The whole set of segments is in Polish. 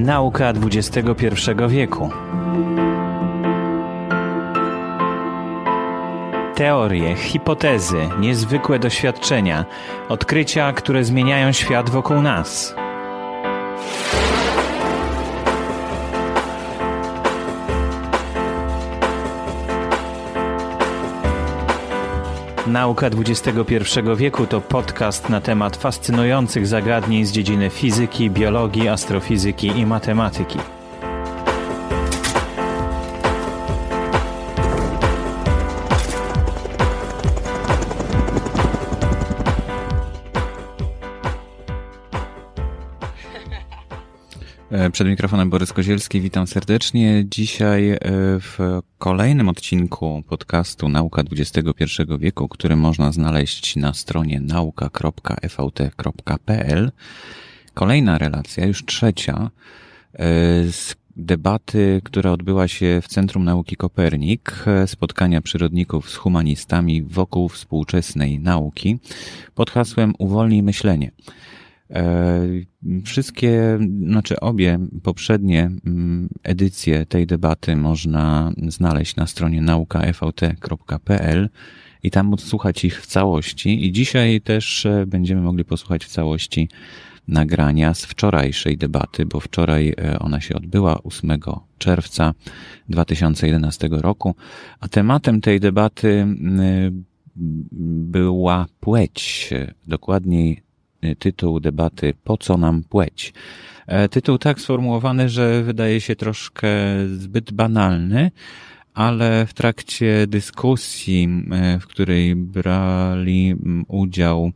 Nauka XXI wieku. Teorie, hipotezy, niezwykłe doświadczenia, odkrycia, które zmieniają świat wokół nas. Nauka XXI wieku to podcast na temat fascynujących zagadnień z dziedziny fizyki, biologii, astrofizyki i matematyki. Przed mikrofonem Borys Kozielski, witam serdecznie. Dzisiaj e, w kolejnym odcinku podcastu Nauka XXI wieku, który można znaleźć na stronie nauka.fvt.pl. Kolejna relacja, już trzecia, e, z debaty, która odbyła się w Centrum Nauki Kopernik, spotkania przyrodników z humanistami wokół współczesnej nauki pod hasłem Uwolnij myślenie. E, wszystkie, znaczy obie poprzednie mm, edycje tej debaty można znaleźć na stronie naukafvt.pl i tam odsłuchać ich w całości. I dzisiaj też e, będziemy mogli posłuchać w całości nagrania z wczorajszej debaty, bo wczoraj e, ona się odbyła 8 czerwca 2011 roku, a tematem tej debaty była płeć, dokładniej tytuł debaty Po co nam płeć? E, tytuł tak sformułowany, że wydaje się troszkę zbyt banalny, ale w trakcie dyskusji, e, w której brali udział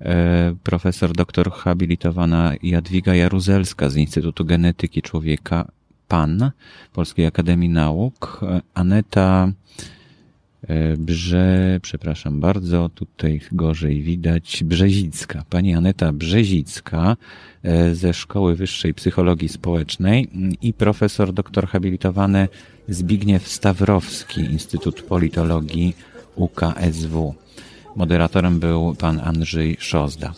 e, profesor doktor habilitowana Jadwiga Jaruzelska z Instytutu Genetyki Człowieka PAN Polskiej Akademii Nauk, Aneta E, Brze, przepraszam bardzo, tutaj gorzej widać, Brzezicka. Pani Aneta Brzezicka e, ze Szkoły Wyższej Psychologii Społecznej i profesor doktor habilitowany Zbigniew Stawrowski, Instytut Politologii UKSW. Moderatorem był pan Andrzej Szozda.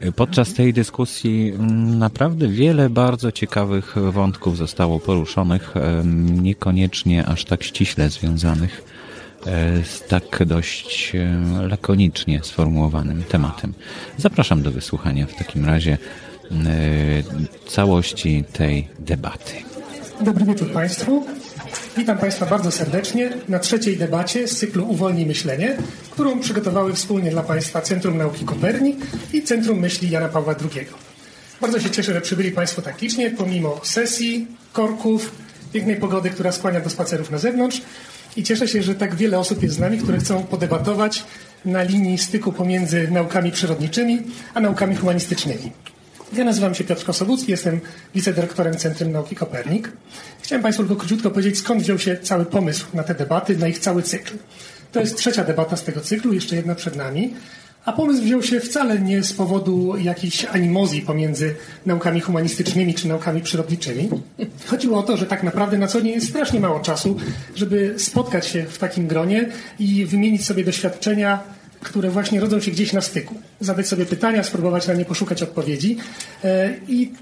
E, podczas tej dyskusji naprawdę wiele bardzo ciekawych wątków zostało poruszonych, niekoniecznie aż tak ściśle związanych E, z tak dość e, lakonicznie sformułowanym tematem. Zapraszam do wysłuchania w takim razie e, całości tej debaty. Dobry wieczór Państwu. Witam Państwa bardzo serdecznie na trzeciej debacie z cyklu Uwolnij Myślenie, którą przygotowały wspólnie dla Państwa Centrum Nauki Kopernik i Centrum Myśli Jana Pawła II. Bardzo się cieszę, że przybyli Państwo tak licznie, pomimo sesji, korków, pięknej pogody, która skłania do spacerów na zewnątrz i cieszę się, że tak wiele osób jest z nami, które chcą podebatować na linii styku pomiędzy naukami przyrodniczymi a naukami humanistycznymi. Ja nazywam się Piotr Kosobucki, jestem wicedyrektorem Centrum Nauki Kopernik. Chciałem Państwu tylko króciutko powiedzieć, skąd wziął się cały pomysł na te debaty, na ich cały cykl. To jest trzecia debata z tego cyklu, jeszcze jedna przed nami. A pomysł wziął się wcale nie z powodu jakiejś animozji pomiędzy naukami humanistycznymi czy naukami przyrodniczymi. Chodziło o to, że tak naprawdę na co dzień jest strasznie mało czasu, żeby spotkać się w takim gronie i wymienić sobie doświadczenia, które właśnie rodzą się gdzieś na styku. Zadać sobie pytania, spróbować na nie poszukać odpowiedzi. E, I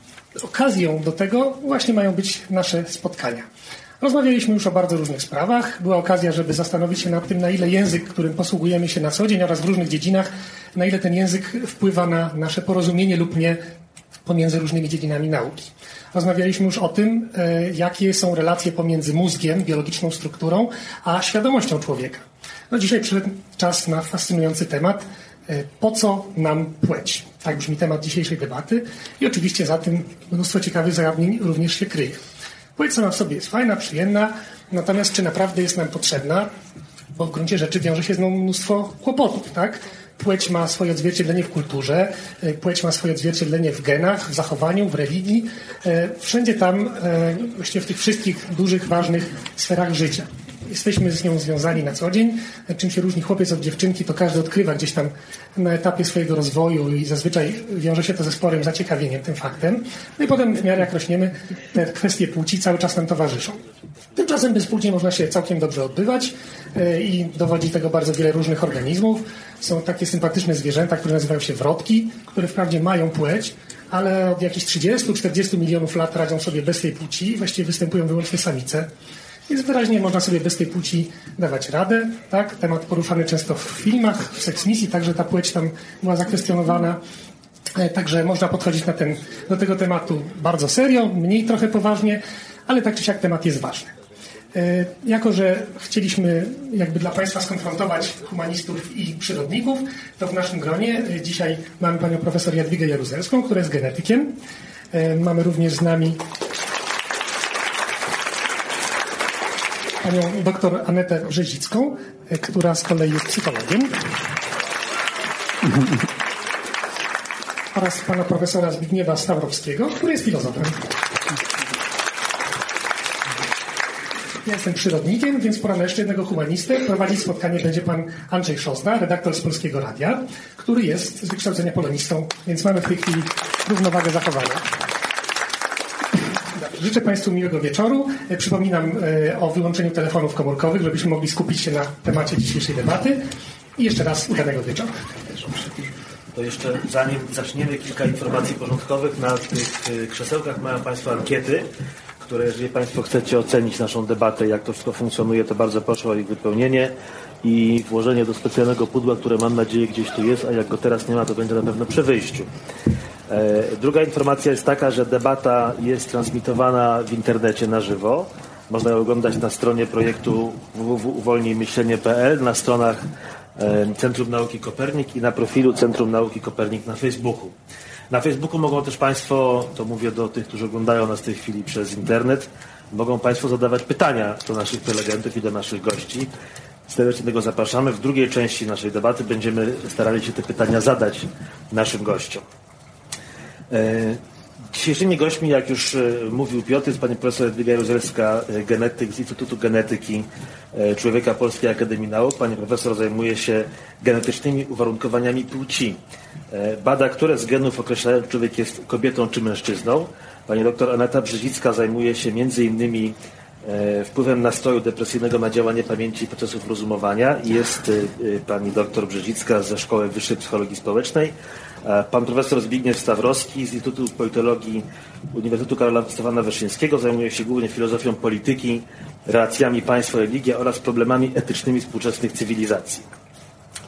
okazją do tego właśnie mają być nasze spotkania. Rozmawialiśmy już o bardzo różnych sprawach. Była okazja, żeby zastanowić się nad tym, na ile język, którym posługujemy się na co dzień oraz w różnych dziedzinach, na ile ten język wpływa na nasze porozumienie lub nie pomiędzy różnymi dziedzinami nauki. Rozmawialiśmy już o tym, e, jakie są relacje pomiędzy mózgiem, biologiczną strukturą, a świadomością człowieka. No dzisiaj przyszedł czas na fascynujący temat. E, po co nam płeć? Tak brzmi temat dzisiejszej debaty i oczywiście za tym mnóstwo ciekawych zagadnień również się kryje. Płeć sama w sobie jest fajna, przyjemna, natomiast czy naprawdę jest nam potrzebna? Bo w gruncie rzeczy wiąże się z nią mnóstwo kłopotów, tak? Płeć ma swoje odzwierciedlenie w kulturze, e, płeć ma swoje odzwierciedlenie w genach, w zachowaniu, w religii, e, wszędzie tam, e, właściwie w tych wszystkich dużych, ważnych sferach życia jesteśmy z nią związani na co dzień. Czym się różni chłopiec od dziewczynki, to każdy odkrywa gdzieś tam na etapie swojego rozwoju i zazwyczaj wiąże się to ze sporym zaciekawieniem tym faktem. No i potem w miarę jak rośniemy, te kwestie płci cały czas nam towarzyszą. Tymczasem bez płci można się całkiem dobrze odbywać e, i dowodzi tego bardzo wiele różnych organizmów. Są takie sympatyczne zwierzęta, które nazywają się wrotki, które wprawdzie mają płeć, ale od jakichś 30-40 milionów lat radzą sobie bez tej płci, właściwie występują wyłącznie samice. Więc wyraźnie można sobie bez tej płci dawać radę. Tak? Temat poruszany często w filmach, w seksmisji, także ta płeć tam była zakwestionowana. E, także można podchodzić na ten, do tego tematu bardzo serio, mniej trochę poważnie, ale tak czy siak temat jest ważny. E, jako, że chcieliśmy jakby dla Państwa skonfrontować humanistów i przyrodników, to w naszym gronie e, dzisiaj mamy panią profesor Jadwigę Jaruzelską, która jest genetykiem. Mamy również z nami panią doktor Anetę Brzezicką, która z kolei jest psychologiem. oraz pana profesora Zbigniewa Stawrowskiego, który jest filozofem. Ja jestem przyrodnikiem, więc pora na jeszcze jednego humanistę. Prowadzić spotkanie będzie pan Andrzej Szozna, redaktor z Polskiego Radia, który jest z wykształcenia polonistą, więc mamy w tej chwili równowagę zachowania. Życzę Państwu miłego wieczoru. Przypominam e, o wyłączeniu telefonów komórkowych, żebyśmy mogli skupić się na temacie dzisiejszej debaty. I jeszcze raz udanego wieczoru to jeszcze zanim zaczniemy kilka informacji porządkowych, na tych y, krzesełkach mają Państwo ankiety, które jeżeli Państwo chcecie ocenić naszą debatę, jak to wszystko funkcjonuje, to bardzo proszę o ich wypełnienie i włożenie do specjalnego pudła, które mam nadzieję gdzieś tu jest, a jak go teraz nie ma, to będzie na pewno przy wyjściu. E, druga informacja jest taka, że debata jest transmitowana w internecie na żywo. Można ją oglądać na stronie projektu www.uwolnijmyślenie.pl, na stronach Centrum Nauki Kopernik i na profilu Centrum Nauki Kopernik na Facebooku. Na Facebooku mogą też Państwo, to mówię do tych, którzy oglądają nas w tej chwili przez internet, mogą Państwo zadawać pytania do naszych prelegentów i do naszych gości. Serdecznie tego zapraszamy. W drugiej części naszej debaty będziemy starali się te pytania zadać naszym gościom. E, Dzisiejszymi gośćmi, jak już e, mówił Piotr, jest pani profesor Edwiga Jaruzelska, e, genetyk z Instytutu Genetyki Człowieka Polskiej Akademii Nauk. Pani profesor zajmuje się genetycznymi uwarunkowaniami płci. Bada, które z genów określają, czy człowiek jest kobietą czy mężczyzną. Pani doktor Aneta Brzezicka zajmuje się innymi wpływem nastroju depresyjnego na działanie pamięci i procesów rozumowania. Jest pani doktor Brzezicka ze Szkoły Wyższej Psychologii Społecznej pan profesor Zbigniew Stawrowski z Instytutu Politologii Uniwersytetu Karola Stefana Wyszyńskiego zajmuje się głównie filozofią polityki, relacjami państwo-religia oraz problemami etycznymi współczesnych cywilizacji.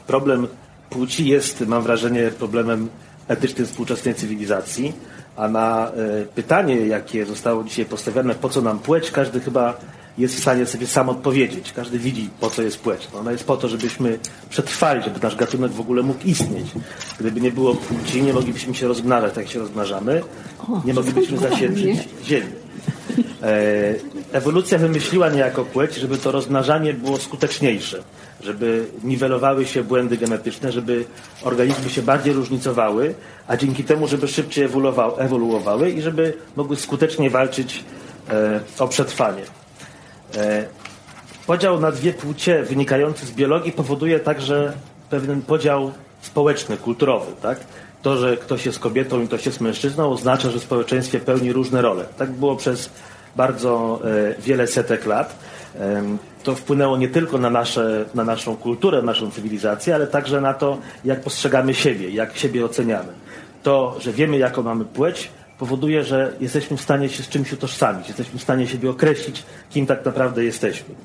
Problem płci jest, mam wrażenie, problemem etycznym współczesnej cywilizacji, a na e, pytanie, jakie zostało dzisiaj postawione, po co nam płeć, każdy chyba jest w stanie sobie sam odpowiedzieć. Każdy widzi, po co jest płeć. No, ona jest po to, żebyśmy przetrwali, żeby nasz gatunek w ogóle mógł istnieć. Gdyby nie było płci, nie moglibyśmy się rozmnażać, tak jak się rozmnażamy. Nie moglibyśmy zasiedlić ziemi. E, ewolucja wymyśliła niejako płeć, żeby to rozmnażanie było skuteczniejsze, żeby niwelowały się błędy genetyczne, żeby organizmy się bardziej różnicowały, a dzięki temu, żeby szybciej ewoluowały i żeby mogły skutecznie walczyć e, o przetrwanie. E, podział na dwie płcie wynikający z biologii powoduje także pewien podział społeczny, kulturowy. Tak? To, że ktoś jest kobietą i ktoś jest mężczyzną oznacza, że w społeczeństwie pełni różne role. Tak było przez bardzo e, wiele setek lat. To wpłynęło nie tylko na, nasze, na naszą kulturę, naszą cywilizację, ale także na to, jak postrzegamy siebie, jak siebie oceniamy. To, że wiemy, jaką mamy płeć, powoduje, że jesteśmy w stanie się z czymś utożsamić, jesteśmy w stanie siebie określić, kim tak naprawdę jesteśmy.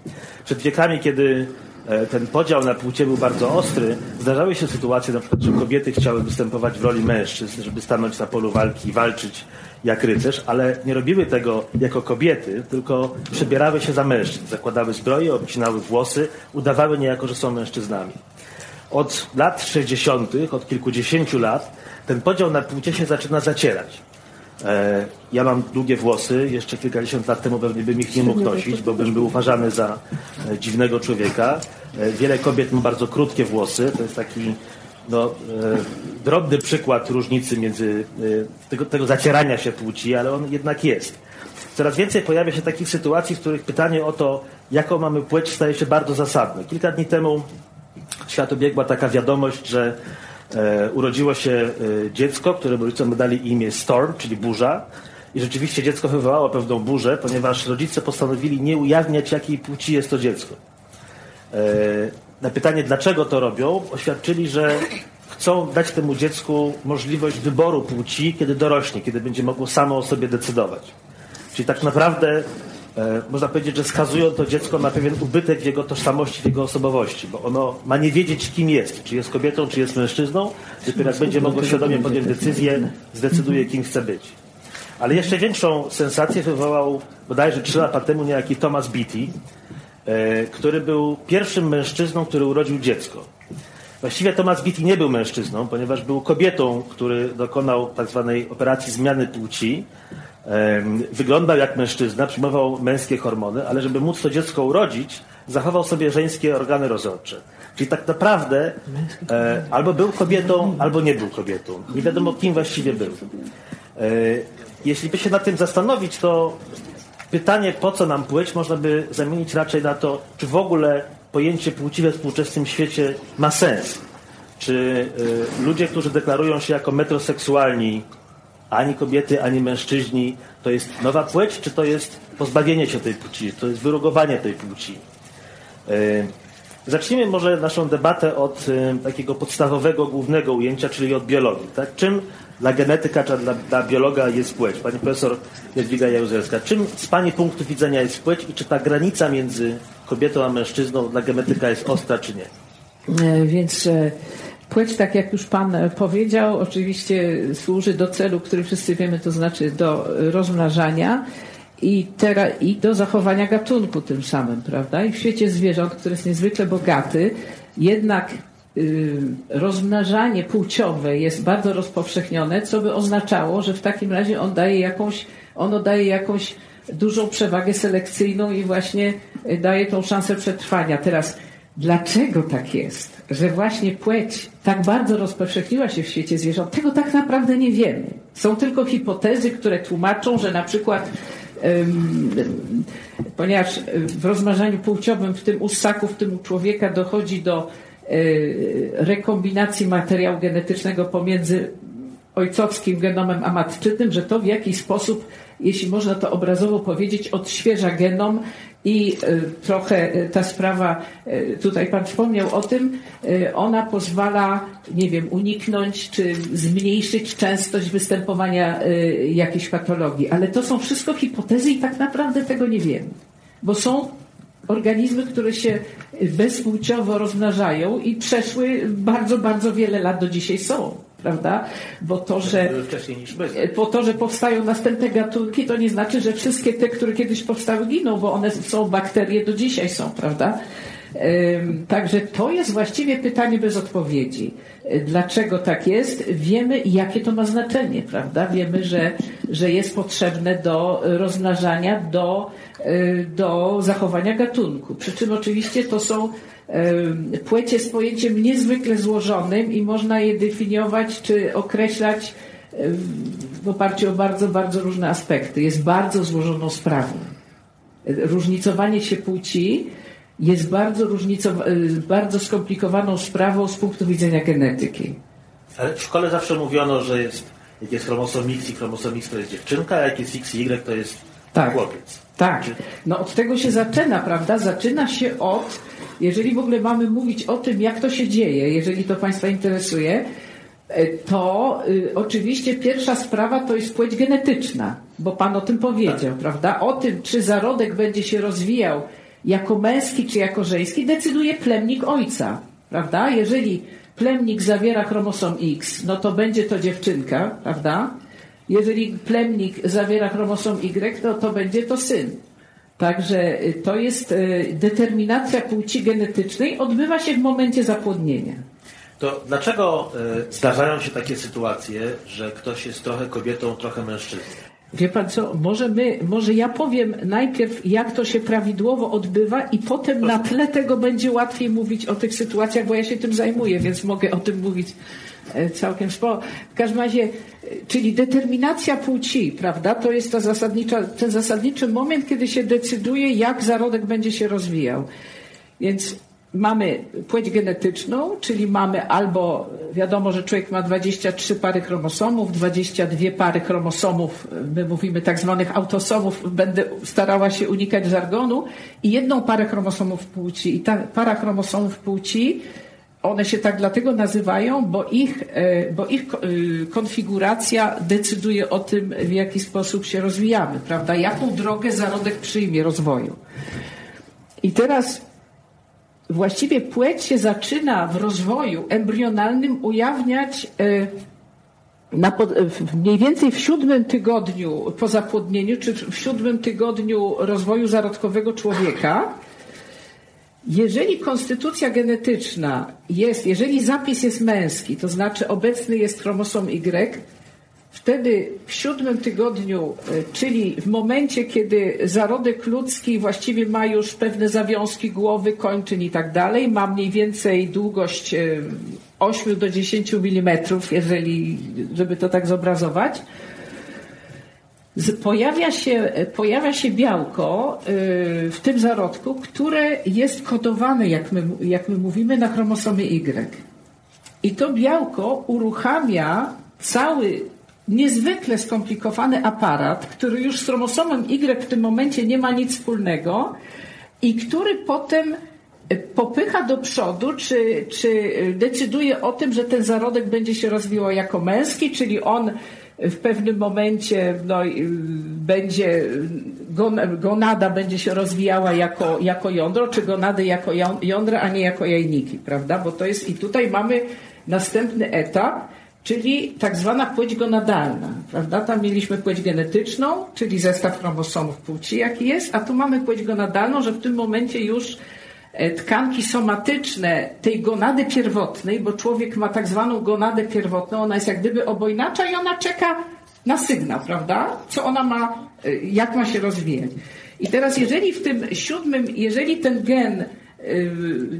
Przed wiekami, kiedy e, ten podział na płcie był bardzo ostry, zdarzały się sytuacje, na przykład, że kobiety chciały występować w roli mężczyzn, żeby stanąć na polu walki i walczyć jak rycerz, ale nie robiły tego jako kobiety, tylko przebierały się za mężczyzn, zakładały zbroje, obcinały włosy, udawały niejako, że są mężczyznami. Od lat 60., od kilkudziesięciu lat, ten podział na płcie się zaczyna zacierać. E, ja mam długie włosy, jeszcze kilkadziesiąt lat temu pewnie bym ich nie mógł nosić, bo bym był uważany za e, dziwnego człowieka. E, wiele kobiet ma bardzo krótkie włosy, to jest taki no, drobny przykład różnicy między tego, tego zacierania się płci, ale on jednak jest. Coraz więcej pojawia się takich sytuacji, w których pytanie o to, jaką mamy płeć, staje się bardzo zasadne. Kilka dni temu w świat obiegła taka wiadomość, że urodziło się e, dziecko, które rodzicom dali imię Storm, czyli burza. I rzeczywiście dziecko wywołało pewną burzę, ponieważ rodzice postanowili nie ujawniać, jakiej płci jest to dziecko. E, na pytanie, dlaczego to robią, oświadczyli, że chcą dać temu dziecku możliwość wyboru płci, kiedy dorośnie, kiedy będzie mogło samo o sobie decydować. Czyli tak naprawdę e, można powiedzieć, że skazują to dziecko na pewien ubytek w jego tożsamości, w jego osobowości, bo ono ma nie wiedzieć, kim jest, czy jest kobietą, czy jest mężczyzną. Dopiero jak będzie mogło świadomie podjąć decyzję, zdecyduje, kim chce być. Ale jeszcze większą sensację wywołał bodajże trzy lata temu niejaki Thomas Beatty, e, który był pierwszym mężczyzną, który urodził dziecko. Właściwie Thomas Beatty nie był mężczyzną, ponieważ był kobietą, który dokonał tak zwanej operacji zmiany płci. Wyglądał jak mężczyzna, przyjmował męskie hormony, ale żeby móc to dziecko urodzić, zachował sobie żeńskie organy rozrodcze. Czyli tak naprawdę e, albo był kobietą, albo nie był kobietą. Nie wiadomo, kim właściwie był. E, jeśli by się nad tym zastanowić, to pytanie, po co nam płeć, można by zamienić raczej na to, czy w ogóle pojęcie płci we współczesnym świecie ma sens. Czy y, ludzie, którzy deklarują się jako metroseksualni, ani kobiety, ani mężczyźni, to jest nowa płeć, czy to jest pozbawienie się tej płci, to jest wyrugowanie tej płci? Y, zacznijmy może naszą debatę od y, takiego podstawowego, głównego ujęcia, czyli od biologii. Tak? Czym dla genetyka czy dla, dla biologa jest płeć? Pani profesor Jadwiga Jaruzelska, czym z Pani punktu widzenia jest płeć i czy ta granica między kobietą a mężczyzną dla genetyka jest ostra czy nie? E, więc e, płeć, tak jak już Pan powiedział, oczywiście służy do celu, który wszyscy wiemy, to znaczy do rozmnażania i, teraz, i do zachowania gatunku tym samym, prawda? I w świecie zwierząt, który jest niezwykle bogaty, jednak y, rozmnażanie płciowe jest bardzo rozpowszechnione, co by oznaczało, że w takim razie on daje jakąś, ono daje jakąś dużą przewagę selekcyjną i właśnie y, daje tą szansę przetrwania. Teraz, dlaczego tak jest, że właśnie płeć tak bardzo rozpowszechniła się w świecie zwierząt? Tego tak naprawdę nie wiemy. Są tylko hipotezy, które tłumaczą, że na przykład ponieważ w rozmnażaniu płciowym, w tym u w tym u człowieka dochodzi do y, rekombinacji materiału genetycznego pomiędzy ojcowskim genomem a matczynym, że to w jakiś sposób, jeśli można to obrazowo powiedzieć, odświeża genom i e, trochę e, ta sprawa, e, tutaj Pan wspomniał o tym, ona pozwala, nie wiem, uniknąć czy zmniejszyć częstość występowania jakiejś patologii. Ale to są wszystko hipotezy i tak naprawdę tego nie wiemy. Bo są organizmy, które się bezpłciowo rozmnażają i przeszły bardzo, bardzo wiele lat do dzisiaj są prawda? Bo to, że, bo to, że powstają następne gatunki, to nie znaczy, że wszystkie te, które kiedyś powstały, giną, bo one są bakterie, do dzisiaj są, prawda? Także to jest właściwie pytanie bez odpowiedzi. Dlaczego tak jest? Wiemy, jakie to ma znaczenie, prawda? Wiemy, że, że jest potrzebne do rozmnażania, do, y, do zachowania gatunku. Przy czym oczywiście to są Płeć jest pojęciem niezwykle złożonym i można je definiować czy określać w oparciu o bardzo, bardzo różne aspekty. Jest bardzo złożoną sprawą. Różnicowanie się płci jest bardzo, bardzo skomplikowaną sprawą z punktu widzenia genetyki. Ale w szkole zawsze mówiono, że jest, jak jest chromosom X i chromosom X to jest dziewczynka, a jak jest Y to jest tak, chłopiec. Tak. No od tego się zaczyna, prawda? Zaczyna się od jeżeli w ogóle mamy mówić o tym, jak to się dzieje, jeżeli to Państwa interesuje, e, to y, oczywiście pierwsza sprawa to jest płeć genetyczna, bo Pan o tym powiedział, tak. prawda? O tym, czy zarodek będzie się rozwijał jako męski czy jako żeński, decyduje plemnik ojca, prawda? Jeżeli plemnik zawiera chromosom X, no to będzie to dziewczynka, prawda? Jeżeli plemnik zawiera chromosom Y, no to będzie to syn. Także y, to jest y, determinacja płci genetycznej, odbywa się w momencie zapłodnienia. To dlaczego y, zdarzają się takie sytuacje, że ktoś jest trochę kobietą, trochę mężczyzną? Wie pan co, może my, może ja powiem najpierw, jak to się prawidłowo odbywa i potem Proszę. na tle tego będzie łatwiej mówić o tych sytuacjach, bo ja się tym zajmuję, więc mogę o tym mówić całkiem sporo. W każdym razie, e, czyli determinacja płci, prawda, to jest ta zasadnicza, ten zasadniczy moment, kiedy się decyduje, jak zarodek będzie się rozwijał. Więc mamy płeć genetyczną, czyli mamy albo, wiadomo, że człowiek ma 23 pary chromosomów, 22 pary chromosomów, my mówimy tak zwanych autosomów, będę starała się unikać żargonu, i jedną parę chromosomów płci. I ta para chromosomów płci one się tak dlatego nazywają, bo ich, e, bo ich e, konfiguracja decyduje o tym, w jaki sposób się rozwijamy, prawda? Jaką drogę zarodek przyjmie rozwoju. I teraz właściwie płeć się zaczyna w rozwoju embrionalnym ujawniać e, na, mniej więcej w siódmym tygodniu po zapłodnieniu, czy w siódmym tygodniu rozwoju zarodkowego człowieka, jeżeli konstytucja genetyczna jest, jeżeli zapis jest męski, to znaczy obecny jest chromosom Y, wtedy w siódmym tygodniu, e, czyli w momencie, kiedy zarodek ludzki właściwie ma już pewne zawiązki głowy, kończyn i tak dalej, ma mniej więcej długość 8 e, do 10 mm, jeżeli, żeby to tak zobrazować, pojawia się, pojawia się białko y, w tym zarodku, które jest kodowane, jak my, jak my mówimy, na chromosomie Y. I to białko uruchamia cały niezwykle skomplikowany aparat, który już z chromosomem Y w tym momencie nie ma nic wspólnego i który potem popycha do przodu, czy, czy decyduje o tym, że ten zarodek będzie się rozwijał jako męski, czyli on w pewnym momencie no, będzie gonada będzie się rozwijała jako, jako jądro, czy gonady jako jądra, a nie jako jajniki, prawda? Bo to jest i tutaj mamy następny etap, czyli tak zwana płeć gonadalna, prawda? Tam mieliśmy płeć genetyczną, czyli zestaw chromosomów płci, jaki jest, a tu mamy płeć gonadalną, że w tym momencie już tkanki somatyczne tej gonady pierwotnej, bo człowiek ma tak zwaną gonadę pierwotną, ona jest jak gdyby obojnacza i ona czeka na sygnał, prawda? Co ona ma, e, jak ma się rozwijać. I teraz jeżeli w tym siódmym, jeżeli ten gen e,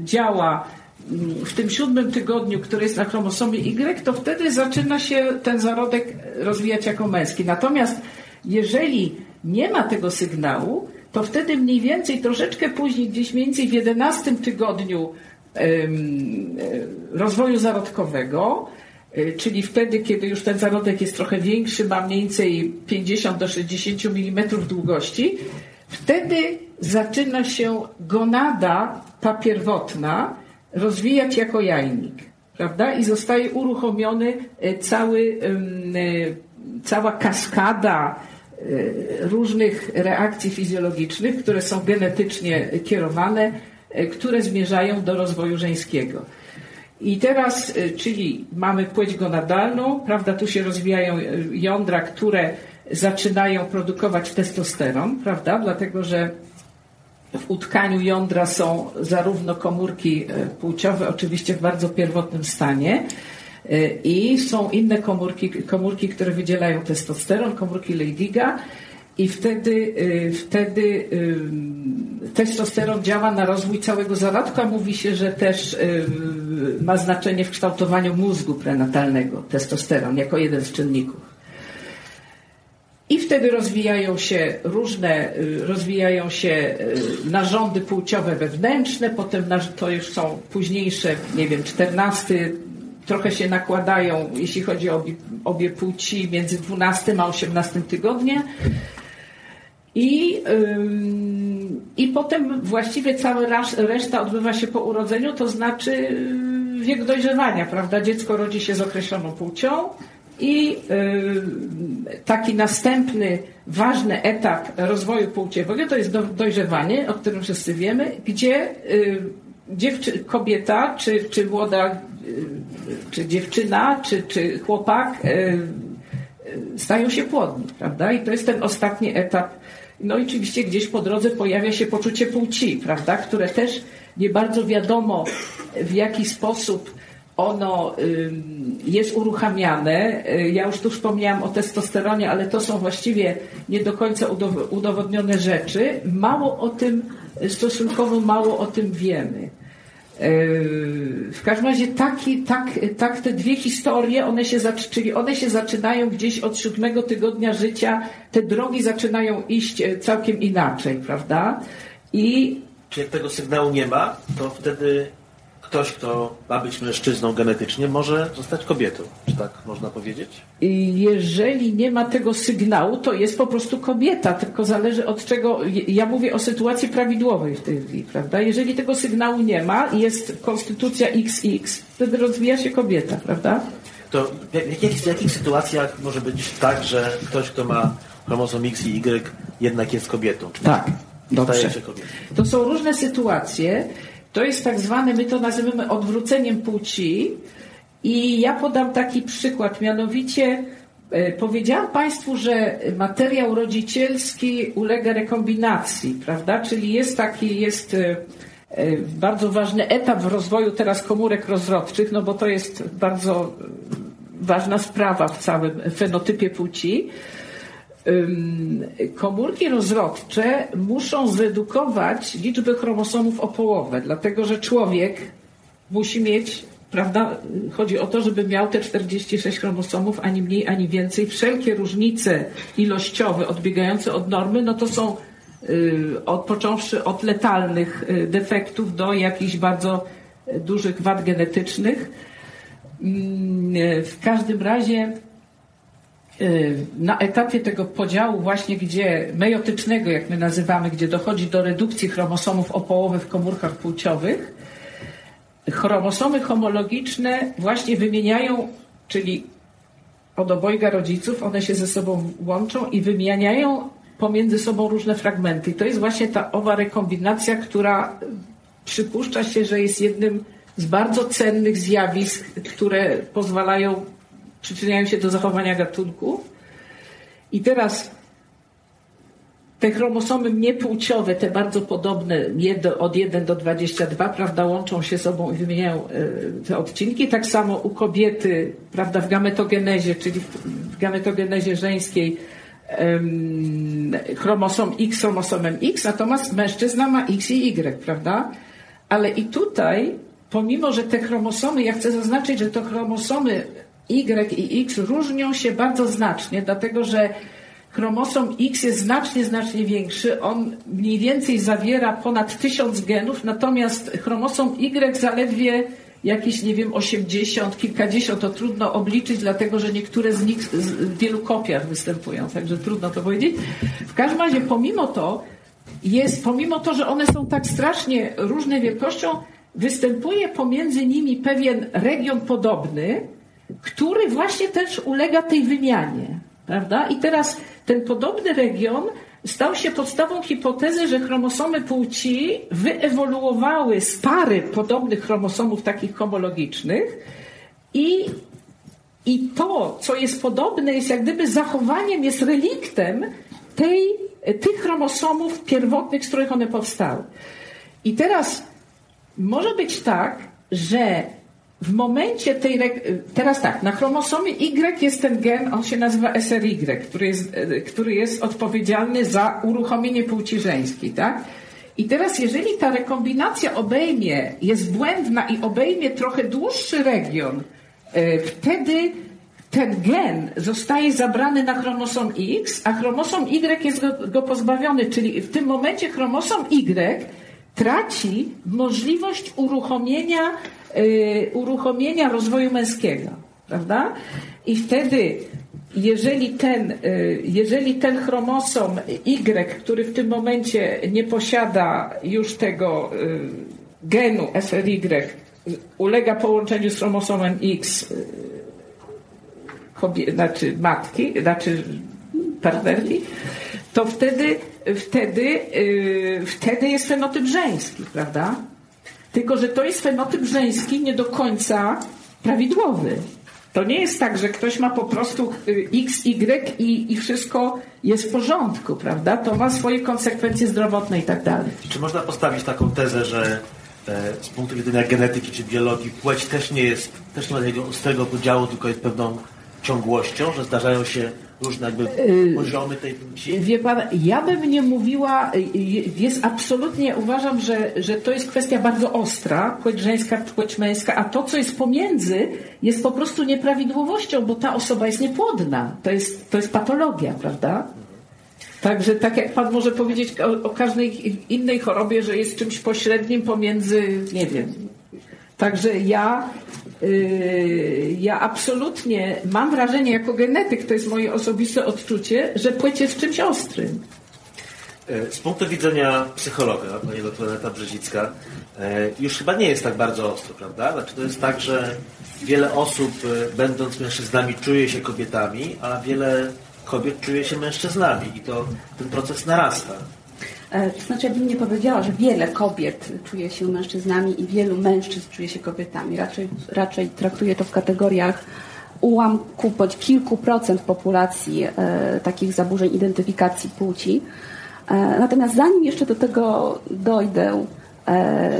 działa mm, w tym siódmym tygodniu, który jest na chromosomie Y, to wtedy zaczyna się ten zarodek rozwijać jako męski. Natomiast jeżeli nie ma tego sygnału, to wtedy mniej więcej troszeczkę później, gdzieś mniej więcej w 11 tygodniu rozwoju zarodkowego, e, czyli wtedy, kiedy już ten zarodek jest trochę większy, ma mniej więcej 50 do 60 mm długości, wtedy zaczyna się gonada, ta pierwotna, rozwijać jako jajnik, prawda? I zostaje uruchomiony e, cały, e, cała kaskada E, różnych reakcji fizjologicznych, które są genetycznie kierowane, e, które zmierzają do rozwoju żeńskiego. I teraz, e, czyli mamy płeć gonadalną, prawda, tu się rozwijają jądra, które zaczynają produkować testosteron, prawda, dlatego że w utkaniu jądra są zarówno komórki płciowe, oczywiście w bardzo pierwotnym stanie, I są inne komórki, komórki, które wydzielają testosteron, komórki Leydiga. I wtedy, y, wtedy y, testosteron działa na rozwój całego zarodka. Mówi się, że też ma znaczenie w kształtowaniu mózgu prenatalnego, testosteron, jako jeden z czynników. I wtedy rozwijają się różne, rozwijają się narządy płciowe wewnętrzne, potem to już są późniejsze, nie wiem, czternasty, trochę się nakładają, jeśli chodzi o obie, obie płci, między 12 a 18 tygodniem. I, I potem właściwie cała reszta odbywa się po urodzeniu, to znaczy wiek dojrzewania, prawda? Dziecko rodzi się z określoną płcią i taki następny ważny etap rozwoju płciowego to jest dojrzewanie, o którym wszyscy wiemy, gdzie dziewczy, kobieta, czy, czy młoda, y, czy dziewczyna, czy, czy chłopak y, y, stają się płodni, prawda? I to jest ten ostatni etap. No i oczywiście gdzieś po drodze pojawia się poczucie płci, prawda? Które też nie bardzo wiadomo w jaki sposób ono jest uruchamiane. Ja już tu wspomniałam o testosteronie, ale to są właściwie nie do końca udowodnione rzeczy. Mało o tym, stosunkowo mało o tym wiemy. W każdym razie taki, tak, tak te dwie historie, one się, czyli one się zaczynają gdzieś od siódmego tygodnia życia, te drogi zaczynają iść e, całkiem inaczej, prawda? I czy jak tego sygnału nie ma, to wtedy ktoś, kto ma być mężczyzną genetycznie, może zostać kobietą. Czy tak można powiedzieć? Jeżeli nie ma tego sygnału, to jest po prostu kobieta, tylko zależy od czego. Ja mówię o sytuacji prawidłowej w tej chwili, prawda? Jeżeli tego sygnału nie ma, jest konstytucja XX, wtedy rozwija się kobieta, prawda? To w jakich, w jakich sytuacjach może być tak, że ktoś, kto ma chromosom X i Y, jednak jest kobietą? Tak. Dobrze. To są różne sytuacje. To jest tak zwane, my to nazywamy odwróceniem płci. I ja podam taki przykład, mianowicie e, powiedziałam Państwu, że materiał rodzicielski ulega rekombinacji, prawda? Czyli jest taki, jest e, e, bardzo ważny etap w rozwoju teraz komórek rozrodczych, no bo to jest bardzo ważna sprawa w całym fenotypie płci komórki rozrodcze muszą zredukować liczbę chromosomów o połowę, dlatego że człowiek musi mieć, prawda, chodzi o to, żeby miał te 46 chromosomów, ani mniej, ani więcej. Wszelkie różnice ilościowe odbiegające od normy, no to są y, od, począwszy od letalnych y, defektów do jakichś bardzo dużych wad genetycznych. W każdym razie na etapie tego podziału właśnie, gdzie mejotycznego, jak my nazywamy, gdzie dochodzi do redukcji chromosomów o połowę w komórkach płciowych, chromosomy homologiczne właśnie wymieniają, czyli od obojga rodziców, one się ze sobą łączą i wymieniają pomiędzy sobą różne fragmenty. I to jest właśnie ta owa rekombinacja, która przypuszcza się, że jest jednym z bardzo cennych zjawisk, które pozwalają przyczyniają się do zachowania gatunku. I teraz te chromosomy niepłciowe, te bardzo podobne od 1 do 22, prawda, łączą się sobą i wymieniają e, te odcinki. Tak samo u kobiety, prawda, w gametogenezie, czyli w gametogenezie żeńskiej chromosom X chromosomem X, natomiast mężczyzna ma X i Y, prawda? Ale i tutaj, pomimo, że te chromosomy, ja chcę zaznaczyć, że to chromosomy Y i X różnią się bardzo znacznie, dlatego że chromosom X jest znacznie, znacznie większy. On mniej więcej zawiera ponad tysiąc genów, natomiast chromosom Y zaledwie jakieś, nie wiem, 80, kilkadziesiąt, to trudno obliczyć, dlatego że niektóre z nich w wielu kopiach występują, także trudno to powiedzieć. W każdym razie, pomimo to, jest, pomimo to, że one są tak strasznie różnej wielkością, występuje pomiędzy nimi pewien region podobny, który właśnie też ulega tej wymianie. Prawda? I teraz ten podobny region stał się podstawą hipotezy, że chromosomy płci wyewoluowały z pary podobnych chromosomów takich homologicznych i, i to, co jest podobne, jest jak gdyby zachowaniem, jest reliktem tej, tych chromosomów pierwotnych, z których one powstały. I teraz może być tak, że w momencie tej. Teraz tak, na chromosomie Y jest ten gen, on się nazywa SRY, który jest, e, który jest odpowiedzialny za uruchomienie płci żeńskiej, tak? I teraz, jeżeli ta rekombinacja obejmie, jest błędna i obejmie trochę dłuższy region, e, wtedy ten gen zostaje zabrany na chromosom X, a chromosom Y jest go, go pozbawiony, czyli w tym momencie chromosom Y traci możliwość uruchomienia uruchomienia rozwoju męskiego, prawda? I wtedy, jeżeli ten, y, jeżeli ten chromosom Y, który w tym momencie nie posiada już tego y, genu SRY, ulega połączeniu z chromosomem X znaczy matki, znaczy partnerki, to wtedy, wtedy, wtedy jest fenotyp żeński, prawda? Tylko, że to jest fenotyp żeński nie do końca prawidłowy. To nie jest tak, że ktoś ma po prostu y, X, Y i, i wszystko jest w porządku, prawda? To ma swoje konsekwencje zdrowotne i tak dalej. Czy można postawić taką tezę, że e, z punktu widzenia genetyki czy biologii płeć też nie jest, też nie ma tego ostrego podziału, tylko jest pewną ciągłością, że zdarzają się różne jakby y, poziomy tej płci? Wie pan, ja bym nie mówiła, y, jest absolutnie, uważam, że, że to jest kwestia bardzo ostra, płeć żeńska, płeć męska, a to, co jest pomiędzy, jest po prostu nieprawidłowością, bo ta osoba jest niepłodna. To jest, to jest patologia, prawda? Także tak jak Pan może powiedzieć o, o każdej innej chorobie, że jest czymś pośrednim pomiędzy, nie wiem, Także ja, ja absolutnie mam wrażenie jako genetyk, to jest moje osobiste odczucie, że płeć jest czymś ostrym. E, z punktu widzenia psychologa, pani doktor Brzezicka, e, już chyba nie jest tak bardzo ostro, prawda? Znaczy to jest tak, że wiele osób, e, będąc mężczyznami, czuje się kobietami, a wiele kobiet czuje się mężczyznami i to ten proces narasta. To znaczy, ja bym nie powiedziała, że wiele kobiet czuje się mężczyznami i wielu mężczyzn czuje się kobietami. Raczej, raczej traktuję to w kategoriach ułamku bądź kilku procent populacji e, takich zaburzeń identyfikacji płci. E, natomiast zanim jeszcze do tego dojdę, e,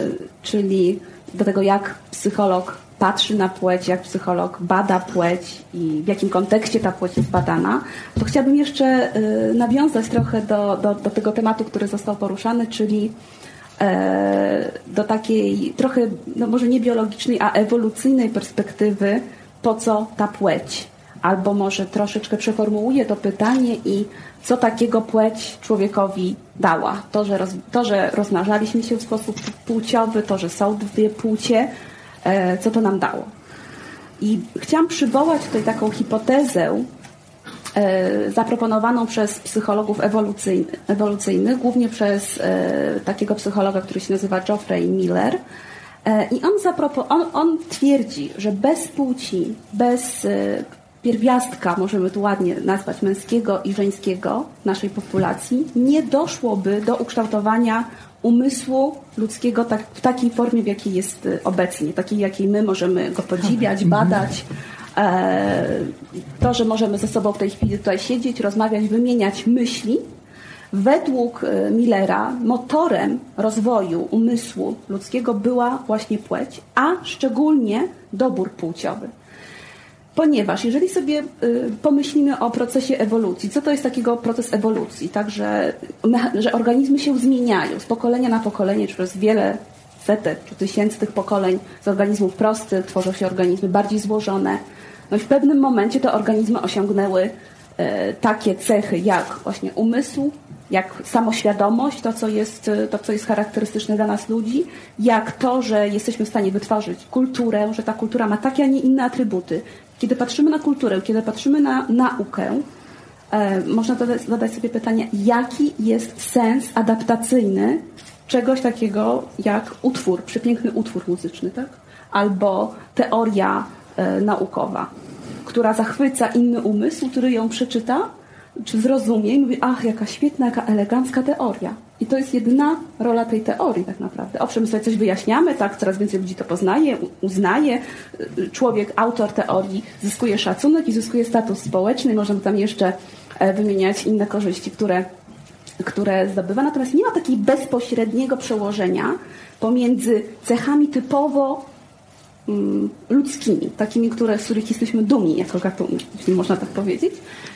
czyli do tego, jak psycholog patrzy na płeć, jak psycholog bada płeć i w jakim kontekście ta płeć jest badana, to chciałabym jeszcze e, nawiązać trochę do, do, do tego tematu, który został poruszany, czyli do takiej trochę, no może nie biologicznej, a ewolucyjnej perspektywy, po co ta płeć. Albo może troszeczkę przeformułuję to pytanie i co takiego płeć człowiekowi dała. To, że, roz, to, że rozmnażaliśmy się w sposób płciowy, to, że są dwie płcie, e, co to nam dało. I chciałam przywołać tutaj taką hipotezę e, zaproponowaną przez psychologów ewolucyjny, ewolucyjnych, głównie przez e, takiego psychologa, który się nazywa Geoffrey Miller. E, I on, on, on, twierdzi, że bez płci, bez e, pierwiastka, możemy tu ładnie nazwać męskiego i żeńskiego naszej populacji, nie doszłoby do ukształtowania umysłu ludzkiego tak, w takiej formie, w jakiej jest y, obecnie, takiej, jakiej my możemy go podziwiać, mhm. badać. E, to, że możemy ze sobą w tej chwili tutaj siedzieć, rozmawiać, wymieniać myśli, według y, Millera motorem rozwoju umysłu ludzkiego była właśnie płeć, a szczególnie dobór płciowy. Ponieważ jeżeli sobie y, pomyślimy o procesie ewolucji, co to jest takiego proces ewolucji, tak, że, że organizmy się zmieniają z pokolenia na pokolenie, przez wiele setek czy tysięcy tych pokoleń z organizmów prostych tworzą się organizmy bardziej złożone. No i w pewnym momencie te organizmy osiągnęły y, takie cechy jak właśnie umysł, jak samoświadomość, to co, jest, to co jest charakterystyczne dla nas ludzi, jak to, że jesteśmy w stanie wytworzyć kulturę, że ta kultura ma takie, a nie inne atrybuty, kiedy patrzymy na kulturę, kiedy patrzymy na naukę, e, można zadać sobie pytanie, jaki jest sens adaptacyjny czegoś takiego jak utwór, przepiękny utwór muzyczny, tak? albo teoria e, naukowa, która zachwyca inny umysł, który ją przeczyta, czy zrozumie i mówi, ach, jaka świetna, jaka elegancka teoria. I to jest jedyna rola tej teorii tak naprawdę. Owszem, sobie coś wyjaśniamy, tak, coraz więcej ludzi to poznaje, uznaje. Człowiek, autor teorii zyskuje szacunek i zyskuje status społeczny. Możemy tam jeszcze e, wymieniać inne korzyści, które, które zdobywa. Natomiast nie ma takiego bezpośredniego przełożenia pomiędzy cechami typowo ludzkimi, takimi, które, z których jesteśmy dumni jako gatunek, jeśli można tak powiedzieć.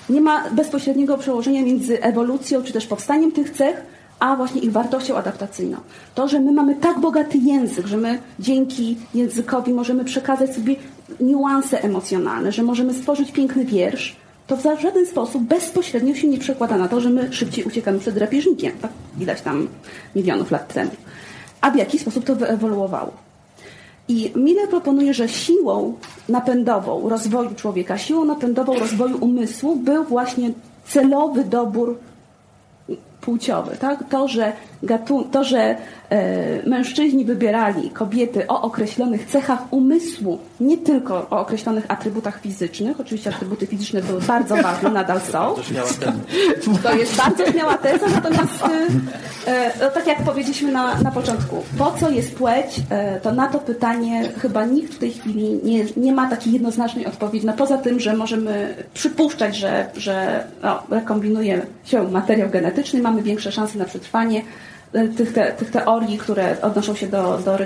Nie ma bezpośredniego przełożenia między ewolucją, czy też powstaniem tych cech, a właśnie ich wartością adaptacyjną. To, że my mamy tak bogaty język, że my dzięki językowi możemy przekazać sobie niuanse emocjonalne, że możemy stworzyć piękny wiersz, to w żaden sposób bezpośrednio się nie przekłada na to, że my szybciej uciekamy przed drapieżnikiem, tak? widać tam milionów lat temu. A w jaki sposób to wyewoluowało? I Miller proponuje, że siłą napędową rozwoju człowieka, siłą napędową rozwoju umysłu był właśnie celowy dobór płciowy. Tak? To, że, gatun- to, że e, mężczyźni wybierali kobiety o określonych cechach umysłu, nie tylko o określonych atrybutach fizycznych, oczywiście atrybuty fizyczne były bardzo ważne, nadal są. To jest bardzo śmiała teza, natomiast e, no, tak jak powiedzieliśmy na, na początku, po co jest płeć, e, to na to pytanie chyba nikt w tej chwili nie, nie ma takiej jednoznacznej odpowiedzi, no poza tym, że możemy przypuszczać, że, że no, rekombinuje się materiał genetyczny, mamy większe szanse na przetrwanie tych, te, tych teorii, które odnoszą się do, do,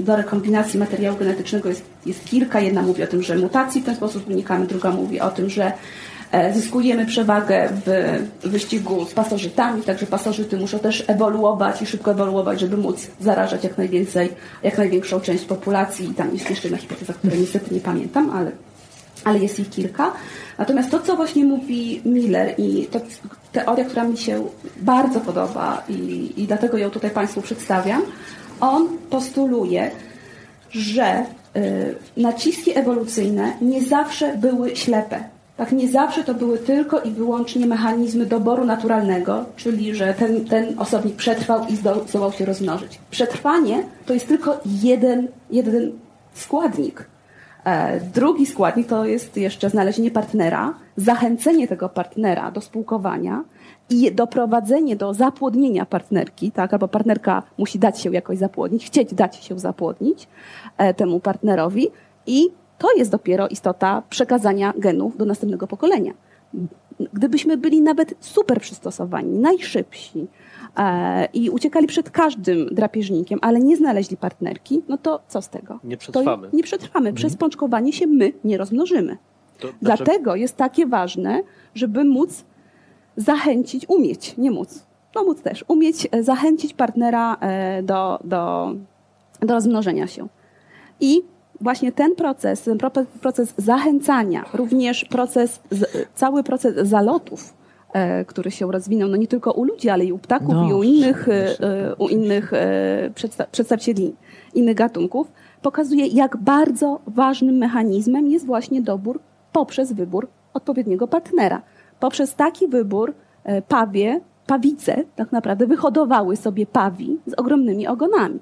do rekombinacji materiału genetycznego jest, jest kilka. Jedna mówi o tym, że mutacji w ten sposób unikamy, druga mówi o tym, że e, zyskujemy przewagę w wyścigu z pasożytami, także pasożyty muszą też ewoluować i szybko ewoluować, żeby móc zarażać jak najwięcej, jak największą część populacji. I tam jest jeszcze jedna hipoteza, której niestety nie pamiętam, ale, ale jest ich kilka. Natomiast to, co właśnie mówi Miller i to teoria, która mi się bardzo podoba i, i dlatego ją tutaj Państwu przedstawiam, on postuluje, że naciski ewolucyjne nie zawsze były ślepe. Tak, nie zawsze to były tylko i wyłącznie mechanizmy doboru naturalnego, czyli że ten, ten osobnik przetrwał i zdołał się rozmnożyć. Przetrwanie to jest tylko jeden, jeden składnik. E, drugi składnik to jest jeszcze znalezienie partnera, zachęcenie tego partnera do spółkowania i doprowadzenie do zapłodnienia partnerki, tak, albo partnerka musi dać się jakoś zapłodnić, chcieć dać się zapłodnić e, temu partnerowi i to jest dopiero istota przekazania genów do następnego pokolenia. Gdybyśmy byli nawet super przystosowani, najszybsi i uciekali przed każdym drapieżnikiem, ale nie znaleźli partnerki, no to co z tego? Nie przetrwamy. To nie przetrwamy. Przez mhm. pączkowanie się my nie rozmnożymy. To, Dlatego jest takie ważne, żeby móc zachęcić, umieć, nie móc, no móc też, umieć e, zachęcić partnera e, do, do, do rozmnożenia się. I właśnie ten proces, ten proces zachęcania, również proces, cały proces zalotów, e, który się rozwinął, no nie tylko u ludzi, ale i u ptaków, no, i u innych, e, u innych e, przedstawicieli innych gatunków, pokazuje, jak bardzo ważnym mechanizmem jest właśnie dobór poprzez wybór odpowiedniego partnera. Poprzez taki wybór pawie, pawice tak naprawdę wyhodowały sobie pawi z ogromnymi ogonami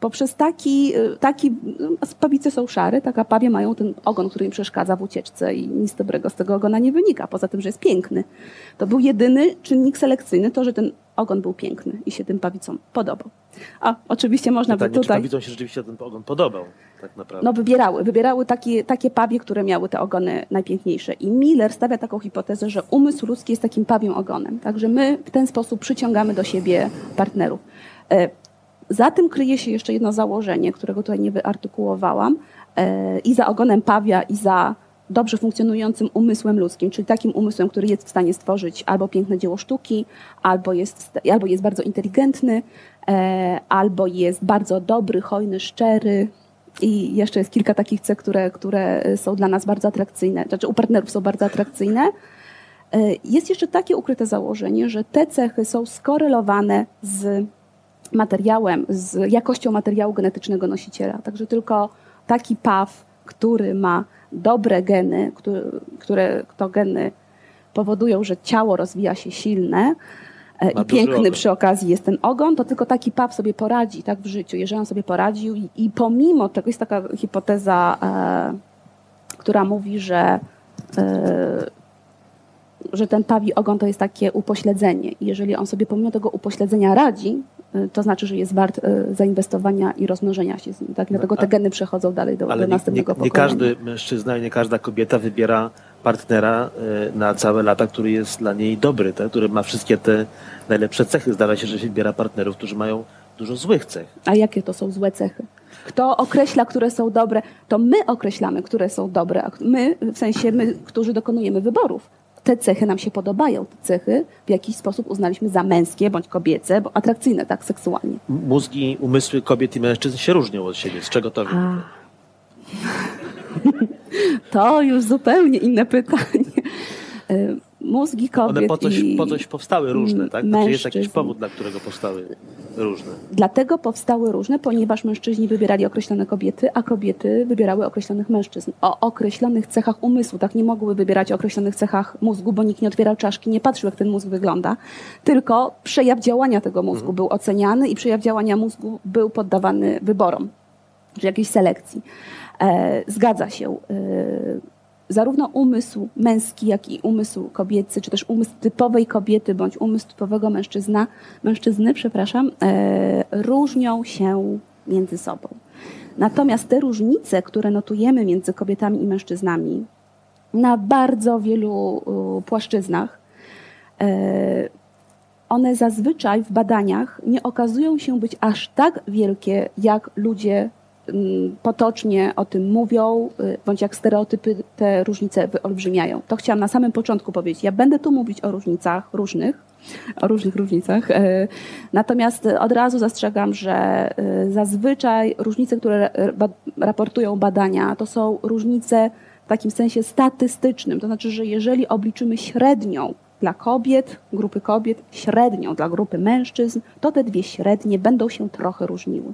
poprzez taki, y, taki y, pawice są szare, taka pawie mają ten ogon, który im przeszkadza w ucieczce i nic dobrego z tego ogona nie wynika, poza tym, że jest piękny. To był jedyny czynnik selekcyjny, to, że ten ogon był piękny i się tym pawicom podobał. A oczywiście można Pytanie, by tutaj... Czy pawicom się rzeczywiście ten ogon podobał, tak naprawdę? No wybierały, wybierały takie, takie pawie, które miały te ogony najpiękniejsze. I Miller stawia taką hipotezę, że umysł ludzki jest takim pawim ogonem. Także my w ten sposób przyciągamy do siebie partnerów. Za tym kryje się jeszcze jedno założenie, którego tutaj nie wyartykułowałam, e, i za ogonem pawia, i za dobrze funkcjonującym umysłem ludzkim, czyli takim umysłem, który jest w stanie stworzyć albo piękne dzieło sztuki, albo jest, albo jest bardzo inteligentny, e, albo jest bardzo dobry, hojny, szczery. I jeszcze jest kilka takich cech, które, które są dla nas bardzo atrakcyjne, znaczy u partnerów są bardzo atrakcyjne. E, jest jeszcze takie ukryte założenie, że te cechy są skorelowane z materiałem, z jakością materiału genetycznego nosiciela. Także tylko taki paw, który ma dobre geny, które, które to geny powodują, że ciało rozwija się silne e, ma i piękny przy okazji jest ten ogon, to tylko taki paw sobie poradzi tak w życiu. Jeżeli on sobie poradził i, i pomimo tego jest taka hipoteza, e, która mówi, że e, że ten pawi ogon to jest takie upośledzenie. I jeżeli on sobie pomimo tego upośledzenia radzi, to znaczy, że jest wart y, zainwestowania i rozmnożenia się z nim. Tak? Dlatego te geny przechodzą dalej do, do następnego nie, nie, nie każdy mężczyzna i nie każda kobieta wybiera partnera y, na całe lata, który jest dla niej dobry, tak? który ma wszystkie te najlepsze cechy. Zdarza się, że się wybiera partnerów, którzy mają dużo złych cech. A jakie to są złe cechy? Kto określa, które są dobre? To my określamy, które są dobre. A my, w sensie my, którzy dokonujemy wyborów te cechy nam się podobają. Te cechy w jakiś sposób uznaliśmy za męskie bądź kobiece, bo atrakcyjne tak seksualnie. Mózgi, umysły kobiet i mężczyzn się różnią od siebie. Z czego to wynika? To już zupełnie inne pytanie. Mózgi kobiet One po coś, i po coś powstały różne, tak? Znaczy jest jakiś powód, dla którego powstały różne. Dlatego powstały różne, ponieważ mężczyźni wybierali określone kobiety, a kobiety wybierały określonych mężczyzn. O określonych cechach umysłu, tak nie mogły wybierać o określonych cechach mózgu, bo nikt nie otwierał czaszki, nie patrzył, jak ten mózg wygląda. Tylko przejaw działania tego mózgu mhm. był oceniany i przejaw działania mózgu był poddawany wyborom, czy jakiejś selekcji. E, zgadza się. E, zarówno umysł męski, jak i umysł kobiecy, czy też umysł typowej kobiety, bądź umysł typowego mężczyzna, mężczyzny, przepraszam, e, różnią się między sobą. Natomiast te różnice, które notujemy między kobietami i mężczyznami na bardzo wielu płaszczyznach, e, one zazwyczaj w badaniach nie okazują się być aż tak wielkie, jak ludzie potocznie o tym mówią, y, bądź jak stereotypy te różnice wyolbrzymiają. To chciałam na samym początku powiedzieć. Ja będę tu mówić o różnicach różnych, o różnych różnicach. Y, natomiast od razu zastrzegam, że y, zazwyczaj różnice, które raportują badania, to są różnice w takim sensie statystycznym. To znaczy, że jeżeli obliczymy średnią dla kobiet, grupy kobiet, średnią dla grupy mężczyzn, to te dwie średnie będą się trochę różniły.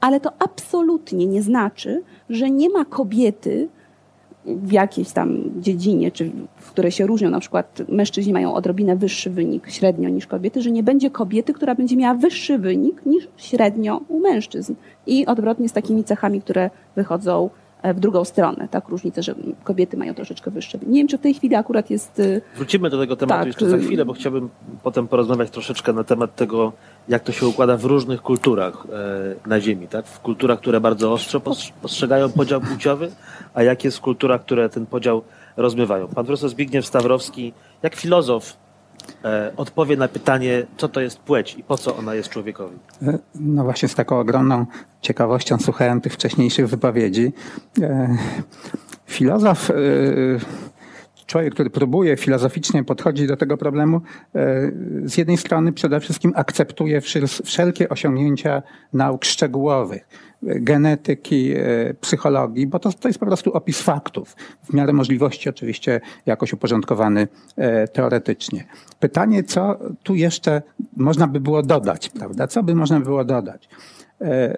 Ale to absolutnie nie znaczy, że nie ma kobiety w jakiejś tam dziedzinie, czy w której się różnią, na przykład mężczyźni mają odrobinę wyższy wynik średnio niż kobiety, że nie będzie kobiety, która będzie miała wyższy wynik niż średnio u mężczyzn. I odwrotnie z takimi cechami, które wychodzą w drugą stronę, tak? Różnicę, że kobiety mają troszeczkę wyższe. Nie wiem, czy w tej chwili akurat jest. E, Wrócimy do tego tematu tak, jeszcze za chwilę, bo chciałbym potem porozmawiać troszeczkę na temat tego, jak to się układa w różnych kulturach e, na Ziemi, tak? W kulturach, które bardzo ostro postrzegają podział płciowy, a jak jest w kulturach, które ten podział rozmywają. Pan profesor Zbigniew Stawrowski, jak filozof, E, odpowie na pytanie, co to jest płeć i po co ona jest człowiekowi. E, no właśnie z taką ogromną ciekawością słuchałem tych wcześniejszych wypowiedzi. E, filozof, człowiek, który próbuje filozoficznie podchodzić do tego problemu, z jednej strony przede wszystkim akceptuje wszelkie osiągnięcia nauk szczegółowych genetyki, e, psychologii, bo to, to jest po prostu opis faktów, w miarę możliwości oczywiście jakoś uporządkowany e, teoretycznie. Pytanie, co tu jeszcze można by było dodać, prawda? Co by można było dodać? E,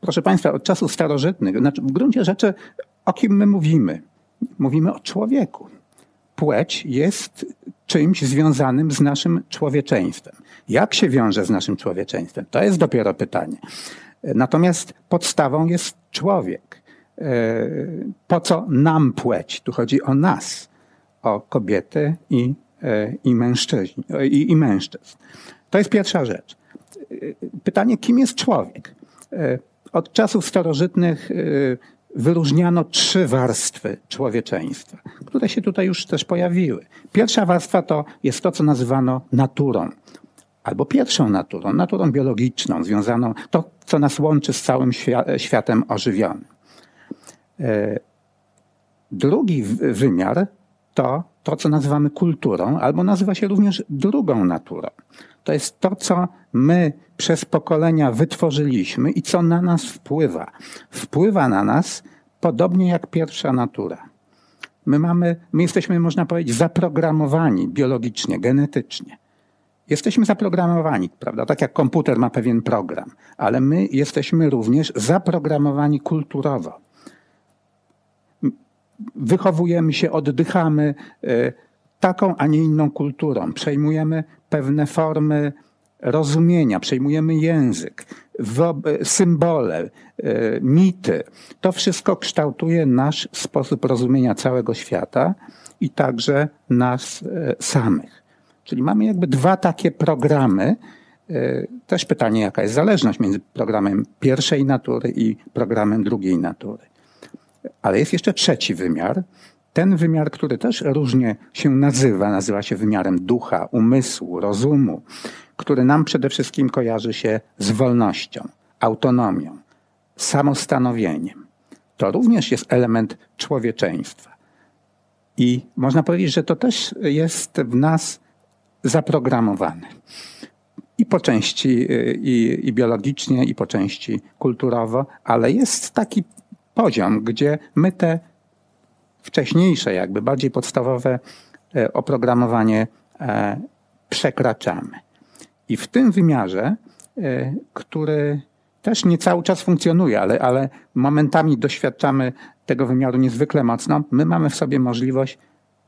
proszę Państwa, od czasów starożytnych, znaczy w gruncie rzeczy o kim my mówimy? Mówimy o człowieku. Płeć jest czymś związanym z naszym człowieczeństwem. Jak się wiąże z naszym człowieczeństwem? To jest dopiero pytanie. Natomiast podstawą jest człowiek. E, po co nam płeć? Tu chodzi o nas, o kobiety i, e, i, mężczyźni, i, i mężczyzn. To jest pierwsza rzecz. E, pytanie, kim jest człowiek? Od czasów starożytnych wyróżniano trzy warstwy człowieczeństwa, które się tutaj już też pojawiły. Pierwsza warstwa to jest to, co nazywano naturą albo pierwszą naturą, naturą biologiczną, związaną, to co nas łączy z całym światem ożywionym. E, drugi wymiar to to, co nazywamy kulturą, albo nazywa się również drugą naturą. To jest to, co my przez pokolenia wytworzyliśmy i co na nas wpływa. Wpływa na nas podobnie jak pierwsza natura. My mamy, my jesteśmy, można powiedzieć, zaprogramowani biologicznie, genetycznie. Jesteśmy zaprogramowani, prawda? Tak jak komputer ma pewien program, ale my jesteśmy również zaprogramowani kulturowo. Wychowujemy się, oddychamy e, taką, a nie inną kulturą. Przejmujemy pewne formy rozumienia, przejmujemy język, symbole, e, mity. To wszystko kształtuje nasz sposób rozumienia całego świata i także nas e, samych. Czyli mamy jakby dwa takie programy. E, też pytanie, jaka jest zależność między programem pierwszej natury i programem drugiej natury. Ale jest jeszcze trzeci wymiar. Ten wymiar, który też różnie się nazywa, nazywa się wymiarem ducha, umysłu, rozumu, który nam przede wszystkim kojarzy się z wolnością, autonomią, samostanowieniem. To również jest element człowieczeństwa. I można powiedzieć, że to też jest w nas zaprogramowany. I po części y, i, i biologicznie, i po części kulturowo, ale jest taki poziom, gdzie my te wcześniejsze, jakby bardziej podstawowe e, oprogramowanie e, przekraczamy. I w tym wymiarze, e, który też nie cały czas funkcjonuje, ale, ale momentami doświadczamy tego wymiaru niezwykle mocno, my mamy w sobie możliwość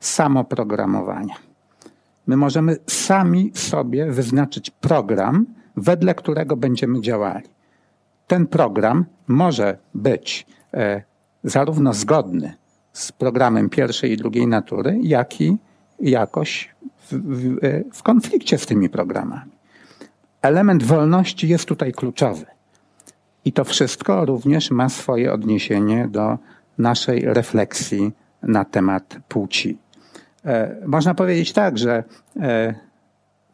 samoprogramowania. My możemy sami sobie wyznaczyć program, wedle którego będziemy działali. Ten program może być e, zarówno zgodny z programem pierwszej i drugiej natury, jak i jakoś w, w, e, w konflikcie z tymi programami. Element wolności jest tutaj kluczowy. I to wszystko również ma swoje odniesienie do naszej refleksji na temat płci. E, można powiedzieć tak, że e,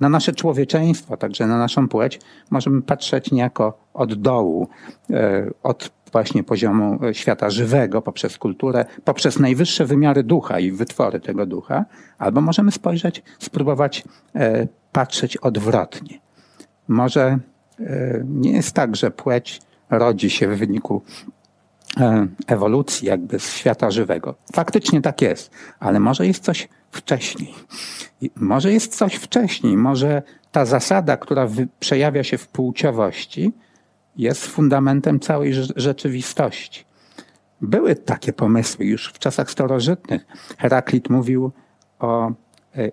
na nasze człowieczeństwo, także na naszą płeć, możemy patrzeć niejako od dołu, e, od właśnie poziomu świata żywego, poprzez kulturę, poprzez najwyższe wymiary ducha i wytwory tego ducha, albo możemy spojrzeć, spróbować patrzeć odwrotnie. Może nie jest tak, że płeć rodzi się w wyniku ewolucji jakby z świata żywego. Faktycznie tak jest, ale może jest coś wcześniej. może jest coś wcześniej, może ta zasada, która przejawia się w płciowości, jest fundamentem całej rzeczywistości. Były takie pomysły już w czasach starożytnych. Heraklit mówił o e,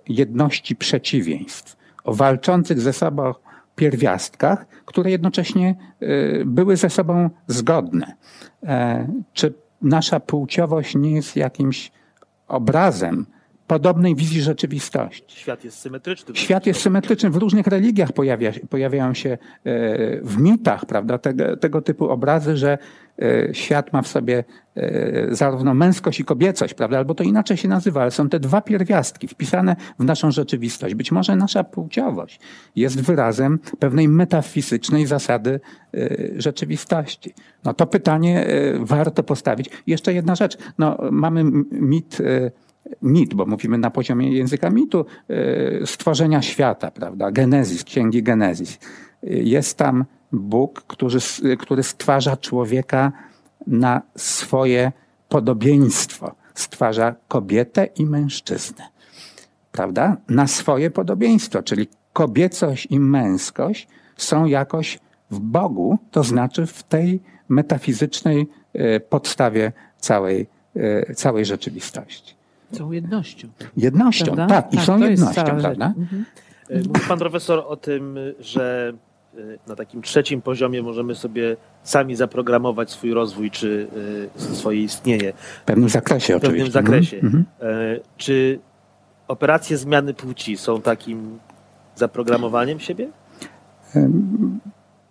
jedności przeciwieństw, o walczących ze sobą pierwiastkach, które jednocześnie e, były ze sobą zgodne. E, czy nasza płciowość nie jest jakimś obrazem podobnej wizji rzeczywistości. Świat jest symetryczny. Świat jest symetryczny. W różnych religiach pojawia, pojawiają się e, w mitach prawda, tego, tego typu obrazy, że świat ma w sobie e, zarówno męskość i kobiecość, prawda? albo to inaczej się nazywa, ale są te dwa pierwiastki wpisane w naszą rzeczywistość. Być może nasza płciowość jest wyrazem pewnej metafizycznej zasady rzeczywistości. No to pytanie warto postawić. Jeszcze jedna rzecz. No, mamy mit mit, bo mówimy na poziomie języka mitu, e, stworzenia świata, prawda? Genezis, księgi Genezis. Jest tam Bóg, który, który stwarza człowieka na swoje podobieństwo. Stwarza kobietę i mężczyznę. Prawda? Na swoje podobieństwo, czyli kobiecość i męskość są jakoś w Bogu, to znaczy w tej metafizycznej e, podstawie całej, e, całej rzeczywistości. Są jednością. Jednością, prawda? tak. I tak, są jednością, prawda? Mhm. E, Mówi pan profesor o tym, że na takim trzecim poziomie możemy sobie sami zaprogramować swój rozwój czy e, swoje istnienie. W pewnym zakresie w pewnym oczywiście. zakresie. Mhm. Czy operacje zmiany płci są takim zaprogramowaniem siebie?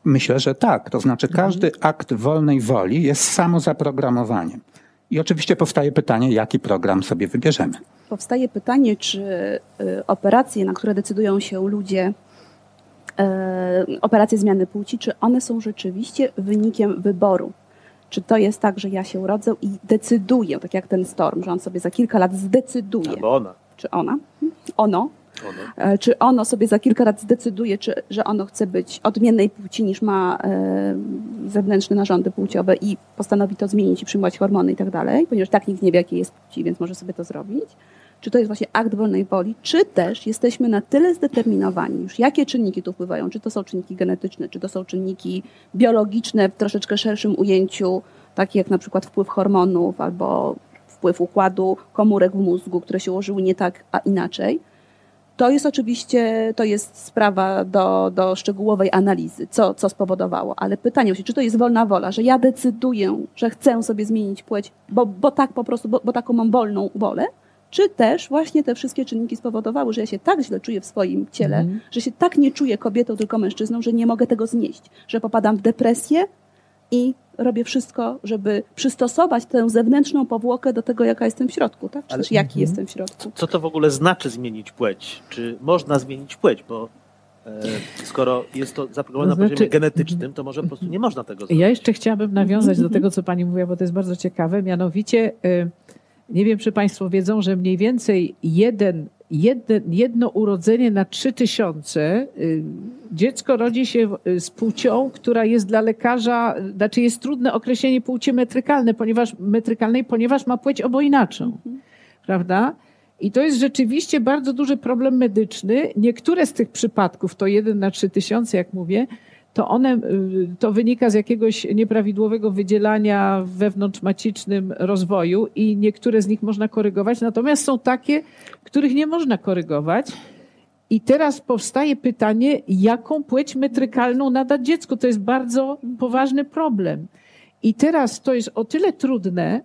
Myślę, że tak. To znaczy każdy mhm. akt wolnej woli jest samozaprogramowaniem. I oczywiście powstaje pytanie, jaki program sobie wybierzemy. Powstaje pytanie, czy y, operacje, na które decydują się ludzie, y, operacje zmiany płci, czy one są rzeczywiście wynikiem wyboru? Czy to jest tak, że ja się urodzę i decyduję, tak jak ten Storm, że on sobie za kilka lat zdecyduje? Albo ona. Czy ona? Ono ono. E, czy ono sobie za kilka lat zdecyduje, czy, że ono chce być odmiennej płci niż ma e, zewnętrzne narządy płciowe i postanowi to zmienić i przyjmować hormony i tak dalej, ponieważ tak nikt nie wie, jakiej jest płci, więc może sobie to zrobić. Czy to jest właśnie akt wolnej woli, czy też jesteśmy na tyle zdeterminowani już, jakie czynniki tu wpływają, czy to są czynniki genetyczne, czy to są czynniki biologiczne w troszeczkę szerszym ujęciu, takie jak na przykład wpływ hormonów albo wpływ układu komórek w mózgu, które się ułożyły nie tak, a inaczej to jest oczywiście, to jest sprawa do, do szczegółowej analizy, co, co spowodowało. Ale pytanie się, czy to jest wolna wola, że ja decyduję, że chcę sobie zmienić płeć, bo, bo tak po prostu, bo, bo taką mam wolną wolę, czy też właśnie te wszystkie czynniki spowodowały, że ja się tak źle czuję w swoim ciele, mm. że się tak nie czuję kobietą, tylko mężczyzną, że nie mogę tego znieść, że popadam w depresję i robię wszystko, żeby przystosować tę zewnętrzną powłokę do tego, jaka jestem w środku, tak? Czy Ale, też jaki mhm. jestem w środku. Co to w ogóle znaczy zmienić płeć? Czy można zmienić płeć? Bo e, skoro jest to zaprogramowane znaczy, na poziomie genetycznym, to może po prostu nie można tego zrobić. Ja jeszcze chciałabym nawiązać do tego, co pani mówiła, bo to jest bardzo ciekawe. Mianowicie, e, nie wiem, czy państwo wiedzą, że mniej więcej jeden jedno, jedno urodzenie na trzy tysiące, y, dziecko rodzi się z płcią, która jest dla lekarza, znaczy jest trudne określenie płci metrykalnej, ponieważ, metrykalnej, ponieważ ma płeć obojnaczą. Prawda? I to jest rzeczywiście bardzo duży problem medyczny. Niektóre z tych przypadków, to jeden na trzy tysiące, jak mówię, to one, y, to wynika z jakiegoś nieprawidłowego wydzielania wewnątrzmacicznym rozwoju i niektóre z nich można korygować, natomiast są takie, których nie można korygować. I teraz powstaje pytanie, jaką płeć metrykalną nadać dziecku? To jest bardzo poważny problem. I teraz to jest o tyle trudne,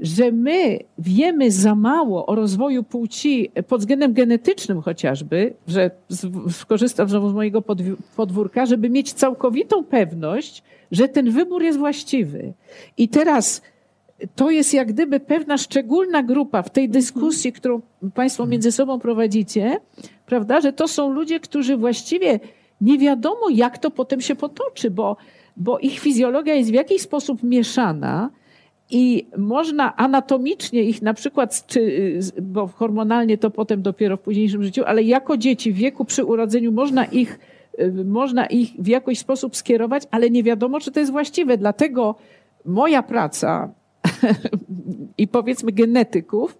że my wiemy za mało o rozwoju płci pod względem genetycznym chociażby, że skorzystam znowu z mojego podwórka, żeby mieć całkowitą pewność, że ten wybór jest właściwy. I teraz to jest jak gdyby pewna szczególna grupa w tej dyskusji, którą Państwo między sobą prowadzicie, prawda, że to są ludzie, którzy właściwie nie wiadomo, jak to potem się potoczy, bo, bo ich fizjologia jest w jakiś sposób mieszana i można anatomicznie ich na przykład, czy, bo hormonalnie to potem dopiero w późniejszym życiu, ale jako dzieci w wieku przy urodzeniu można ich, można ich w jakiś sposób skierować, ale nie wiadomo, czy to jest właściwe. Dlatego moja praca i powiedzmy genetyków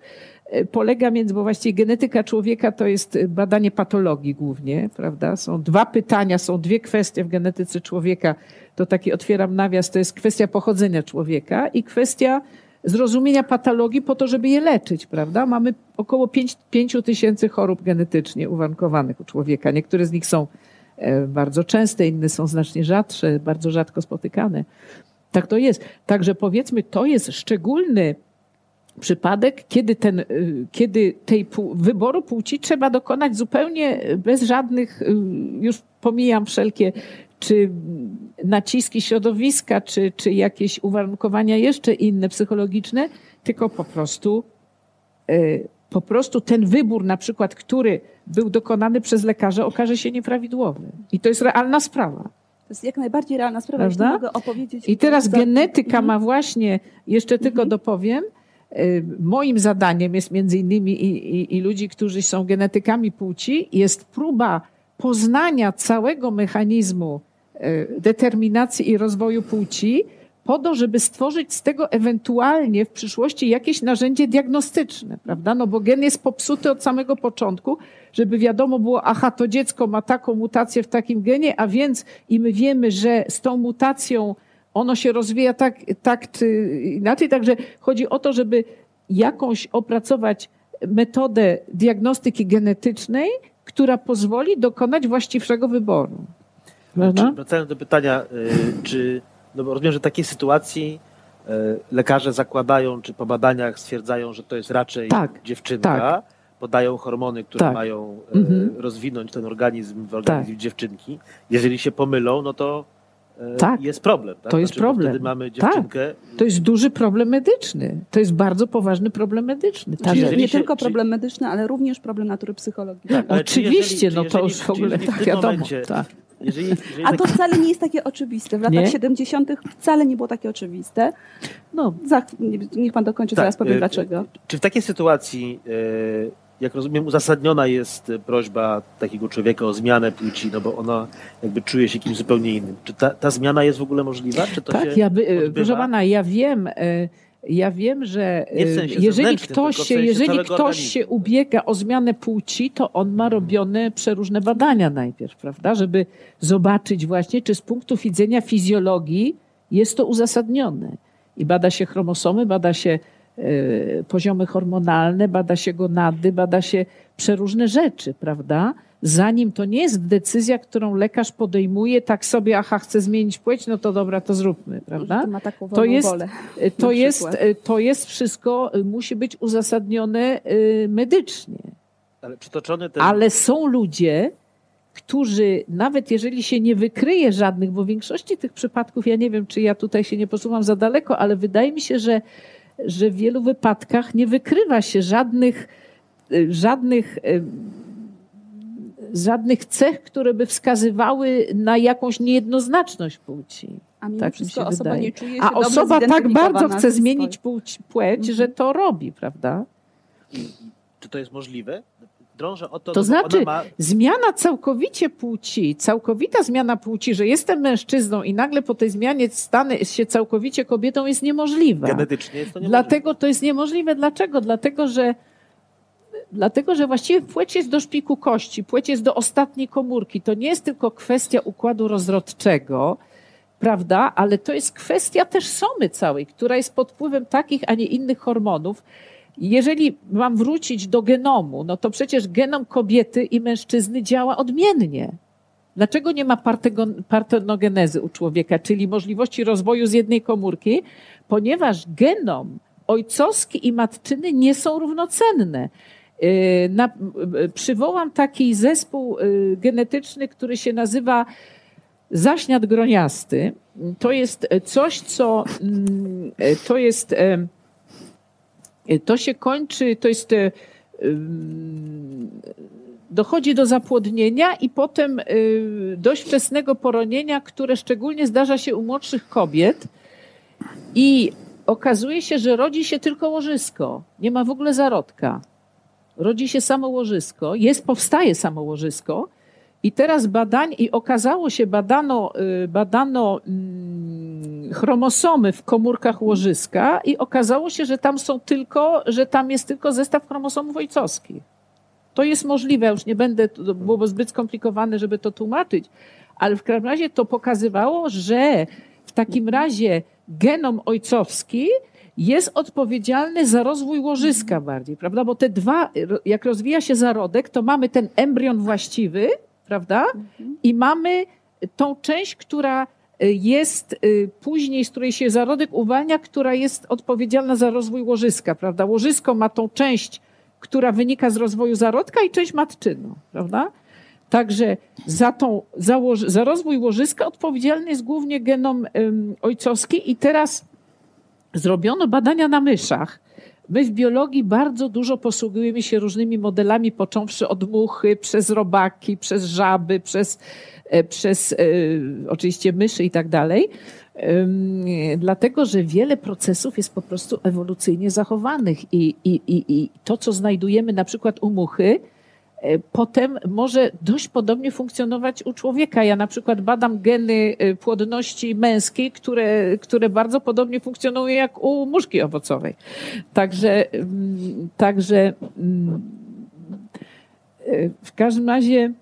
polega między, bo właściwie genetyka człowieka to jest badanie patologii głównie, prawda? Są dwa pytania, są dwie kwestie w genetyce człowieka. To taki otwieram nawias, to jest kwestia pochodzenia człowieka i kwestia zrozumienia patologii po to, żeby je leczyć, prawda? Mamy około 5, 5 tysięcy chorób genetycznie uwarunkowanych u człowieka. Niektóre z nich są e, bardzo częste, inne są znacznie rzadsze, bardzo rzadko spotykane. Tak to jest. Także powiedzmy, to jest szczególny przypadek, kiedy, ten, y, kiedy tej wyboru płci trzeba dokonać zupełnie bez żadnych, y, już pomijam wszelkie czy naciski środowiska, czy, czy jakieś uwarunkowania jeszcze inne psychologiczne, tylko po prostu, y, po prostu ten wybór, na przykład, który był dokonany przez lekarza, okaże się nieprawidłowy. I to jest realna sprawa. To jest jak najbardziej realna sprawa, Prawda? mogę opowiedzieć. I teraz genetyka mhm. ma właśnie, jeszcze tylko mhm. dopowiem, y, moim zadaniem jest między innymi i, i, i ludzi, którzy są genetykami płci, jest próba poznania całego mechanizmu y, determinacji i rozwoju płci, po to, żeby stworzyć z tego ewentualnie w przyszłości jakieś narzędzie diagnostyczne, prawda? No bo gen jest popsuty od samego początku, żeby wiadomo było, aha, to dziecko ma taką mutację w takim genie, a więc i my wiemy, że z tą mutacją ono się rozwija tak, tak inaczej. Także chodzi o to, żeby jakąś opracować metodę diagnostyki genetycznej, która pozwoli dokonać właściwszego wyboru. Czy, wracając do pytania, y, czy no bo rozumiem, że w takiej sytuacji y, lekarze zakładają, czy po badaniach stwierdzają, że to jest raczej tak, dziewczynka, tak podają hormony, które tak. mają e, mhm. rozwinąć ten organizm w organizm tak. dziewczynki. Jeżeli się pomylą, no to tak. jest problem. Tak? To jest znaczy, problem. Wtedy mamy dziewczynkę. Tak. To jest duży problem medyczny. To jest bardzo poważny problem medyczny. Tak. nie się, tylko problem czy... medyczny, ale również problem natury psychologicznej. Tak, Oczywiście, jeżeli, no to już w ogóle tak wiadomo. Momencie, tak. Jeżeli, jeżeli A to taki... wcale nie jest takie oczywiste. W latach nie? 70. wcale nie było takie oczywiste. No, za, niech pan dokończy, tak, zaraz powiem e, dlaczego. Czy w takiej sytuacji jak rozumiem, uzasadniona jest prośba takiego człowieka o zmianę płci, no bo ona jakby czuje się kimś zupełnie innym. Czy ta, ta zmiana jest w ogóle możliwa? Czy to tak, ja by, proszę pana, ja wiem, e, ja wiem, że e, jeżeli ktoś, się, jeżeli ktoś się ubiega o zmianę płci, to on ma robione przeróżne badania najpierw, prawda? Żeby zobaczyć właśnie, czy z punktu widzenia fizjologii jest to uzasadnione. I bada się chromosomy, bada się E, poziomy hormonalne, bada się gonady, bada się przeróżne rzeczy, prawda? Zanim to nie jest decyzja, którą lekarz podejmuje, tak sobie, aha, chcę zmienić płeć, no to dobra, to zróbmy, prawda? To, ma taką to jest, wolę, to jest, to jest wszystko, musi być uzasadnione y, medycznie. Ale przytoczony ten... Ale są ludzie, którzy nawet jeżeli się nie wykryje żadnych, bo w większości tych przypadków, ja nie wiem, czy ja tutaj się nie posuwam za daleko, ale wydaje mi się, że że w wielu wypadkach nie wykrywa się żadnych, y, żadnych, y, żadnych cech, które by wskazywały na jakąś niejednoznaczność płci. A mimo tak wszystko osoba wydaje. nie czuje się A osoba tak bardzo chce zmienić płeć, płeć mhm. że to robi, prawda? Czy to jest możliwe? Drążę o to, to znaczy, ma... zmiana całkowicie płci, całkowita zmiana płci, że jestem mężczyzną i nagle po tej zmianie stanę się całkowicie kobietą jest niemożliwa. Genetycznie jest to niemożliwe. Dlatego to jest niemożliwe. Dlaczego? Dlatego, że Dlatego, że właściwie płeć jest do szpiku kości, płeć jest do ostatniej komórki. To nie jest tylko kwestia układu rozrodczego, prawda? Ale to jest kwestia też somy całej, która jest pod wpływem takich, a nie innych hormonów, jeżeli mam wrócić do genomu, no to przecież genom kobiety i mężczyzny działa odmiennie. Dlaczego nie ma partenogenezy u człowieka, czyli możliwości rozwoju z jednej komórki? Ponieważ genom ojcowski i matczyny nie są równocenne. Yy, na, yy, przywołam taki zespół yy, genetyczny, który się nazywa zaśniat groniasty. To jest coś, co mm, to jest to się kończy, to jest y, dochodzi do zapłodnienia i potem y, dość wczesnego poronienia, które szczególnie zdarza się u młodszych kobiet. I okazuje się, że rodzi się tylko łożysko, nie ma w ogóle zarodka. Rodzi się samo łożysko, jest, powstaje samo łożysko. I teraz badań, i okazało się, badano, badano mm, chromosomy w komórkach łożyska i okazało się, że tam są tylko, że tam jest tylko zestaw chromosomów ojcowskich. To jest możliwe, już nie będę, to byłoby zbyt skomplikowane, żeby to tłumaczyć, ale w każdym razie to pokazywało, że w takim razie genom ojcowski jest odpowiedzialny za rozwój łożyska bardziej, prawda? Bo te dwa, jak rozwija się zarodek, to mamy ten embrion właściwy, prawda? I mamy tą część, która jest y, później, z której się zarodek uwalnia, która jest odpowiedzialna za rozwój łożyska, prawda? Łożysko ma tą część, która wynika z rozwoju zarodka i część matczyną, prawda? Także za, tą, za, za rozwój łożyska odpowiedzialny jest głównie genom um, ojcowski i teraz zrobiono badania na myszach. My w biologii bardzo dużo posługujemy się różnymi modelami, począwszy od muchy, przez robaki, przez żaby, przez, e, przez e, oczywiście myszy i tak dalej. Dlatego, że wiele procesów jest po prostu ewolucyjnie zachowanych i, i, i, i to, co znajdujemy na przykład u muchy, potem może dość podobnie funkcjonować u człowieka. Ja na przykład badam geny e, płodności męskiej, które, które bardzo podobnie funkcjonują jak u muszki owocowej. Także, mm, także mm, e, w każdym razie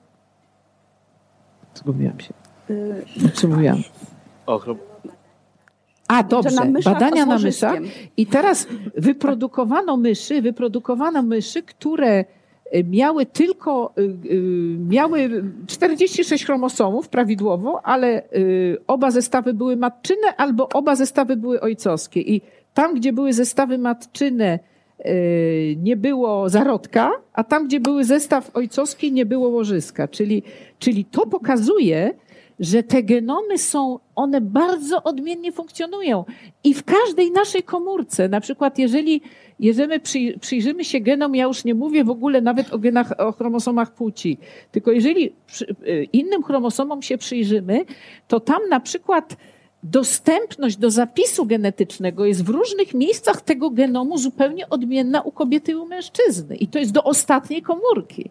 zgubiłam się. Co mówiłam? A, dobrze. Na Badania na myszach. I teraz wyprodukowano myszy, wyprodukowano myszy, które miały tylko, y, y, miały 46 chromosomów prawidłowo, ale oba zestawy były matczyne albo oba zestawy były ojcowskie. I tam, gdzie były zestawy matczyne, nie było zarodka, a tam, gdzie były zestaw ojcowski, nie było łożyska. Czyli, czyli to pokazuje, że te genomy są, one bardzo odmiennie funkcjonują. I w każdej naszej komórce, na przykład jeżeli, jeżeli przyjrzymy się genom, ja już nie mówię w ogóle nawet o genach, o chromosomach płci, tylko jeżeli y, innym chromosomom się przyjrzymy, to tam na przykład dostępność do zapisu genetycznego jest w różnych miejscach tego genomu zupełnie odmienna u kobiety i u mężczyzny. I to jest do ostatniej komórki.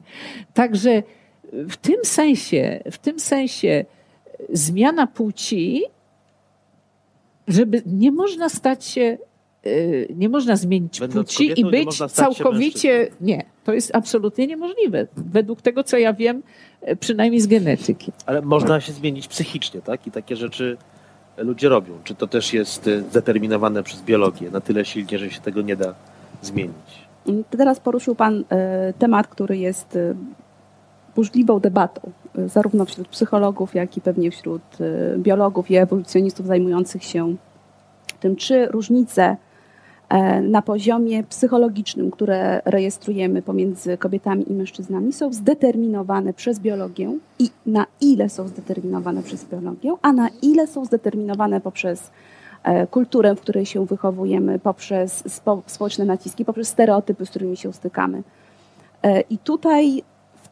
Także w tym sensie, w tym sensie zmiana płci, żeby nie można stać się, nie można zmienić Będąc płci kobietą, i być całkowicie. Nie, to jest absolutnie niemożliwe. Według tego, co ja wiem, y, przynajmniej z genetyki. Ale można się zmienić psychicznie, tak? I takie rzeczy ludzie robią. Czy to też jest y, zdeterminowane przez biologię na tyle silnie, że się tego nie da zmienić? Teraz poruszył Pan temat, który jest burzliwą debatą, y, zarówno wśród psychologów, jak i pewnie wśród y, biologów i ewolucjonistów zajmujących się tym, czy różnice na poziomie psychologicznym, które rejestrujemy pomiędzy kobietami i mężczyznami, są zdeterminowane przez biologię i na ile są zdeterminowane przez biologię, a na ile są zdeterminowane poprzez e, kulturę, w której się wychowujemy, poprzez społeczne naciski, poprzez stereotypy, z którymi się stykamy. E, I tutaj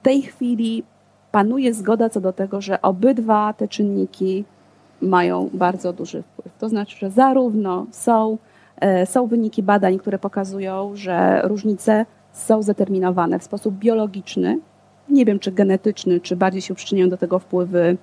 tej chwili panuje zgoda co do tego, że obydwa te czynniki mają bardzo duży wpływ. To znaczy, że zarówno są, e, są wyniki badań, które pokazują, że różnice są zdeterminowane w sposób biologiczny, nie wiem czy genetyczny, czy bardziej się przyczyniają do tego wpływy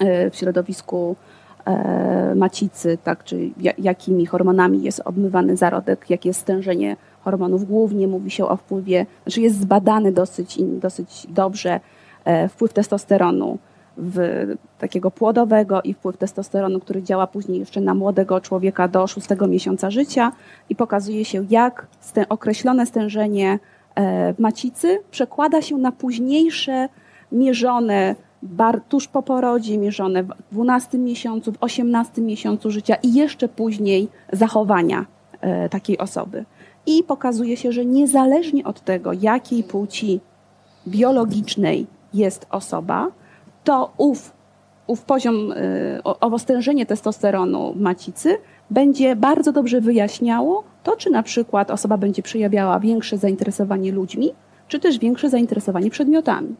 e, w środowisku e, macicy, tak, czy jakimi hormonami jest obmywany zarodek, jakie jest stężenie hormonów. Głównie mówi się o wpływie, znaczy jest zbadany dosyć, dosyć dobrze e, wpływ testosteronu w takiego płodowego i wpływ testosteronu, który działa później jeszcze na młodego człowieka do szóstego miesiąca życia i pokazuje się, jak określone stężenie e, w macicy przekłada się na późniejsze mierzone bar, tuż po porodzie, mierzone w 12 miesiącu, w 18 miesiącu życia i jeszcze później zachowania e, takiej osoby. I pokazuje się, że niezależnie od tego, jakiej płci biologicznej jest osoba, to ów, ów poziom, y, owo stężenie testosteronu macicy będzie bardzo dobrze wyjaśniało to, czy na przykład osoba będzie przejawiała większe zainteresowanie ludźmi, czy też większe zainteresowanie przedmiotami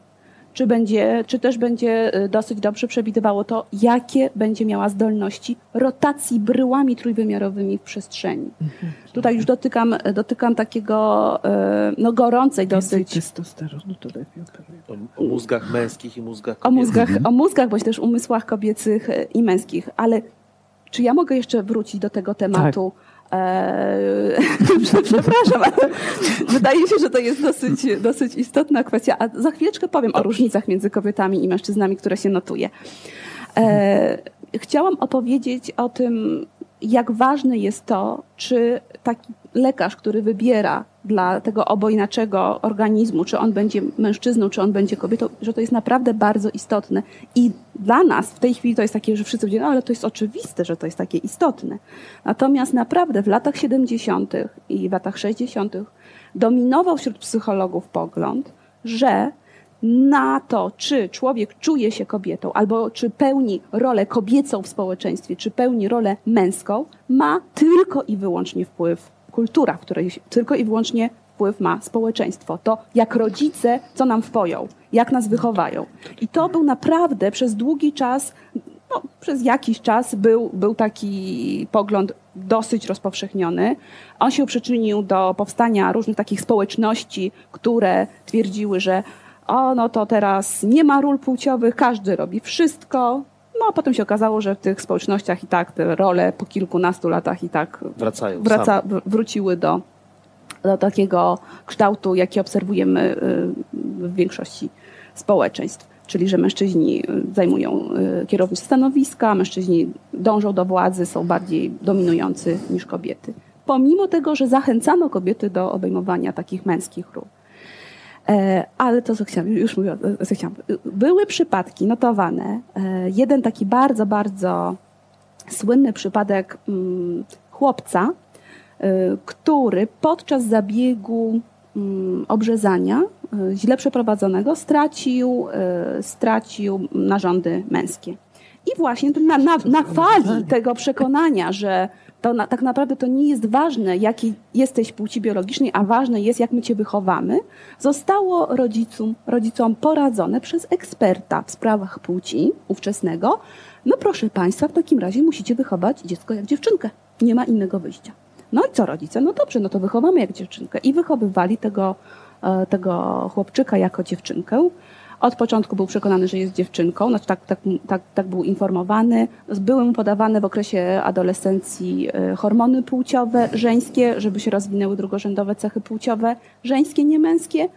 czy, będzie, czy też będzie y, dosyć dobrze przewidywało to, jakie będzie miała zdolności rotacji bryłami trójwymiarowymi w przestrzeni. Mhm. Tutaj już dotykam, dotykam takiego y, no, gorącej dosyć. testosteronu to lepiej o, o mózgach męskich i mózgach kobiecych. O mózgach, o mózgach, bądź też umysłach kobiecych y, i męskich, ale Czy ja mogę jeszcze wrócić do tego tematu? Eee, przepraszam, ale wydaje się, że to jest dosyć, dosyć istotna kwestia. A za chwileczkę powiem o różnicach między kobietami i mężczyznami, które się notuje. Eee, chciałam opowiedzieć o tym, jak ważne jest to, czy taki lekarz, który wybiera dla tego obojnaczego organizmu, czy on będzie mężczyzną, czy on będzie kobietą, że to jest naprawdę bardzo istotne. I dla nas w tej chwili to jest takie, że wszyscy mówią, no ale to jest oczywiste, że to jest takie istotne. Natomiast naprawdę w latach 70. i w latach 60. dominował wśród psychologów pogląd, że na to, czy człowiek czuje się kobietą, albo czy pełni rolę kobiecą w społeczeństwie, czy pełni rolę męską, ma tylko i wyłącznie wpływ kultura, w której tylko i wyłącznie wpływ ma społeczeństwo. To jak rodzice, co nam wpoją, jak nas wychowają. I to był naprawdę przez długi czas, no, przez jakiś czas był, był taki pogląd dosyć rozpowszechniony. On się przyczynił do powstania różnych takich społeczności, które twierdziły, że o, no to teraz nie ma ról płciowych, każdy robi wszystko. No a potem się okazało, że w tych społecznościach i tak te role po kilkunastu latach i tak Wracają. wraca, wróciły do, do takiego kształtu, jaki obserwujemy y, w większości społeczeństw. Czyli, że mężczyźni zajmują y, kierownicze stanowiska, mężczyźni dążą do władzy, są bardziej dominujący niż kobiety. Pomimo tego, że zachęcano kobiety do obejmowania takich męskich ról. E, ale to, co chciałam, już mówię, co chciałam. Były przypadki notowane. E, jeden taki bardzo, bardzo słynny przypadek mm, chłopca, e, który podczas zabiegu mm, obrzezania źle przeprowadzonego stracił, stracił narządy męskie. I właśnie na, na, na fali tego przekonania, że to na, tak naprawdę to nie jest ważne, jaki jesteś płci biologicznej, a ważne jest, jak my cię wychowamy, zostało rodzicom, rodzicom poradzone przez eksperta w sprawach płci ówczesnego. No proszę Państwa, w takim razie musicie wychować dziecko jak dziewczynkę. Nie ma innego wyjścia. No i co rodzice? No dobrze, no to wychowamy jak dziewczynkę. I wychowywali tego, e, tego chłopczyka jako dziewczynkę. Od początku był przekonany, że jest dziewczynką, znaczy tak, tak, tak, tak był informowany. Były mu podawane w okresie adolescencji e, hormony płciowe, żeńskie, żeby się rozwinęły drugorzędowe cechy płciowe, żeńskie, nie męskie.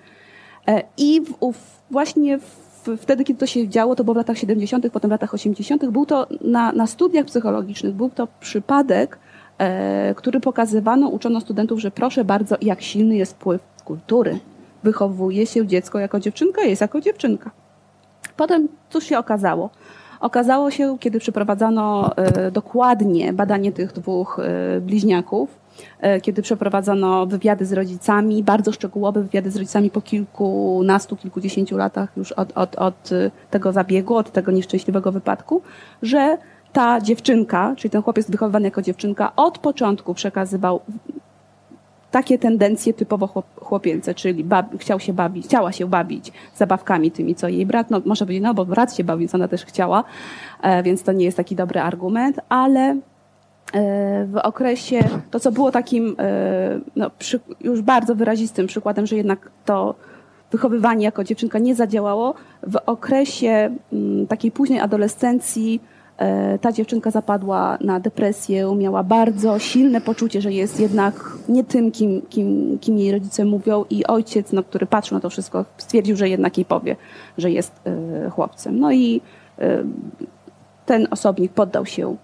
E, I w, w, właśnie w, wtedy, kiedy to się działo, to było w latach 70., potem w latach 80., był to na, na studiach psychologicznych, był to przypadek, e, który pokazywano, uczono studentów, że proszę bardzo, jak silny jest wpływ kultury wychowuje się dziecko jako dziewczynka, jest jako dziewczynka. Potem cóż się okazało? Okazało się, kiedy przeprowadzano e, dokładnie badanie tych dwóch e, bliźniaków, e, kiedy przeprowadzono wywiady z rodzicami, bardzo szczegółowe wywiady z rodzicami po kilkunastu, kilkudziesięciu latach już od, od, od tego zabiegu, od tego nieszczęśliwego wypadku, że ta dziewczynka, czyli ten chłopiec wychowywany jako dziewczynka, od początku przekazywał takie tendencje typowo chłopięce, czyli bab, chciał się bawić, chciała się bawić zabawkami tymi, co jej brat, no może powiedzieć, no bo brat się bawił, więc ona też chciała, e, więc to nie jest taki dobry argument, ale e, w okresie, to co było takim e, no, przy, już bardzo wyrazistym przykładem, że jednak to wychowywanie jako dziewczynka nie zadziałało, w okresie mm, takiej późnej adolescencji ta dziewczynka zapadła na depresję, miała bardzo silne poczucie, że jest jednak nie tym, kim, kim, kim jej rodzice mówią i ojciec, no, który patrzył na to wszystko, stwierdził, że jednak jej powie, że jest e, chłopcem. No i e, ten osobnik poddał się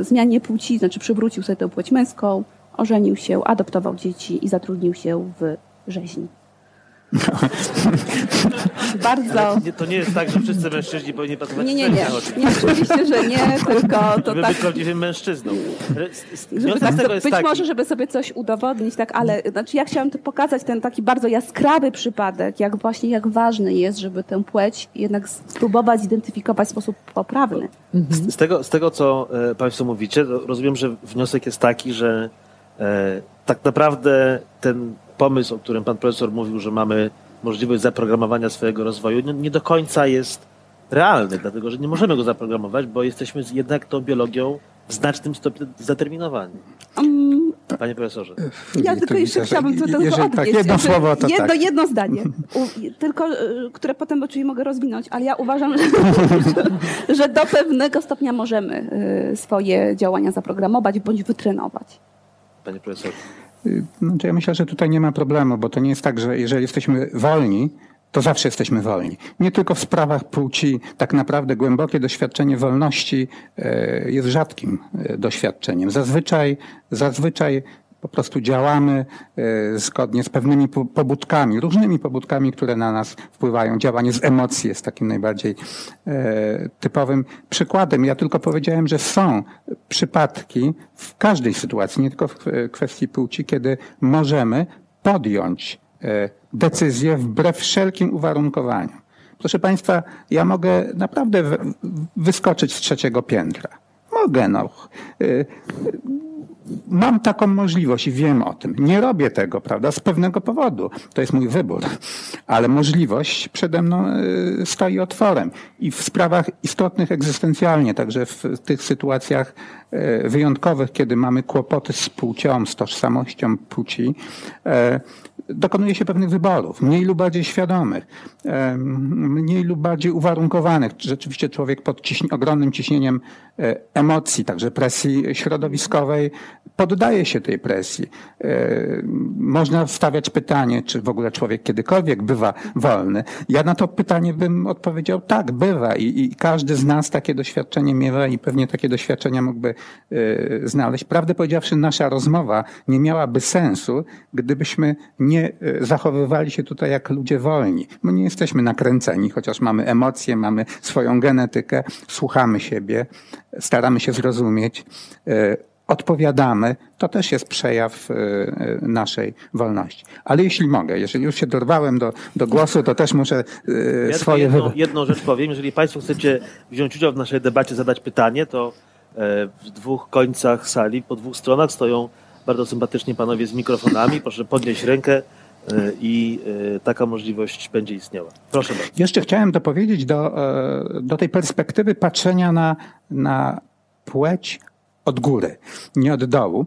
zmianie płci, znaczy przywrócił sobie tę płeć męską, ożenił się, adoptował dzieci i zatrudnił się w rzeźni. Bardzo. Nie, to nie jest tak, że wszyscy mężczyźni powinni pracować nie, nie, nie. nie. Oczywiście, że nie, tylko to żeby tak. być prawdziwym mężczyzną. Żeby tak, być taki. może, żeby sobie coś udowodnić, tak, ale znaczy ja chciałam tu pokazać ten taki bardzo jaskrawy przypadek, jak właśnie jak ważne jest, żeby tę płeć jednak spróbować zidentyfikować w sposób poprawny. Z, z tego, z tego, co e, Państwo mówicie, rozumiem, że wniosek jest taki, że e, tak naprawdę ten pomysł, o którym pan profesor mówił, że mamy możliwość zaprogramowania swojego rozwoju, nie, nie do końca jest realny, dlatego że nie możemy go zaprogramować, bo jesteśmy jednak tą biologią w znacznym stopniu zdeterminowani. Um, Panie profesorze. Ja tylko jeszcze chciałabym to tylko jeżeli tak, odnieść. jedno słowo, to jedno, tak. jedno zdanie, U, tylko, y, które potem oczywiście mogę rozwinąć, ale ja uważam, że, że do pewnego stopnia możemy y, swoje działania zaprogramować bądź wytrenować. Panie profesorze. Znaczy ja myślę, że tutaj nie ma problemu, bo to nie jest tak, że jeżeli jesteśmy wolni, to zawsze jesteśmy wolni. Nie tylko w sprawach płci, tak naprawdę głębokie doświadczenie wolności e, jest rzadkim e, doświadczeniem. Zazwyczaj, zazwyczaj po prostu działamy e, zgodnie z pewnymi po- pobudkami, różnymi pobudkami, które na nas wpływają. Działanie z emocji jest takim najbardziej e, typowym przykładem. Ja tylko powiedziałem, że są przypadki w każdej sytuacji, nie tylko w kwestii płci, kiedy możemy podjąć e, decyzję wbrew wszelkim uwarunkowaniom. Proszę Państwa, ja mogę naprawdę wyskoczyć z trzeciego piętra. Mogę, no. Mam taką możliwość i wiem o tym. Nie robię tego, prawda, z pewnego powodu. To jest mój wybór. Ale możliwość przede mną y, stoi otworem. I w sprawach istotnych egzystencjalnie, także w tych sytuacjach y, wyjątkowych, kiedy mamy kłopoty z płcią, z tożsamością płci, e, dokonuje się pewnych wyborów, mniej lub bardziej świadomych, mniej lub bardziej uwarunkowanych. Rzeczywiście człowiek pod ciśni- ogromnym ciśnieniem e, emocji, także presji środowiskowej, poddaje się tej presji. E, Można stawiać pytanie, czy w ogóle człowiek kiedykolwiek bywa wolny. Ja na to pytanie bym odpowiedział tak, bywa i, i każdy z nas takie doświadczenie miewa i pewnie takie doświadczenia mógłby e, znaleźć. Prawdę powiedziawszy, nasza rozmowa nie miałaby sensu, gdybyśmy nie e, zachowywali się tutaj jak ludzie wolni. My nie jesteśmy nakręceni, chociaż mamy emocje, mamy swoją genetykę, słuchamy siebie, staramy się zrozumieć, e, odpowiadamy. To też jest przejaw e, naszej wolności. Ale jeśli mogę, jeżeli już się dorwałem do, do głosu, to też muszę Ja swoje jedną, rzecz powiem. Jeżeli Państwo chcecie wziąć udział w naszej debacie, zadać pytanie, to w dwóch końcach sali, po dwóch stronach stoją bardzo sympatyczni panowie z mikrofonami. Proszę podnieść rękę e, i e, taka możliwość będzie istniała. Proszę bardzo. Jeszcze chciałem dopowiedzieć do, e, do tej perspektywy patrzenia na, na płeć od góry, nie od dołu,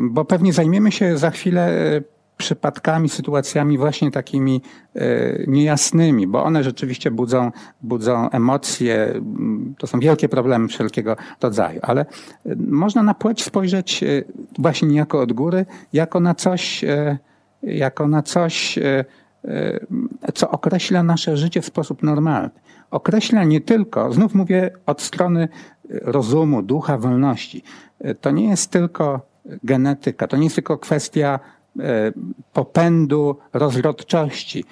bo pewnie zajmiemy się za chwilę przypadkami, sytuacjami właśnie takimi e, niejasnymi, bo one rzeczywiście budzą, budzą emocje, m, to są wielkie problemy wszelkiego rodzaju, ale e, można na płeć spojrzeć e, właśnie niejako od góry, jako na coś, jako na coś, co określa nasze życie w sposób normalny. Określa nie tylko, znów mówię od strony rozumu, ducha, wolności. To nie jest tylko genetyka, to nie jest tylko kwestia popędu, rozrodczości,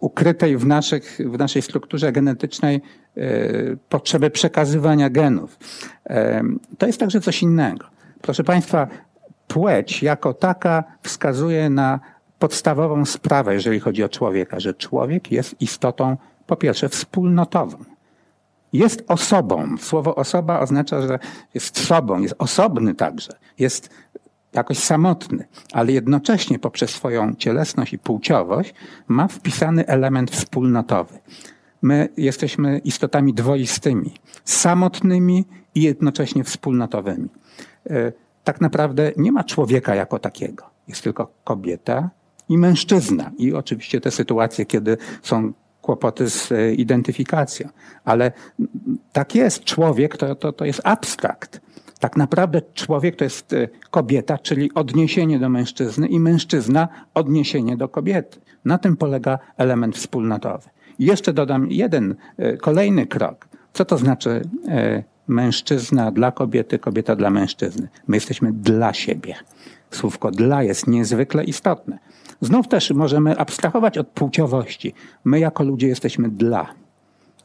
ukrytej w, naszych, w naszej strukturze genetycznej e, potrzeby przekazywania genów. E, To jest także coś innego. Proszę Państwa, płeć jako taka wskazuje na podstawową sprawę, jeżeli chodzi o człowieka, że człowiek jest istotą, po pierwsze, wspólnotową. Jest osobą. Słowo osoba oznacza, że jest sobą, jest osobny także, jest jakoś samotny, ale jednocześnie poprzez swoją cielesność i płciowość ma wpisany element wspólnotowy. My jesteśmy istotami dwoistymi, samotnymi i jednocześnie wspólnotowymi. E, Tak naprawdę nie ma człowieka jako takiego. Jest tylko kobieta i mężczyzna. I oczywiście te sytuacje, kiedy są kłopoty z e, identyfikacją. Ale tak jest. Człowiek to, to, to jest abstrakt. Tak naprawdę człowiek to jest e, kobieta, czyli odniesienie do mężczyzny i mężczyzna odniesienie do kobiety. Na tym polega element wspólnotowy. Jeszcze dodam jeden e, kolejny krok. Co to znaczy e, mężczyzna dla kobiety, kobieta dla mężczyzny? My jesteśmy dla siebie. Słówko dla jest niezwykle istotne. Znów też możemy abstrahować od płciowości. My jako ludzie jesteśmy dla.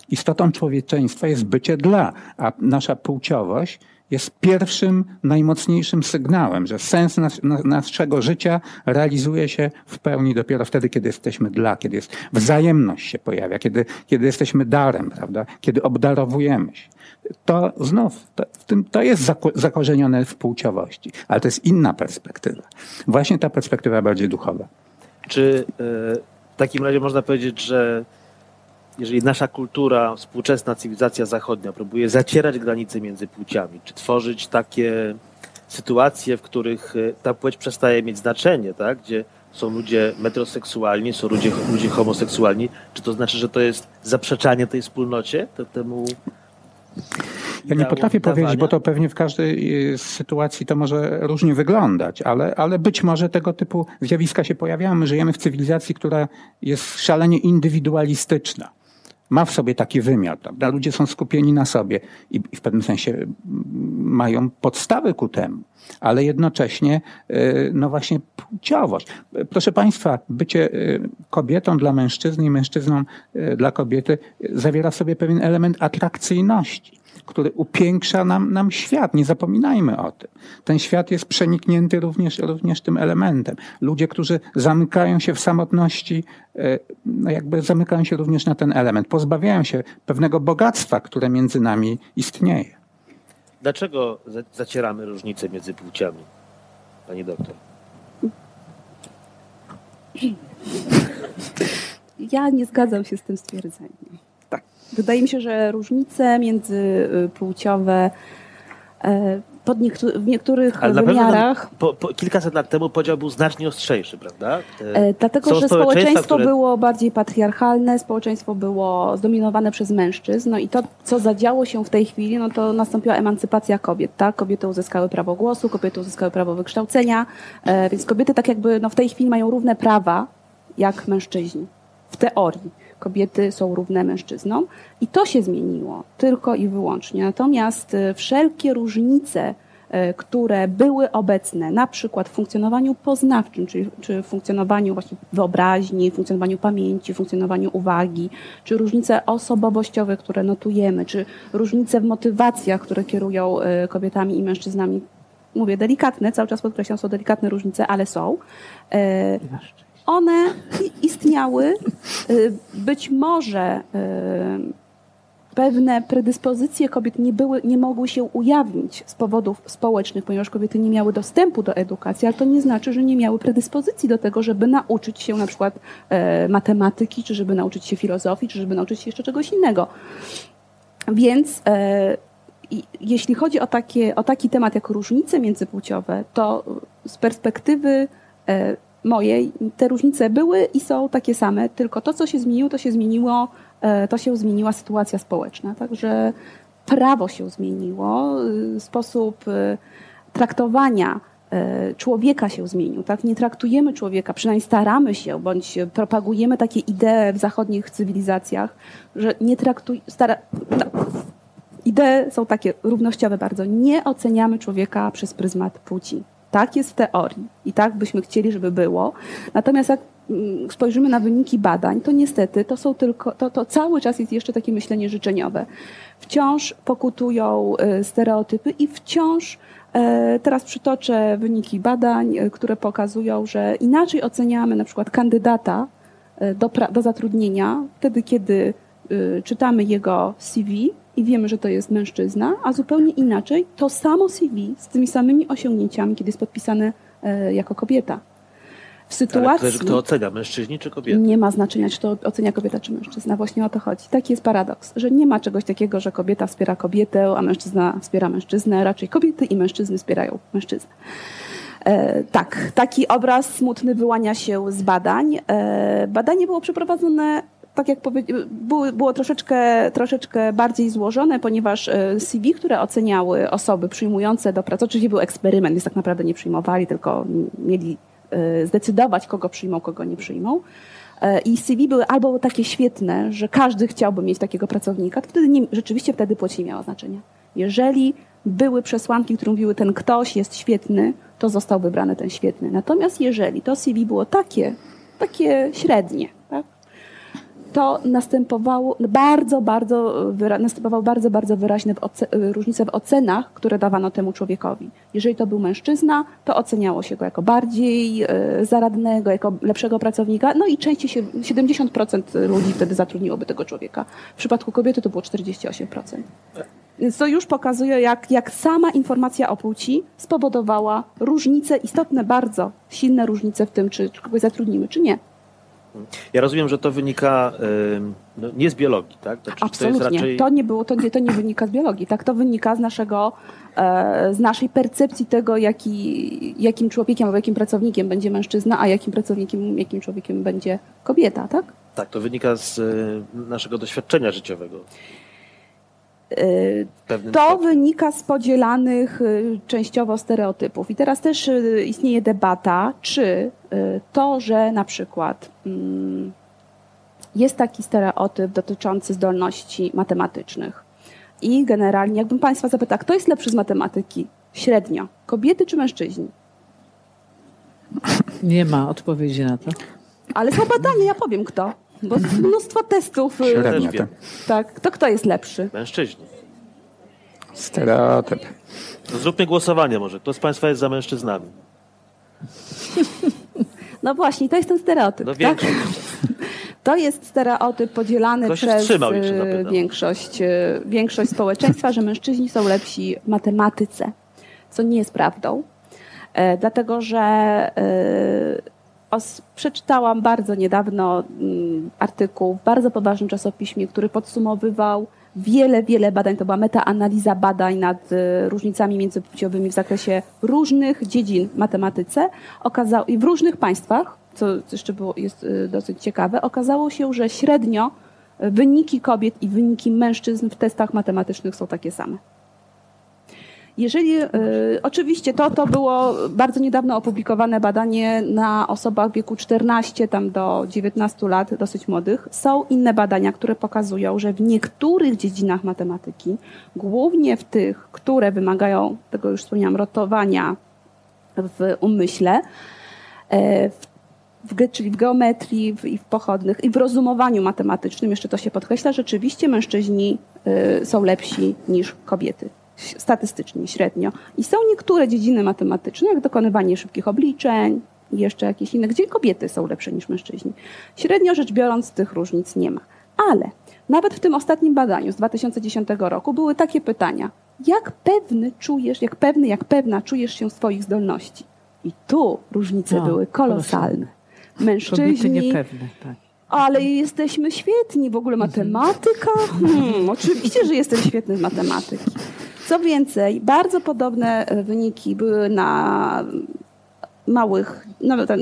Istotą człowieczeństwa jest bycie dla, a nasza płciowość jest pierwszym, najmocniejszym sygnałem, że sens nas, na, naszego życia realizuje się w pełni dopiero wtedy, kiedy jesteśmy dla, kiedy jest wzajemność się pojawia, kiedy, kiedy jesteśmy darem, prawda? kiedy obdarowujemy się. To znów, to, w tym, to jest zako- zakorzenione w płciowości, ale to jest inna perspektywa. Właśnie ta perspektywa bardziej duchowa. Czy e, w takim razie można powiedzieć, że jeżeli nasza kultura, współczesna cywilizacja zachodnia próbuje zacierać granice między płciami, czy tworzyć takie sytuacje, w których e, ta płeć przestaje mieć znaczenie, tak? gdzie są ludzie metroseksualni, są ludzie, ludzie homoseksualni, czy to znaczy, że to jest zaprzeczanie tej wspólnocie, temu ja nie potrafię powiedzieć, bo to pewnie w każdej y, sytuacji to może różnie wyglądać, ale, ale być może tego typu zjawiska się pojawiają. My żyjemy w cywilizacji, która jest szalenie indywidualistyczna. Ma w sobie taki wymiar, prawda? Ludzie są skupieni na sobie i w pewnym sensie mają podstawy ku temu, ale jednocześnie, y, no właśnie, płciowość. Proszę Państwa, bycie y, kobietą dla mężczyzny i mężczyzną dla kobiety zawiera w sobie pewien element atrakcyjności który upiększa nam, nam świat. Nie zapominajmy o tym. Ten świat jest przeniknięty również, również tym elementem. Ludzie, którzy zamykają się w samotności, e, no jakby zamykają się również na ten element. Pozbawiają się pewnego bogactwa, które między nami istnieje. Dlaczego zacieramy różnice między płciami, pani doktor? Ja nie zgadzam się z tym stwierdzeniem. Wydaje mi się, że różnice międzypłciowe e, pod niektóry, w niektórych Ale wymiarach. Po, po, kilkaset lat temu podział był znacznie ostrzejszy, prawda? E, dlatego, że społeczeństwo które... było bardziej patriarchalne, społeczeństwo było zdominowane przez mężczyzn, no i to, co zadziało się w tej chwili, no to nastąpiła emancypacja kobiet, tak? Kobiety uzyskały prawo głosu, kobiety uzyskały prawo wykształcenia, e, więc kobiety tak jakby no w tej chwili mają równe prawa jak mężczyźni. W teorii kobiety są równe mężczyznom. I to się zmieniło tylko i wyłącznie. Natomiast e, wszelkie różnice, e, które były obecne na przykład w funkcjonowaniu poznawczym, czyli, czy funkcjonowaniu właśnie wyobraźni, funkcjonowaniu pamięci, funkcjonowaniu uwagi, czy różnice osobowościowe, które notujemy, czy różnice w motywacjach, które kierują e, kobietami i mężczyznami, mówię delikatne, cały czas podkreślam, są delikatne różnice, ale są one istniały. Y, być może y, pewne predyspozycje kobiet nie, były, nie mogły się ujawnić z powodów społecznych, ponieważ kobiety nie miały dostępu do edukacji, ale to nie znaczy, że nie miały predyspozycji do tego, żeby nauczyć się na przykład e, matematyki, czy żeby nauczyć się filozofii, czy żeby nauczyć się jeszcze czegoś innego. Więc e, jeśli chodzi o, takie, o taki temat jak różnice międzypłciowe, to z perspektywy e, mojej te różnice były i są takie same, tylko to, co się zmieniło, to się zmieniło, e, to się zmieniła sytuacja społeczna. Także prawo się zmieniło, e, sposób e, traktowania człowieka się zmienił. Tak? Nie traktujemy człowieka, przynajmniej staramy się, bądź propagujemy takie idee w zachodnich cywilizacjach, że nie traktujemy. Stara... No, idee są takie równościowe bardzo. Nie oceniamy człowieka przez pryzmat płci. Tak jest w teorii i tak byśmy chcieli, żeby było. Natomiast jak mm, spojrzymy na wyniki badań, to niestety to są tylko, to, to cały czas jest jeszcze takie myślenie życzeniowe. Wciąż pokutują y, stereotypy i wciąż y, Teraz przytoczę wyniki badań, y, które pokazują, że inaczej oceniamy na przykład kandydata do, do zatrudnienia wtedy, kiedy czytamy jego CV, i wiemy, że to jest mężczyzna, a zupełnie inaczej to samo CV z tymi samymi osiągnięciami, kiedy jest podpisane e, jako kobieta. W sytuacji. Ale kto ocenia, mężczyźni czy kobiety? Nie ma znaczenia, czy to ocenia kobieta czy mężczyzna. Właśnie o to chodzi. Taki jest paradoks, że nie ma czegoś takiego, że kobieta wspiera kobietę, a mężczyzna wspiera mężczyznę. Raczej kobiety i mężczyzny wspierają mężczyznę. E, tak, taki obraz smutny wyłania się z badań. E, badanie było przeprowadzone tak jak było, było troszeczkę, troszeczkę bardziej złożone, ponieważ e, CV, które oceniały osoby przyjmujące do pracy, oczywiście był eksperyment, więc tak naprawdę nie przyjmowali, tylko mieli e, zdecydować, kogo przyjmą, kogo nie przyjmą. E, I CV były albo takie świetne, że każdy chciałby mieć takiego pracownika, to wtedy nie, rzeczywiście wtedy płeć nie miała znaczenia. Jeżeli były przesłanki, które mówiły, ten ktoś jest świetny, to został wybrany ten świetny. Natomiast jeżeli to CV było takie, takie średnie, to następowało bardzo, bardzo, następowały bardzo, bardzo wyraźne różnice w ocenach, które dawano temu człowiekowi. Jeżeli to był mężczyzna, to oceniało się go jako bardziej e, zaradnego, jako lepszego pracownika, no i częściej się, 70% ludzi wtedy zatrudniłoby tego człowieka. W przypadku kobiety to było 48%. Więc to już pokazuje, jak, jak sama informacja o płci spowodowała różnice, istotne bardzo, silne różnice w tym, czy kogoś zatrudnimy, czy nie. Ja rozumiem, że to wynika no, nie z biologii, tak? Znaczy, Absolutnie. To, raczej... to, nie było, to, nie, to nie wynika z biologii, tak? To wynika z naszego, e, z naszej percepcji tego, jaki, jakim człowiekiem albo jakim pracownikiem będzie mężczyzna, a jakim pracownikiem, jakim człowiekiem będzie kobieta, tak? Tak, to wynika z e, naszego doświadczenia życiowego. To stopniu. wynika z podzielanych y, częściowo stereotypów. I teraz też y, istnieje debata, czy y, to, że na przykład mm, jest taki stereotyp dotyczący zdolności matematycznych. I generalnie, jakbym Państwa zapytała, kto jest lepszy z matematyki? Średnio. Kobiety czy mężczyźni? Nie ma odpowiedzi na to. Ale są badania, ja powiem kto. Bo jest mnóstwo testów. y, Średnio też to. Tak. To kto jest lepszy? Mężczyźni. Stereotyp. To zróbmy głosowanie może. Kto z Państwa jest za mężczyznami? No właśnie, to jest ten stereotyp. No tak? To jest stereotyp podzielany przez wstrzymał, y, większość, y, większość społeczeństwa, że mężczyźni są lepsi w matematyce, co nie jest prawdą. E, dlatego, że e, przeczytałam bardzo niedawno mm, artykuł w bardzo poważnym czasopiśmie, który podsumowywał wiele, wiele badań. To była metaanaliza badań nad e, różnicami międzypłciowymi w zakresie różnych dziedzin matematyce. I w różnych państwach, co jeszcze było, jest e, dosyć ciekawe, okazało się, że średnio wyniki kobiet i wyniki mężczyzn w testach matematycznych są takie same. Jeżeli, y, oczywiście to, to było bardzo niedawno opublikowane badanie na osobach w wieku 14 tam do 19 lat, dosyć młodych. Są inne badania, które pokazują, że w niektórych dziedzinach matematyki, głównie w tych, które wymagają, tego już wspomniałam, rotowania w umyśle, e, w w, czyli w geometrii w, i w pochodnych i w rozumowaniu matematycznym, jeszcze to się podkreśla, rzeczywiście mężczyźni y, są lepsi niż kobiety. Statystycznie, średnio. I są niektóre dziedziny matematyczne, jak dokonywanie szybkich obliczeń i jeszcze jakieś inne, gdzie kobiety są lepsze niż mężczyźni. Średnio rzecz biorąc, tych różnic nie ma. Ale nawet w tym ostatnim badaniu z 2010 roku były takie pytania. Jak pewny czujesz, jak pewny, jak pewna czujesz się swoich zdolności? I tu różnice No, były kolosalne. Kobiety Mężczyźni, niepewne, tak. ale jesteśmy świetni, w ogóle matematyka? Hmm, oczywiście, że jestem świetny z matematyki. Co więcej, bardzo podobne wyniki były na małych,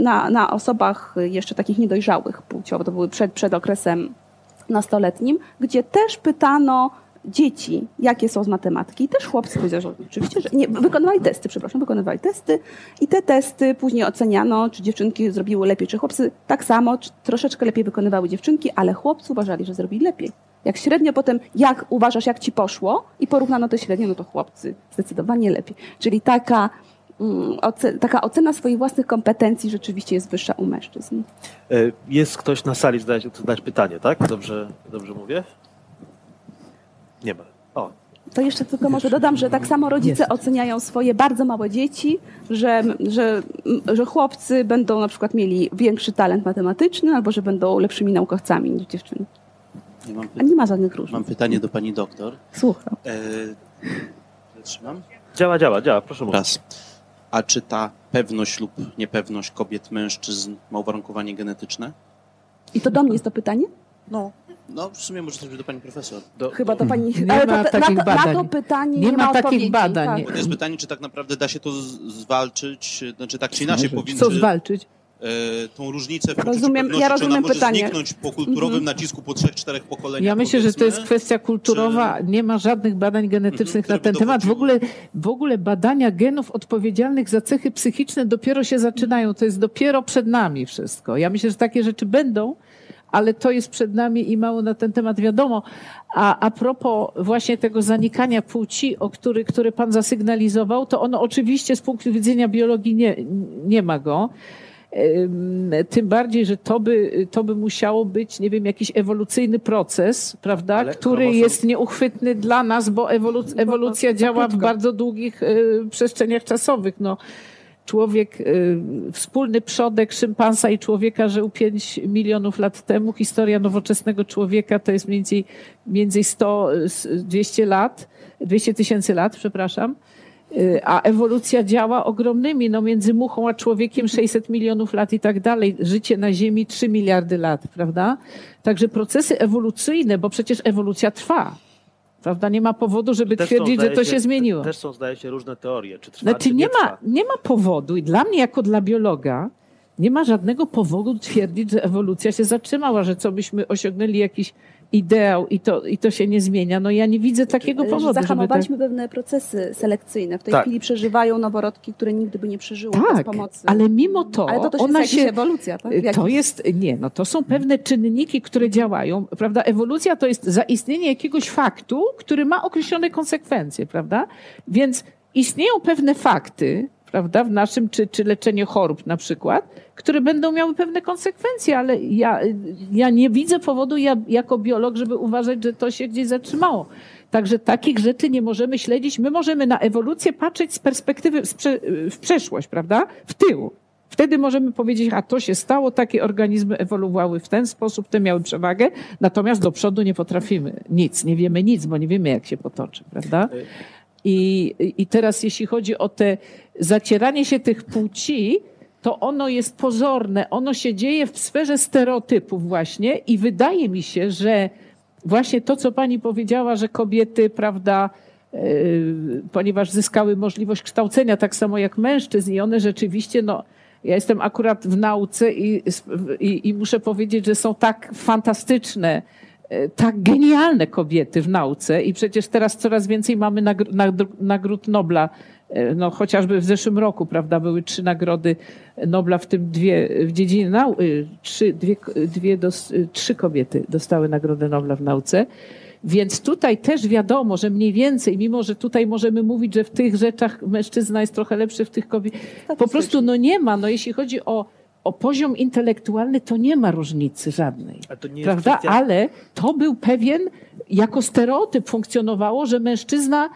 na, na, osobach jeszcze takich niedojrzałych płciowo, to były przed, przed okresem nastoletnim, gdzie też pytano dzieci, jakie są z matematyki. Też chłopcy powiedzieli, że oczywiście, że nie, wykonywali testy, przepraszam, wykonywali testy i te testy później oceniano, czy dziewczynki zrobiły lepiej, czy chłopcy tak samo, czy troszeczkę lepiej wykonywały dziewczynki, ale chłopcy uważali, że zrobili lepiej. Jak średnio potem, jak uważasz, jak ci poszło i porównano to średnio, no to chłopcy zdecydowanie lepiej. Czyli taka, mm, taka ocena swoich własnych kompetencji rzeczywiście jest wyższa u mężczyzn. E, Jest ktoś na sali, zadać, zadać pytanie, tak? Dobrze, dobrze mówię? Nie ma. O, To jeszcze tylko może dodam, że tak samo rodzice Jest. oceniają swoje bardzo małe dzieci, że, że, że chłopcy będą na przykład mieli większy talent matematyczny albo że będą lepszymi naukowcami niż dziewczyny. Ja mam, A nie ma żadnych różnic. mam pytanie do pani doktor. Słucham. E, zatrzymam? działa, działa, działa, proszę mówić. Raz. A czy ta pewność lub niepewność kobiet, mężczyzn ma uwarunkowanie genetyczne? I to do mnie jest to pytanie? No. No, w sumie może też być do pani profesor. Do, Chyba to pani... Nie ale ma to, takich na, to, na badań. to pytanie Nie nie, ma ma takich badań. Tak. Bo to jest pytanie, czy tak naprawdę da się to z- zwalczyć, znaczy tak czy inaczej powinno, Co czy, zwalczyć? E, tą różnicę w Rozumiem- ja czy rozumiem może pytanie. zniknąć po kulturowym nacisku po trzech, czterech pokoleniach? Ja myślę, że to jest kwestia kulturowa. Nie ma żadnych badań genetycznych Mhm, na ten temat. W ogóle, w ogóle badania genów odpowiedzialnych za cechy psychiczne dopiero się zaczynają. To jest dopiero przed nami wszystko. Ja myślę, że takie rzeczy będą, ale to jest przed nami i mało na ten temat wiadomo. A, a propos właśnie tego zanikania płci, o który, który pan zasygnalizował, to ono oczywiście z punktu widzenia biologii nie, nie ma go. Ym, Tym bardziej, że to by, to by musiało być, nie wiem, jakiś ewolucyjny proces, prawda, Ale który jest nieuchwytny dla nas, bo ewoluc- ewolucja działa w bardzo długich y, przestrzeniach czasowych. No, człowiek, y, wspólny przodek szympansa i człowieka żył 5 milionów lat temu. Historia nowoczesnego człowieka to jest mniej więcej, między 100, y, 200 lat, 200 tysięcy lat, przepraszam. Y, a ewolucja działa ogromnymi, no między muchą a człowiekiem 600 milionów lat i tak dalej. Życie na Ziemi 3 miliardy lat, prawda? Także procesy ewolucyjne, bo przecież ewolucja trwa. Prawda? Nie ma powodu, żeby Też są, twierdzić, że to się zmieniło. Też są, zdaje się, różne teorie. Czy trwa, Znaczy czy nie trwa. ma, nie ma powodu i dla mnie jako dla biologa nie ma żadnego powodu twierdzić, że ewolucja się zatrzymała, że co byśmy osiągnęli jakiś ideał i to, i to się nie zmienia. No ja nie widzę takiego Że powodu, żeby tak... Zahamowaliśmy pewne procesy selekcyjne. W tej Tak. chwili przeżywają noworodki, które nigdy by nie przeżyły bez Tak, pomocy. ale mimo to, Ale to też ona jest się ewolucja, tak? W To jest, nie, no to są pewne czynniki, które działają, prawda? Ewolucja to jest zaistnienie jakiegoś faktu, który ma określone konsekwencje, prawda? Więc istnieją pewne fakty, prawda, w naszym, czy, czy leczenie chorób na przykład, które będą miały pewne konsekwencje, ale ja, ja nie widzę powodu ja, jako biolog, żeby uważać, że to się gdzieś zatrzymało. Także takich rzeczy nie możemy śledzić. My możemy na ewolucję patrzeć z perspektywy w przeszłość, prawda? W tył. Wtedy możemy powiedzieć, a to się stało, takie organizmy ewoluowały w ten sposób, te miały przewagę, natomiast do przodu nie potrafimy nic, nie wiemy nic, bo nie wiemy, jak się potoczy, prawda? I, I teraz, jeśli chodzi o te zacieranie się tych płci, to ono jest pozorne, ono się dzieje w sferze stereotypów właśnie i wydaje mi się, że właśnie to, co pani powiedziała, że kobiety, prawda, yy, ponieważ zyskały możliwość kształcenia tak samo jak mężczyzn i one rzeczywiście, no, ja jestem akurat w nauce i, i, i muszę powiedzieć, że są tak fantastyczne, e, tak genialne kobiety w nauce i przecież teraz coraz więcej mamy nagr- nagr- nagród Nobla, E, no chociażby w zeszłym roku, prawda, były trzy nagrody Nobla, w tym dwie w dziedzinie nauki, trzy, dwie, dwie dos, trzy kobiety dostały Nagrodę Nobla w nauce. Więc tutaj też wiadomo, że mniej więcej, mimo że tutaj możemy mówić, że w tych rzeczach mężczyzna jest trochę lepszy, w tych kobiet, po prostu no nie ma, no jeśli chodzi o, o poziom intelektualny, to nie ma różnicy żadnej. Prawda? kwestia- Ale to był pewien, jako stereotyp funkcjonowało, że mężczyzna e,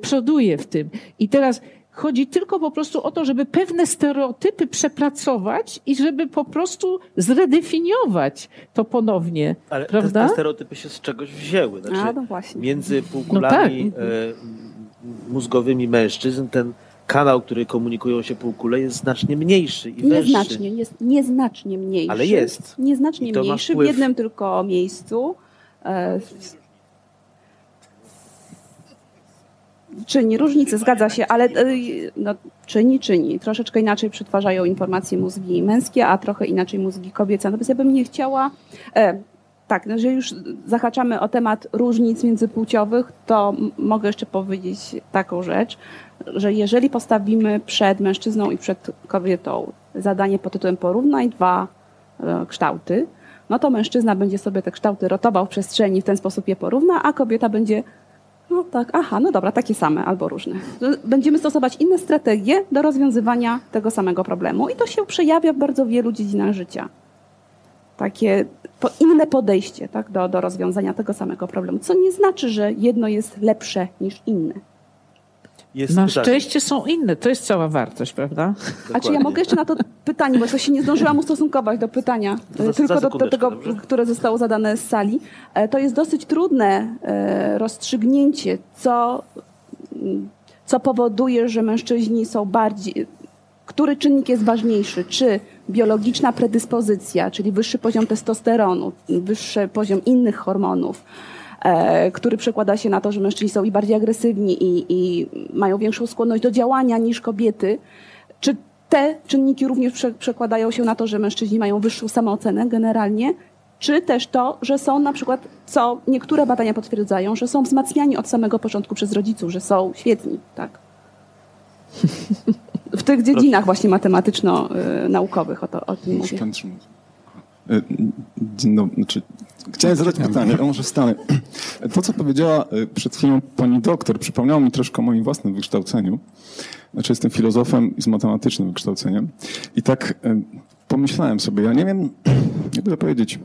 przoduje w tym. I teraz chodzi tylko po prostu o to, żeby pewne stereotypy przepracować i żeby po prostu zredefiniować to ponownie. Ale te, prawda? te stereotypy się z czegoś wzięły. Znaczy, A, no właśnie. Między półkulami No tak. e, mózgowymi mężczyzn ten kanał, który komunikują się półkule jest znacznie mniejszy i węższy. Nieznacznie, jest nieznacznie mniejszy. Ale jest. Nieznacznie mniejszy w jednym tylko miejscu. E, czyni różnicę, zgadza się, ale e, no, czyni, czyni. Troszeczkę inaczej przetwarzają informacje mózgi męskie, a trochę inaczej mózgi kobiece. Natomiast ja bym nie chciała. E, tak, no, że już zahaczamy o temat różnic międzypłciowych, to mogę jeszcze powiedzieć taką rzecz, że jeżeli postawimy przed mężczyzną i przed kobietą zadanie pod tytułem porównaj dwa e, kształty, no to mężczyzna będzie sobie te kształty rotował w przestrzeni, w ten sposób je porówna, a kobieta będzie no tak, aha, no dobra, takie same albo różne. Będziemy stosować inne strategie do rozwiązywania tego samego problemu i to się przejawia w bardzo wielu dziedzinach życia. Takie inne podejście tak, do, do rozwiązania tego samego problemu, co nie znaczy, że jedno jest lepsze niż inne. Jest Na szczęście są inne, to jest cała wartość, prawda? A czy ja dokładnie. mogę jeszcze na to pytanie, bo to się nie zdążyłam ustosunkować do pytania, za- e, tylko za do, do tego, dobrze? które zostało zadane z sali. E, To jest dosyć trudne e, rozstrzygnięcie, co, mm, co powoduje, że mężczyźni są bardziej. Który czynnik jest ważniejszy? Czy biologiczna predyspozycja, czyli wyższy poziom testosteronu, wyższy poziom innych hormonów, który przekłada się na to, że mężczyźni są i bardziej agresywni i, i mają większą skłonność do działania niż kobiety. Czy te czynniki również prze, przekładają się na to, że mężczyźni mają wyższą samoocenę generalnie? Czy też to, że są na przykład, co niektóre badania potwierdzają, że są wzmacniani od samego początku przez rodziców, że są świetni, tak? W tych dziedzinach właśnie matematyczno-naukowych o, to, o tym mówię. Dzień dobry. Znaczy, chciałem zadać pytanie, a może wstanę. To, co powiedziała e, przed chwilą pani doktor, przypomniało mi troszkę o moim własnym wykształceniu. Znaczy, jestem filozofem i z matematycznym wykształceniem. I tak e, pomyślałem sobie, ja nie wiem, jakby to powiedzieć,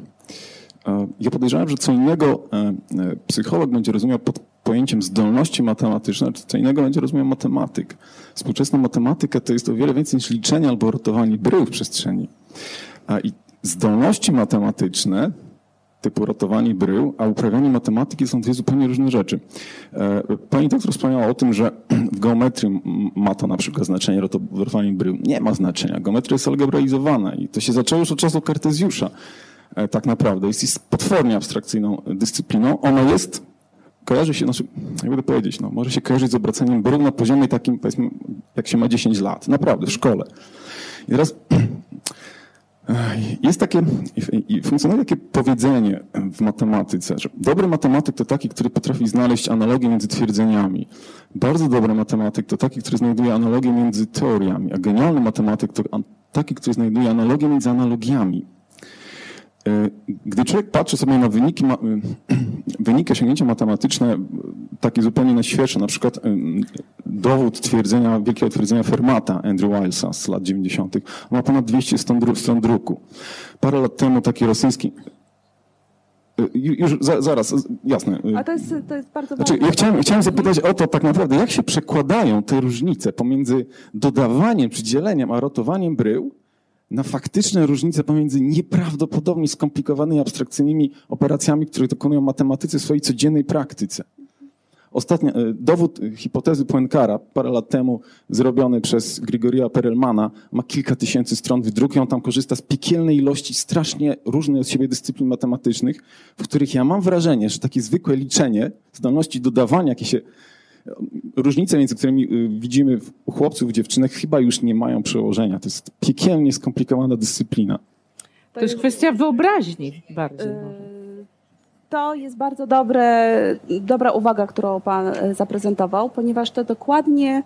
e, ja podejrzewam, że co innego psycholog będzie rozumiał pod pojęciem zdolności matematyczne, a co innego będzie rozumiał matematyk. Współczesna matematyka to jest o wiele więcej niż liczenie albo rotowanie brył w przestrzeni. I zdolności matematyczne typu ratowanie brył, a uprawianie matematyki są dwie zupełnie różne rzeczy. E, pani doktor wspomniała o tym, że w geometrii ma to na przykład znaczenie ratowanie brył. Nie ma znaczenia. Geometria jest algebraizowana i to się zaczęło już od czasu Kartezjusza. E, tak naprawdę. Jest, jest potwornie abstrakcyjną dyscypliną. Ona jest, kojarzy się, znaczy, jak będę powiedzieć, no, może się kojarzyć z obracaniem brył na poziomie takim, powiedzmy, jak się ma 10 lat. Naprawdę, w szkole. I teraz jest takie, funkcjonuje takie powiedzenie w matematyce, że dobry matematyk to taki, który potrafi znaleźć analogię między twierdzeniami. Bardzo dobry matematyk to taki, który znajduje analogię między teoriami, a genialny matematyk to taki, który znajduje analogię między analogiami. E, gdy człowiek patrzy sobie na wyniki, e, wyniki osiągnięcia matematyczne, takie zupełnie na świeże, na przykład e, dowód twierdzenia, wielkiego twierdzenia Fermata Andrew Wilesa z lat 90., ma ponad 200 stron, druku. Parę lat temu taki rosyjski, już za, zaraz, jasne. A to jest, to jest bardzo znaczy, Ja chciałem, chciałem zapytać o to tak naprawdę, jak się przekładają te różnice pomiędzy dodawaniem czy dzieleniem, a rotowaniem brył na faktyczne różnice pomiędzy nieprawdopodobnie skomplikowanymi, abstrakcyjnymi operacjami, które dokonują matematycy w swojej codziennej praktyce. Ostatni e, dowód hipotezy Poincara parę lat temu zrobiony przez Grigoria Perelmana ma kilka tysięcy stron wydruku. On tam korzysta z piekielnej ilości strasznie różnych od siebie dyscyplin matematycznych, w których ja mam wrażenie, że takie zwykłe liczenie, zdolności dodawania, jakie się różnice między którymi y, widzimy u chłopców, dziewczynek chyba już nie mają przełożenia. To jest piekielnie skomplikowana dyscyplina. To jest kwestia wyobraźni bardziej. Y, to jest bardzo dobre, dobra uwaga, którą Pan e, zaprezentował, ponieważ to dokładnie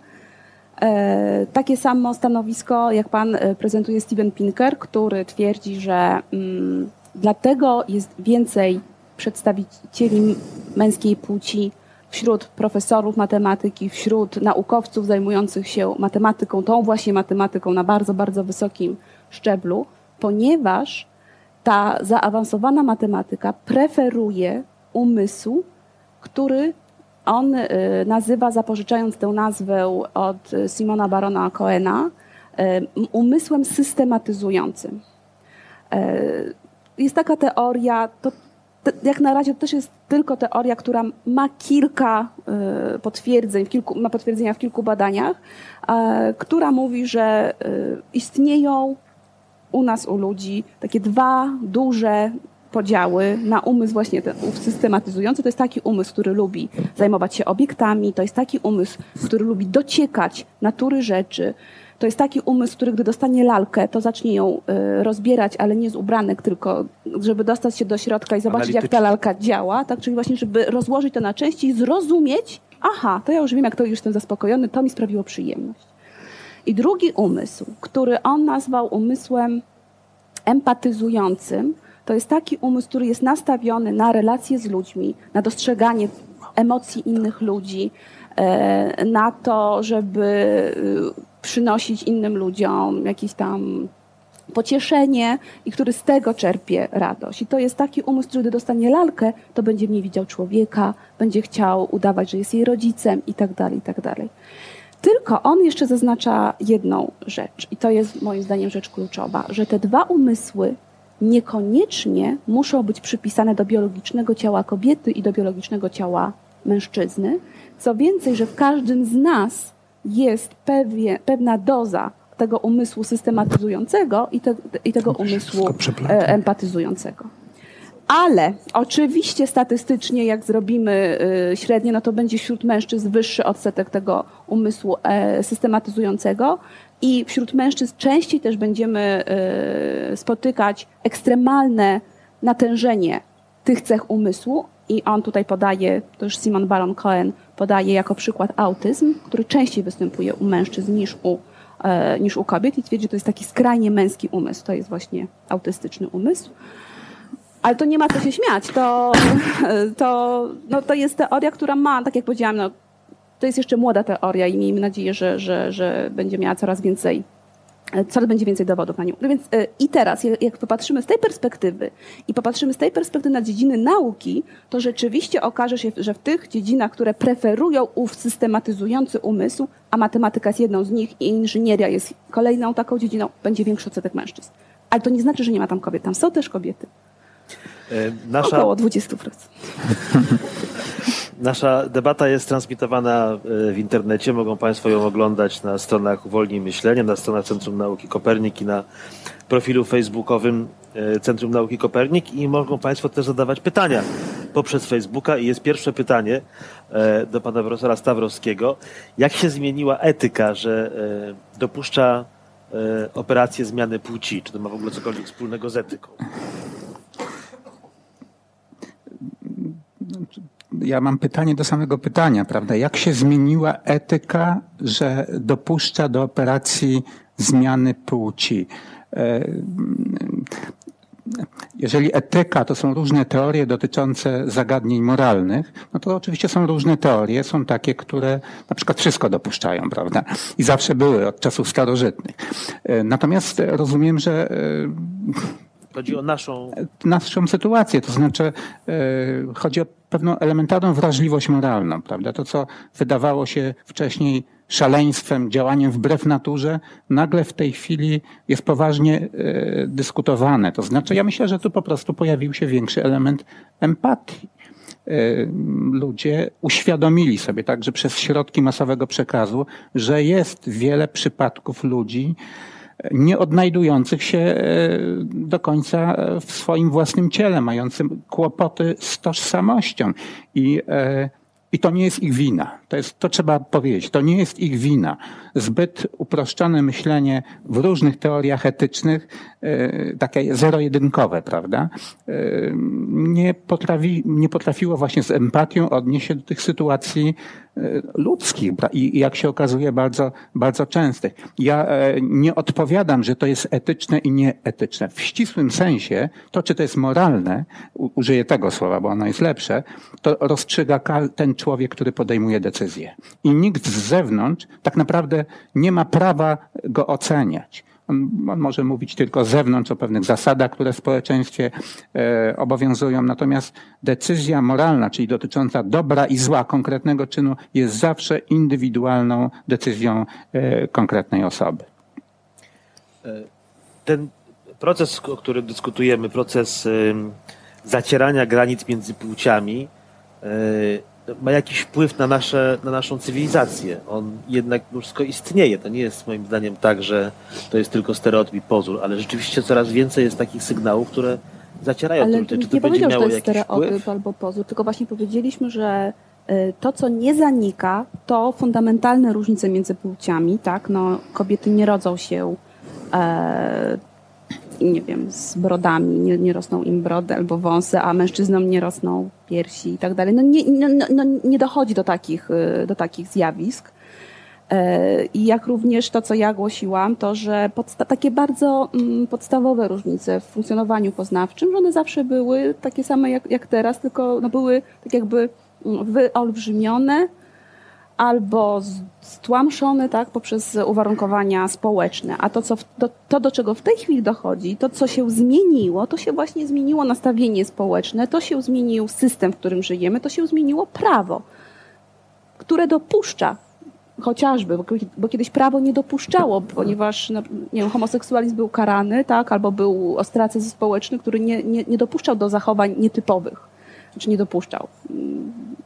e, takie samo stanowisko, jak Pan prezentuje Steven Pinker, który twierdzi, że mm, dlatego jest więcej przedstawicieli męskiej płci wśród profesorów matematyki, wśród naukowców zajmujących się matematyką, tą właśnie matematyką na bardzo, bardzo wysokim szczeblu, ponieważ ta zaawansowana matematyka preferuje umysł, który on y, nazywa, zapożyczając tę nazwę od Simona Barona Coena, y, umysłem systematyzującym. Y, jest taka teoria, to jak na razie to też jest tylko teoria, która ma kilka e, potwierdzeń, kilku, ma potwierdzenia w kilku badaniach, która mówi, że e, istnieją u nas, u ludzi, takie dwa duże podziały na umysł właśnie ten systematyzujący. To jest taki umysł, który lubi zajmować się obiektami, to jest taki umysł, który lubi dociekać natury rzeczy, to jest taki umysł, który gdy dostanie lalkę, to zacznie ją y, rozbierać, ale nie z ubranek, tylko żeby dostać się do środka i zobaczyć, jak ta lalka działa. Tak? Czyli właśnie, żeby rozłożyć to na części i zrozumieć, aha, to ja już wiem, jak to już jestem zaspokojony, to mi sprawiło przyjemność. I drugi umysł, który on nazwał umysłem empatyzującym, to jest taki umysł, który jest nastawiony na relacje z ludźmi, na dostrzeganie emocji innych ludzi, e, na to, żeby y, przynosić innym ludziom jakieś tam pocieszenie i który z tego czerpie radość. I to jest taki umysł, który gdy dostanie lalkę, to będzie w niej widział człowieka, będzie chciał udawać, że jest jej rodzicem i tak dalej, i tak dalej. Tylko on jeszcze zaznacza jedną rzecz i to jest moim zdaniem rzecz kluczowa, że te dwa umysły niekoniecznie muszą być przypisane do biologicznego ciała kobiety i do biologicznego ciała mężczyzny. Co więcej, że w każdym z nas jest pewna doza tego umysłu systematyzującego i, te, i tego umysłu e, empatyzującego. Ale oczywiście statystycznie, jak zrobimy y, średnie, no to będzie wśród mężczyzn wyższy odsetek tego umysłu e, systematyzującego i wśród mężczyzn częściej też będziemy y, spotykać ekstremalne natężenie tych cech umysłu i on tutaj podaje, to już Simon Baron Cohen podaje jako przykład autyzm, który częściej występuje u mężczyzn niż u, e, niż u kobiet i twierdzi, że to jest taki skrajnie męski umysł. To jest właśnie autystyczny umysł. Ale to nie ma co się śmiać. To, to, no, to jest teoria, która ma, tak jak powiedziałam, no, to jest jeszcze młoda teoria i miejmy nadzieję, że, że, że będzie miała coraz więcej coraz będzie więcej dowodów na nią. No więc e, i teraz, jak popatrzymy z tej perspektywy i popatrzymy z tej perspektywy na dziedziny nauki, to rzeczywiście okaże się, że w tych dziedzinach, które preferują ów systematyzujący umysł, a matematyka jest jedną z nich i inżynieria jest kolejną taką dziedziną, będzie większy odsetek mężczyzn. Ale to nie znaczy, że nie ma tam kobiet. Tam są też kobiety. Nasza... Około 20%. Nasza debata jest transmitowana e, w internecie. Mogą Państwo ją oglądać na stronach Uwolnij Myślenie, na stronach Centrum Nauki Kopernik i na profilu facebookowym e, Centrum Nauki Kopernik i mogą Państwo też zadawać pytania poprzez Facebooka. I jest pierwsze pytanie e, do pana profesora Stawrowskiego. Jak się zmieniła etyka, że dopuszcza operację zmiany płci? Czy to ma w ogóle cokolwiek wspólnego z etyką? Ja mam pytanie do samego pytania, prawda? Jak się zmieniła etyka, że dopuszcza do operacji zmiany płci? E, jeżeli etyka to są różne teorie dotyczące zagadnień moralnych, no to oczywiście są różne teorie. Są takie, które na przykład wszystko dopuszczają, prawda? I zawsze były od czasów starożytnych. E, natomiast rozumiem, że e, Chodzi o naszą... Naszą sytuację, to znaczy chodzi o pewną elementarną wrażliwość moralną, prawda? To, co wydawało się wcześniej szaleństwem, działaniem wbrew naturze, nagle w tej chwili jest poważnie e, dyskutowane. To znaczy, ja myślę, że tu po prostu pojawił się większy element empatii. E, ludzie uświadomili sobie także przez środki masowego przekazu, że jest wiele przypadków ludzi, nie odnajdujących się e, do końca w swoim własnym ciele, mającym kłopoty z tożsamością. I, e, i to nie jest ich wina. To, jest, to trzeba powiedzieć. To nie jest ich wina. Zbyt uproszczone myślenie w różnych teoriach etycznych, e, takie zero-jedynkowe, prawda, nie, potrafi, nie potrafiło właśnie z empatią odnieść się do tych sytuacji E, ludzkich i jak się okazuje bardzo, bardzo częstych. Ja e, nie odpowiadam, że to jest etyczne i nieetyczne. W ścisłym sensie to, czy to jest moralne, użyję tego słowa, bo ono jest lepsze, to rozstrzyga ten człowiek, który podejmuje decyzję. I nikt z zewnątrz tak naprawdę nie ma prawa go oceniać. On, on, może mówić tylko z zewnątrz o pewnych zasadach, które w społeczeństwie e, obowiązują, natomiast decyzja moralna, czyli dotycząca dobra i zła konkretnego czynu, jest zawsze indywidualną decyzją e, konkretnej osoby. E, ten proces, o którym dyskutujemy, proces zacierania granic między płciami, e, ma jakiś wpływ na, nasze, na naszą cywilizację. On jednak wszystko istnieje. To nie jest moim zdaniem tak, że to jest tylko stereotyp i pozór, ale rzeczywiście coraz więcej jest takich sygnałów, które zacierają ale Czy to nie że to jest stereotyp wpływ? albo pozór, tylko właśnie powiedzieliśmy, że y, to, co nie zanika, to fundamentalne różnice między płciami, tak? No, kobiety nie rodzą się e, nie wiem, z brodami, nie, nie rosną im brody albo wąsy, a mężczyznom nie rosną piersi i tak dalej. No nie, no, no, no nie dochodzi do takich, y, do takich zjawisk. E, I jak również to, co ja głosiłam, to, że takie bardzo mm, podstawowe różnice w funkcjonowaniu poznawczym, że one zawsze były takie same jak, jak teraz, tylko no były tak jakby mm, wyolbrzymione, albo stłamszony tak, poprzez uwarunkowania społeczne. A to, co do, to, do czego w tej chwili dochodzi, to, co się zmieniło, to się właśnie zmieniło nastawienie społeczne, to się zmienił system, w którym żyjemy, to się zmieniło prawo, które dopuszcza chociażby, bo, bo kiedyś prawo nie dopuszczało, ponieważ no, nie wiem, homoseksualizm był karany, tak, albo był ostracyzm społeczny, który nie, nie, nie dopuszczał do zachowań nietypowych, znaczy nie dopuszczał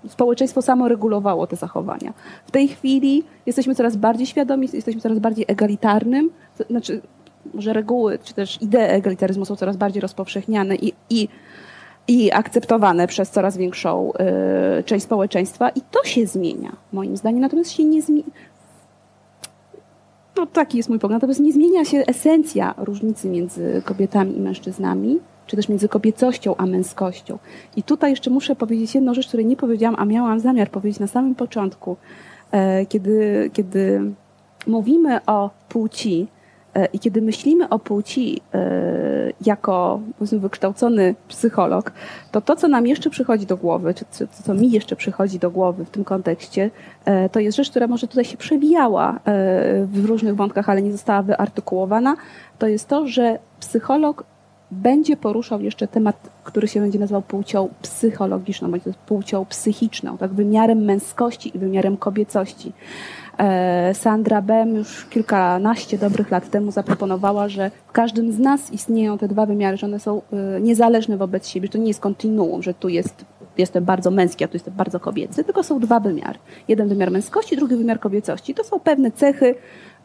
społeczeństwo samo regulowało te zachowania. W tej chwili jesteśmy coraz bardziej świadomi, jesteśmy coraz bardziej egalitarnym, to znaczy może reguły, czy też idee egalitaryzmu są coraz bardziej rozpowszechniane i, i, i akceptowane przez coraz większą y, część społeczeństwa i to się zmienia, moim zdaniem, natomiast się nie zmienia. No, taki jest mój pogląd. Natomiast nie zmienia się esencja różnicy między kobietami i mężczyznami czy też między kobiecością a męskością. I tutaj jeszcze muszę powiedzieć jedną rzecz, której nie powiedziałam, a miałam zamiar powiedzieć na samym początku, e, kiedy, kiedy mówimy o płci e, i kiedy myślimy o płci e, jako wykształcony psycholog, to to, co nam jeszcze przychodzi do głowy, czy co, co mi jeszcze przychodzi do głowy w tym kontekście, to jest rzecz, która może tutaj się przewijała w różnych wątkach, ale nie została wyartykułowana, to jest to, że psycholog będzie poruszał jeszcze temat, który się będzie nazywał płcią psychologiczną, bądź płcią psychiczną, tak wymiarem męskości i wymiarem kobiecości. E, Sandra Bem już kilkanaście dobrych lat temu zaproponowała, że w każdym z nas istnieją te dwa wymiary, że one są e, niezależne wobec siebie, że to nie jest kontinuum, że tu jest jestem bardzo męski, a tu jestem bardzo kobiecy, tylko są dwa wymiary. Jeden wymiar męskości, drugi wymiar kobiecości. To są pewne cechy,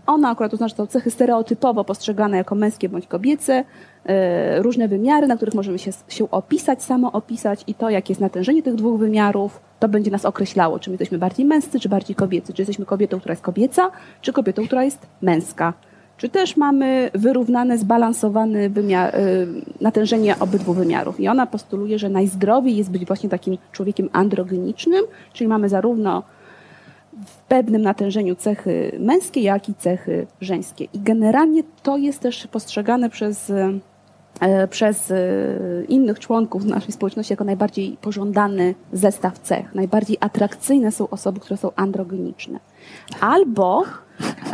ona akurat uznaje, że to cechy stereotypowo postrzegane jako męskie bądź kobiece, e, różne wymiary, na których możemy się, się opisać, samo opisać i to, jakie jest natężenie tych dwóch wymiarów, to będzie nas określało, czy my jesteśmy bardziej męscy, czy bardziej kobiecy, czy jesteśmy kobietą, która jest kobieca, czy kobietą, która jest męska. Czy też mamy wyrównane, zbalansowane wymiar, y, natężenie obydwu wymiarów. I ona postuluje, że najzdrowiej jest być właśnie takim człowiekiem androgenicznym, czyli mamy zarówno w pewnym natężeniu cechy męskie, jak i cechy żeńskie. I generalnie to jest też postrzegane przez, e, przez e, innych członków naszej społeczności jako najbardziej pożądany zestaw cech. Najbardziej atrakcyjne są osoby, które są androgeniczne. Albo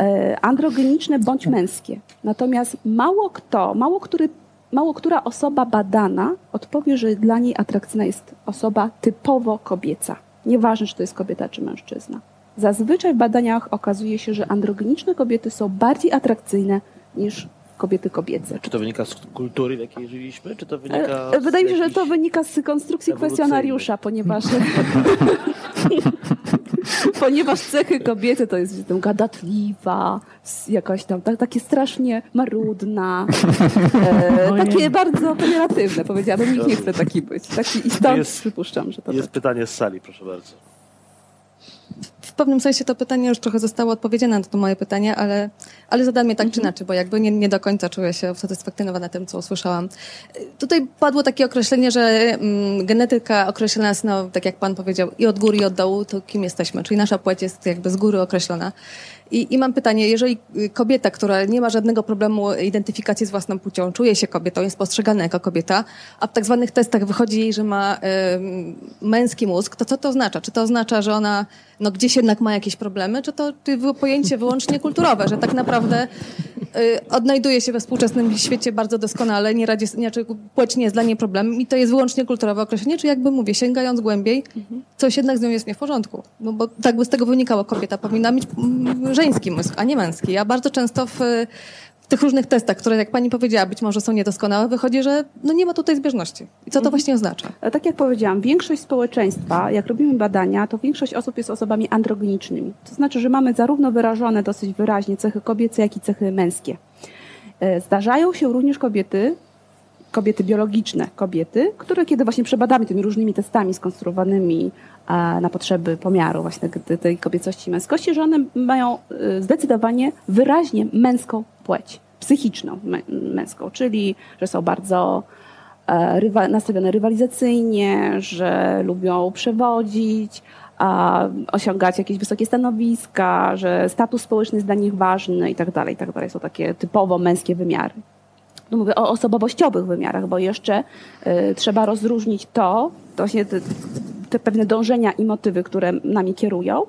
e, androgeniczne bądź męskie. Natomiast mało kto, mało który mało która osoba badana odpowie, że dla niej atrakcyjna jest osoba typowo kobieca. Nieważne, czy to jest kobieta, czy mężczyzna. Zazwyczaj w badaniach okazuje się, że androgeniczne kobiety są bardziej atrakcyjne niż kobiety kobiece. Czy to wynika z kultury, w jakiej żyliśmy, czy to wynika e, Wydaje mi się, że to wynika z konstrukcji kwestionariusza, ponieważ ponieważ cechy kobiety to jest tam gadatliwa, jakaś tam tak, takie strasznie marudna, e, takie bardzo pejoratywne powiedziałabym. Nikt nie chce taki być. Taki, I stąd jest, przypuszczam, że to Jest tak. pytanie z sali, proszę bardzo pewnym sensie to pytanie już trochę zostało odpowiedziane na to moje pytanie, ale, ale zadam je tak mhm. czy inaczej, bo jakby nie, nie do końca czuję się usatysfakcjonowana tym, co usłyszałam. Tutaj padło takie określenie, że mm, genetyka określona jest, no, tak jak pan powiedział, i od góry, i od dołu, to kim jesteśmy, czyli nasza płeć jest jakby z góry określona. I, I mam pytanie, jeżeli kobieta, która nie ma żadnego problemu identyfikacji z własną płcią, czuje się kobietą, jest postrzegana jako kobieta, a w tak zwanych testach wychodzi jej, że ma y, męski mózg, to co to oznacza? Czy to oznacza, że ona no, gdzieś jednak ma jakieś problemy, czy to pojęcie wyłącznie kulturowe, że tak naprawdę y, odnajduje się we współczesnym świecie bardzo doskonale, nie radzi, znaczy płeć nie jest dla niej problemem i to jest wyłącznie kulturowe określenie, czy jakby mówię, sięgając głębiej, coś jednak z nią jest nie w porządku. No bo tak by z tego wynikało, kobieta powinna mieć mm, żeński mózg, a nie męski. Ja bardzo często w, w tych różnych testach, które jak pani powiedziała, być może są niedoskonałe, wychodzi, że no nie ma tutaj zbieżności. I co to mhm. właśnie oznacza? Tak jak powiedziałam, większość społeczeństwa, jak robimy badania, to większość osób jest osobami androgenicznymi. To znaczy, że mamy zarówno wyrażone dosyć wyraźnie cechy kobiece, jak i cechy męskie. E, zdarzają się również kobiety, kobiety biologiczne, kobiety, które kiedy właśnie przebadamy tymi różnymi testami skonstruowanymi na potrzeby pomiaru właśnie tej kobiecości i męskości, że one mają y, zdecydowanie wyraźnie męską płeć, psychiczną męską, czyli że są bardzo e, nastawione rywalizacyjnie, że lubią przewodzić, osiągać jakieś wysokie stanowiska, że status społeczny jest dla nich ważny i tak dalej, i tak dalej. Są takie typowo męskie wymiary. No mówię o osobowościowych wymiarach, bo jeszcze y, trzeba rozróżnić to, to właśnie te, te pewne dążenia i motywy, które nami kierują,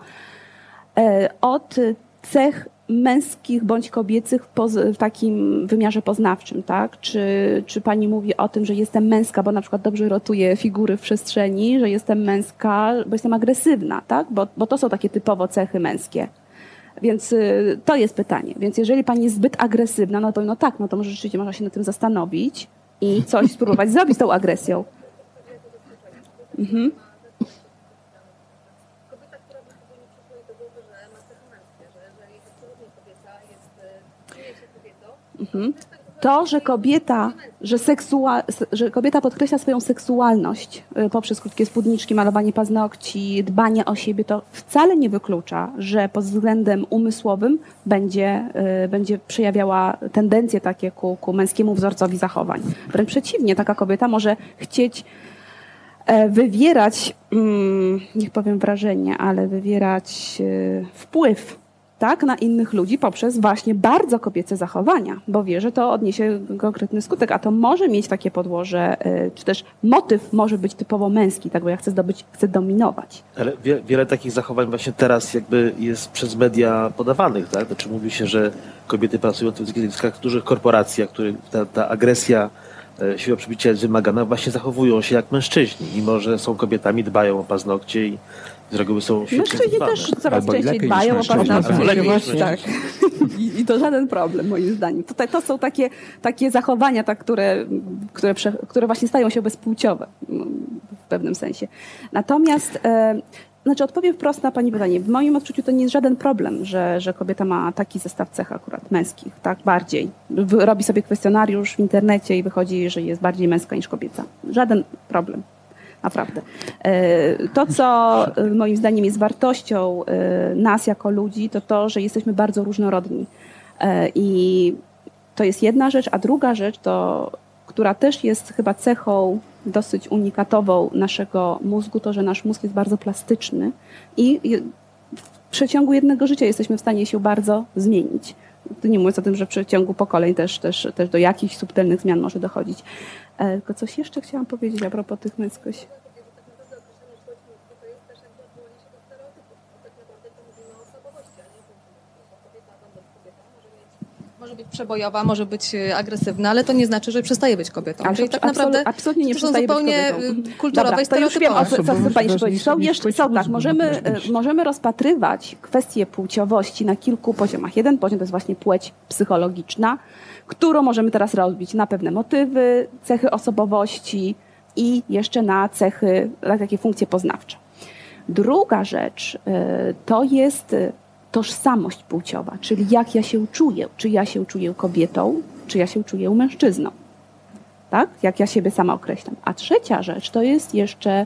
e, od cech męskich bądź kobiecych w, takim wymiarze poznawczym, tak? Czy, czy pani mówi o tym, że jestem męska, bo na przykład dobrze rotuję figury w przestrzeni, że jestem męska, bo jestem agresywna, tak? Bo, bo to są takie typowo cechy męskie. Więc y, to jest pytanie. Więc jeżeli pani jest zbyt agresywna, no to no tak, no to może rzeczywiście można się nad tym zastanowić i coś spróbować zrobić z tą agresją. Mhm. Mhm. To, że kobieta, że, seksua, że kobieta podkreśla swoją seksualność y, poprzez krótkie spódniczki, malowanie paznokci, dbanie o siebie, to wcale nie wyklucza, że pod względem umysłowym będzie, y, będzie przejawiała tendencje takie ku, ku męskiemu wzorcowi zachowań. Wręcz przeciwnie, taka kobieta może chcieć e, wywierać, mm, niech powiem wrażenie, ale wywierać y, wpływ tak, na innych ludzi poprzez właśnie bardzo kobiece zachowania, bo wie, że to odniesie konkretny skutek, a to może mieć takie podłoże, y, czy też motyw może być typowo męski, tak, bo ja chcę zdobyć, chcę dominować. Ale wie, wiele takich zachowań właśnie teraz jakby jest przez media podawanych, tak? Znaczy mówi się, że kobiety pracują w dużych korporacjach, których ta, ta agresja e, siła przybicia jest wymagana, właśnie zachowują się jak mężczyźni, mimo że są kobietami, dbają o paznokcie i z reguły są Mężczyźni też coraz Albo częściej dbają o paznokcie. Niż Tak. I, I to żaden problem, moim zdaniem. Tutaj to są takie, takie zachowania, tak, które, które, prze, które właśnie stają się bezpłciowe w pewnym sensie. Natomiast e, znaczy odpowiem wprost na Pani pytanie. W moim odczuciu to nie jest żaden problem, że, że kobieta ma taki zestaw cech akurat męskich, tak, bardziej. Robi sobie kwestionariusz w internecie i wychodzi, że jest bardziej męska niż kobieca. Żaden problem. Naprawdę. E, To, co e, moim zdaniem jest wartością e, nas jako ludzi, to to, że jesteśmy bardzo różnorodni. I to jest jedna rzecz, a druga rzecz, to, która też jest chyba cechą dosyć unikatową naszego mózgu, to, że nasz mózg jest bardzo plastyczny i w przeciągu jednego życia jesteśmy w stanie się bardzo zmienić. Nie mówiąc o tym, że w przeciągu pokoleń też, też, też do jakichś subtelnych zmian może dochodzić. E, Tylko coś jeszcze chciałam powiedzieć a propos tych męskości. Może być przebojowa, może być e, agresywna, ale to nie znaczy, że przestaje być kobietą. Ale Czyli tak naprawdę absolu- absolutnie nie to są przestaje być zupełnie kobietą. kulturowe Dobra, i to już wiem, o co, Pani powiedzieć. Są, jeszcze, są tak, możemy, oczywiście. e, możemy rozpatrywać kwestie płciowości na kilku poziomach. Jeden poziom to jest właśnie płeć psychologiczna, którą możemy teraz rozbić na pewne motywy, cechy osobowości i jeszcze na cechy, na takie funkcje poznawcze. Druga rzecz e, to jest e, tożsamość płciowa, czyli jak ja się czuję. Czy ja się czuję kobietą, czy ja się czuję mężczyzną. Tak? Jak ja siebie sama określam. A trzecia rzecz to jest jeszcze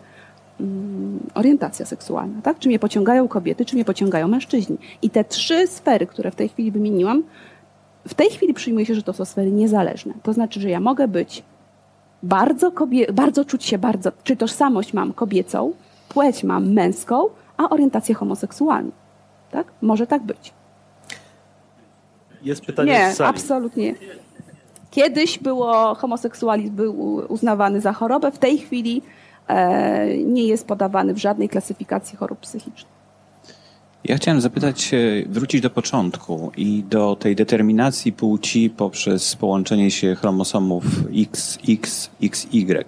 mm, orientacja seksualna. Tak? Czy mnie pociągają kobiety, czy mnie pociągają mężczyźni. I te trzy sfery, które w tej chwili wymieniłam, w tej chwili przyjmuje się, że to są sfery niezależne. To znaczy, że ja mogę być bardzo, kobie- bardzo czuć się bardzo, czy tożsamość mam kobiecą, płeć mam męską, a orientację homoseksualną. Tak? Może tak być. Jest pytanie Nie, z sali. absolutnie. Kiedyś było homoseksualizm był uznawany za chorobę, w tej chwili e, nie jest podawany w żadnej klasyfikacji chorób psychicznych. Ja chciałem zapytać, e, wrócić do początku i do tej determinacji płci poprzez połączenie się chromosomów X, X, XY.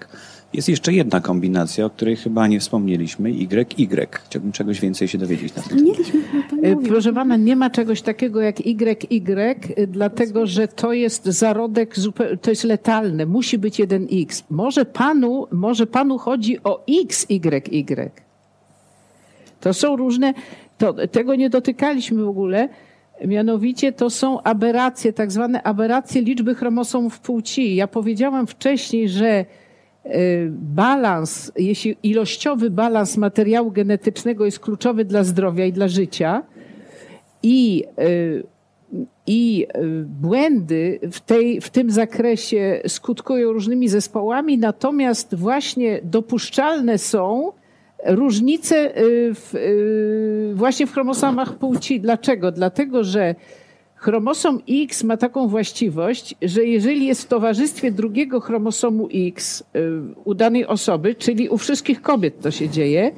Jest jeszcze jedna kombinacja, o której chyba nie wspomnieliśmy, YY. Chciałbym czegoś więcej się dowiedzieć na ten temat. Mówił. Proszę pana, nie ma czegoś takiego jak YY, dlatego że to jest zarodek, to jest letalne. Musi być jeden X. Może panu, może panu chodzi o XYY. To są różne, to, tego nie dotykaliśmy w ogóle. Mianowicie to są aberracje, tak zwane aberracje liczby chromosomów płci. Ja powiedziałam wcześniej, że balans, jeśli ilościowy balans materiału genetycznego jest kluczowy dla zdrowia i dla życia i, y, i y, błędy w, tej, w tym zakresie skutkują różnymi zespołami, natomiast właśnie dopuszczalne są różnice y, w, y, właśnie w chromosomach płci. Dlaczego? Dlatego, że chromosom X ma taką właściwość, że jeżeli jest w towarzystwie drugiego chromosomu X y, u danej osoby, czyli u wszystkich kobiet to się dzieje,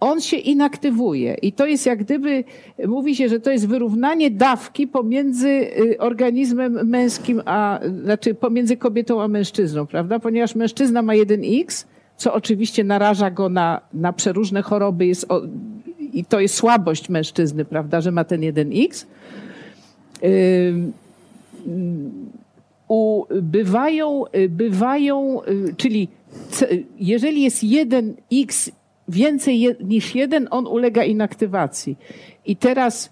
on się inaktywuje. I to jest jak gdyby, mówi się, że to jest wyrównanie dawki pomiędzy y, organizmem męskim, a, znaczy pomiędzy kobietą a mężczyzną, prawda? Ponieważ mężczyzna ma jeden X, co oczywiście naraża go na, na przeróżne choroby jest i to jest słabość mężczyzny, prawda, że ma ten jeden X. bywają, y, bywają, y, czyli jeżeli jest jeden X więcej niż jeden, on ulega inaktywacji. I teraz,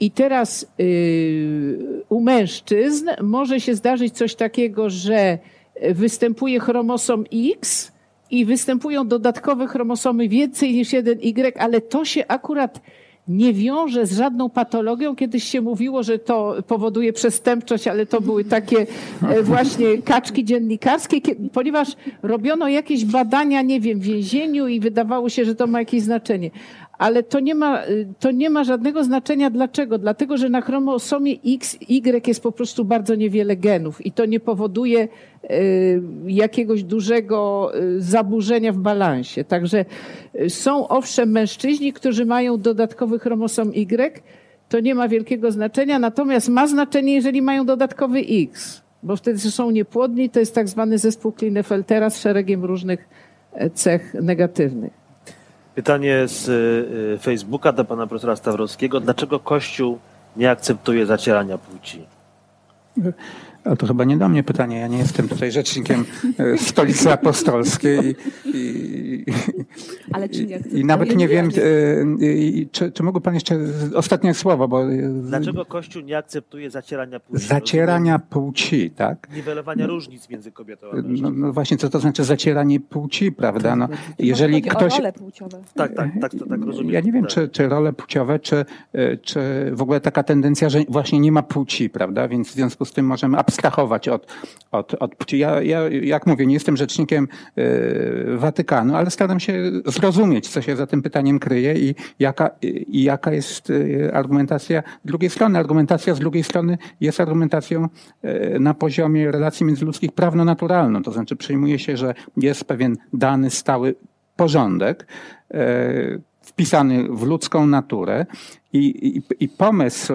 i teraz y, u mężczyzn może się zdarzyć coś takiego, że występuje chromosom X i występują dodatkowe chromosomy więcej niż jeden Y, ale to się akurat nie wiąże z żadną patologią. Kiedyś się mówiło, że to powoduje przestępczość, ale to były takie e, właśnie kaczki dziennikarskie, kie- ponieważ robiono jakieś badania, nie wiem, w więzieniu i wydawało się, że to ma jakieś znaczenie. Ale to nie ma, y, to nie ma żadnego znaczenia. Dlaczego? Dlatego, że na chromosomie X, Y jest po prostu bardzo niewiele genów i to nie powoduje y, jakiegoś dużego y, zaburzenia w balansie. Także są owszem mężczyźni, którzy mają dodatkowy chromosom Y, to nie ma wielkiego znaczenia, natomiast ma znaczenie, jeżeli mają dodatkowy X. bo wtedy są niepłodni, to jest tak zwany zespół Klinefeltera z szeregiem różnych e, cech negatywnych. Pytanie z e, Facebooka do pana profesora Stawrowskiego. Dlaczego Kościół nie akceptuje zacierania płci? Ale to chyba nie do mnie pytanie. Ja nie jestem tutaj rzecznikiem e, stolicy apostolskiej. I, i, Ale czy nie i nawet nie wiem, e, czy, czy mógłby pan jeszcze ostatnie słowo, bo... Dlaczego Kościół nie akceptuje zacierania płci? Zacierania płci, tak? Niwelowania różnic między kobietą a No, mężczyzną. no właśnie, co to znaczy zacieranie płci, prawda? No, jeżeli Chodzi ktoś... o role płciowe. Tak, tak, tak, to tak rozumiem. Ja nie wiem, tak. czy, czy role płciowe, czy, czy w ogóle taka tendencja, że właśnie nie ma płci, prawda? Więc w związku z tym możemy abstrahować od, od, od. Ja, ja, jak mówię, nie jestem rzecznikiem y, Watykanu, ale staram się zrozumieć, co się za tym pytaniem kryje i jaka, i jaka jest y, argumentacja drugiej strony. Argumentacja z drugiej strony jest argumentacją y, na poziomie relacji międzyludzkich prawno-naturalną. To znaczy przyjmuje się, że jest pewien dany, stały porządek, wpisany w ludzką naturę i, i, i pomysł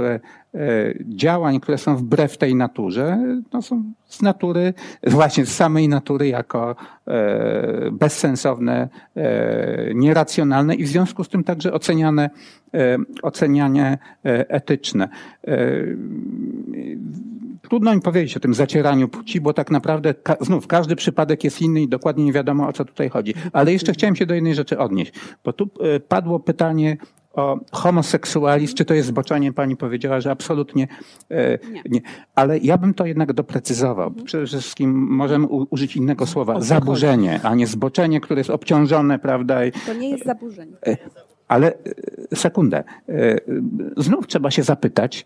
działań, które są wbrew tej naturze, no są z natury, właśnie z samej natury jako e, bezsensowne, e, nieracjonalne i w związku z tym także oceniane, e, ocenianie e, etyczne. E, Trudno mi powiedzieć o tym zacieraniu płci, bo tak naprawdę znów każdy przypadek jest inny i dokładnie nie wiadomo o co tutaj chodzi. Ale jeszcze chciałem się do jednej rzeczy odnieść, bo tu e, padło pytanie o homoseksualizm, czy to jest zboczenie? Pani powiedziała, że absolutnie e, nie. Ale ja bym to jednak doprecyzował. Przede wszystkim możemy u- użyć innego słowa. Zaburzenie, a nie zboczenie, które jest obciążone, prawda? I, To nie jest zaburzenie. ale e, sekundę. E, Znów trzeba się zapytać,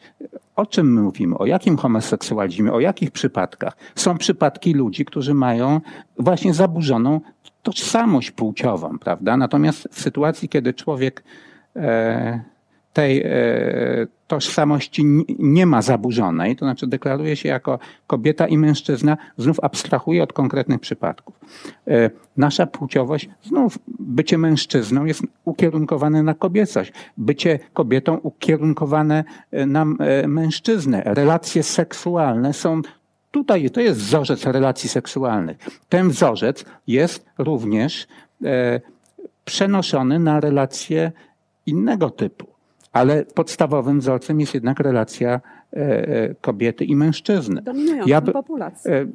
o czym my mówimy, o jakim homoseksualizmie, o jakich przypadkach. Są przypadki ludzi, którzy mają właśnie zaburzoną tożsamość płciową, prawda? Natomiast w sytuacji, kiedy człowiek e, tej e, tożsamości nie ma zaburzonej, to znaczy deklaruje się jako kobieta i mężczyzna, znów abstrahuje od konkretnych przypadków. E, Nasza płciowość, znów bycie mężczyzną jest ukierunkowane na kobiecość, bycie kobietą ukierunkowane e, na e, mężczyznę. Relacje seksualne są Tutaj to jest wzorzec relacji seksualnych. Ten wzorzec jest również e, przenoszony na relacje innego typu. Ale podstawowym wzorcem jest jednak relacja e, e, kobiety i mężczyzny. Dominującą Ja populację. E,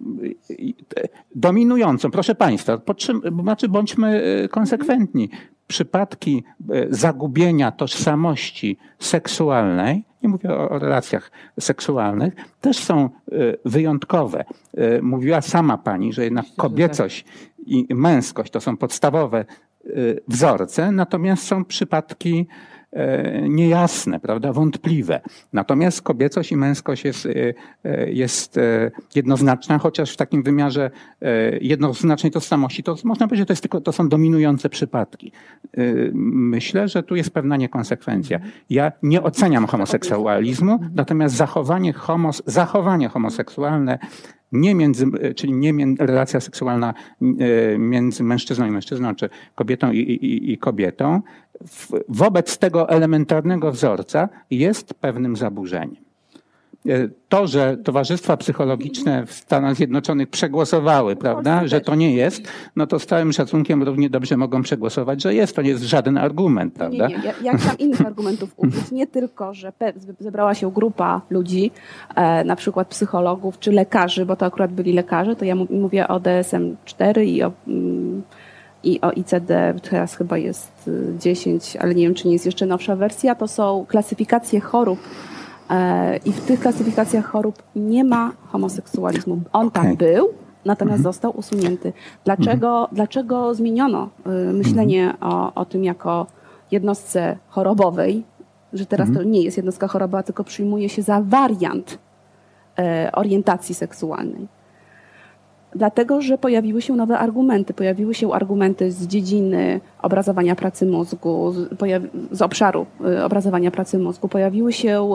Dominującą, proszę Państwa, podtrzym- znaczy bądźmy konsekwentni. Przypadki zagubienia tożsamości seksualnej, nie mówię o, o relacjach seksualnych, też są wyjątkowe. Mówiła sama Pani, że jednak kobiecość i męskość to są podstawowe wzorce, natomiast są przypadki e, niejasne, prawda, wątpliwe. Natomiast kobiecość i męskość jest, e, jest jednoznaczna, chociaż w takim wymiarze jednoznacznej tożsamości, to można powiedzieć, że to, jest tylko, to są dominujące przypadki. Myślę, że tu jest pewna niekonsekwencja. Ja nie oceniam homoseksualizmu, natomiast zachowanie, homos, zachowanie homoseksualne nie między, czyli nie relacja seksualna e, między mężczyzną i mężczyzną, czy kobietą i, i, i kobietą, wobec tego elementarnego wzorca jest pewnym zaburzeniem. E, To, że towarzystwa psychologiczne w Stanach Zjednoczonych przegłosowały, prawda, że to nie jest, no to z całym szacunkiem równie dobrze mogą przegłosować, że jest. To nie jest żaden argument, prawda? Nie, nie. Ja, ja chciałam innych argumentów użyć. Nie tylko, że zebrała się grupa ludzi, e, na przykład psychologów czy lekarzy, bo to akurat byli lekarze, to ja mówię o DSM-4 i o, mm, i o ICD, teraz chyba jest y, 10, ale nie wiem, czy nie jest jeszcze nowsza wersja, to są klasyfikacje chorób i w tych klasyfikacjach chorób nie ma homoseksualizmu. On tam Okej. był, natomiast został usunięty. Dlaczego, dlaczego zmieniono y, myślenie o, o tym jako jednostce chorobowej, że teraz to nie jest jednostka chorobowa, tylko przyjmuje się za wariant e, orientacji seksualnej? Dlatego, że pojawiły się nowe argumenty. Pojawiły się argumenty z dziedziny obrazowania pracy mózgu, z, obszaru y, obrazowania pracy mózgu. Pojawiły się,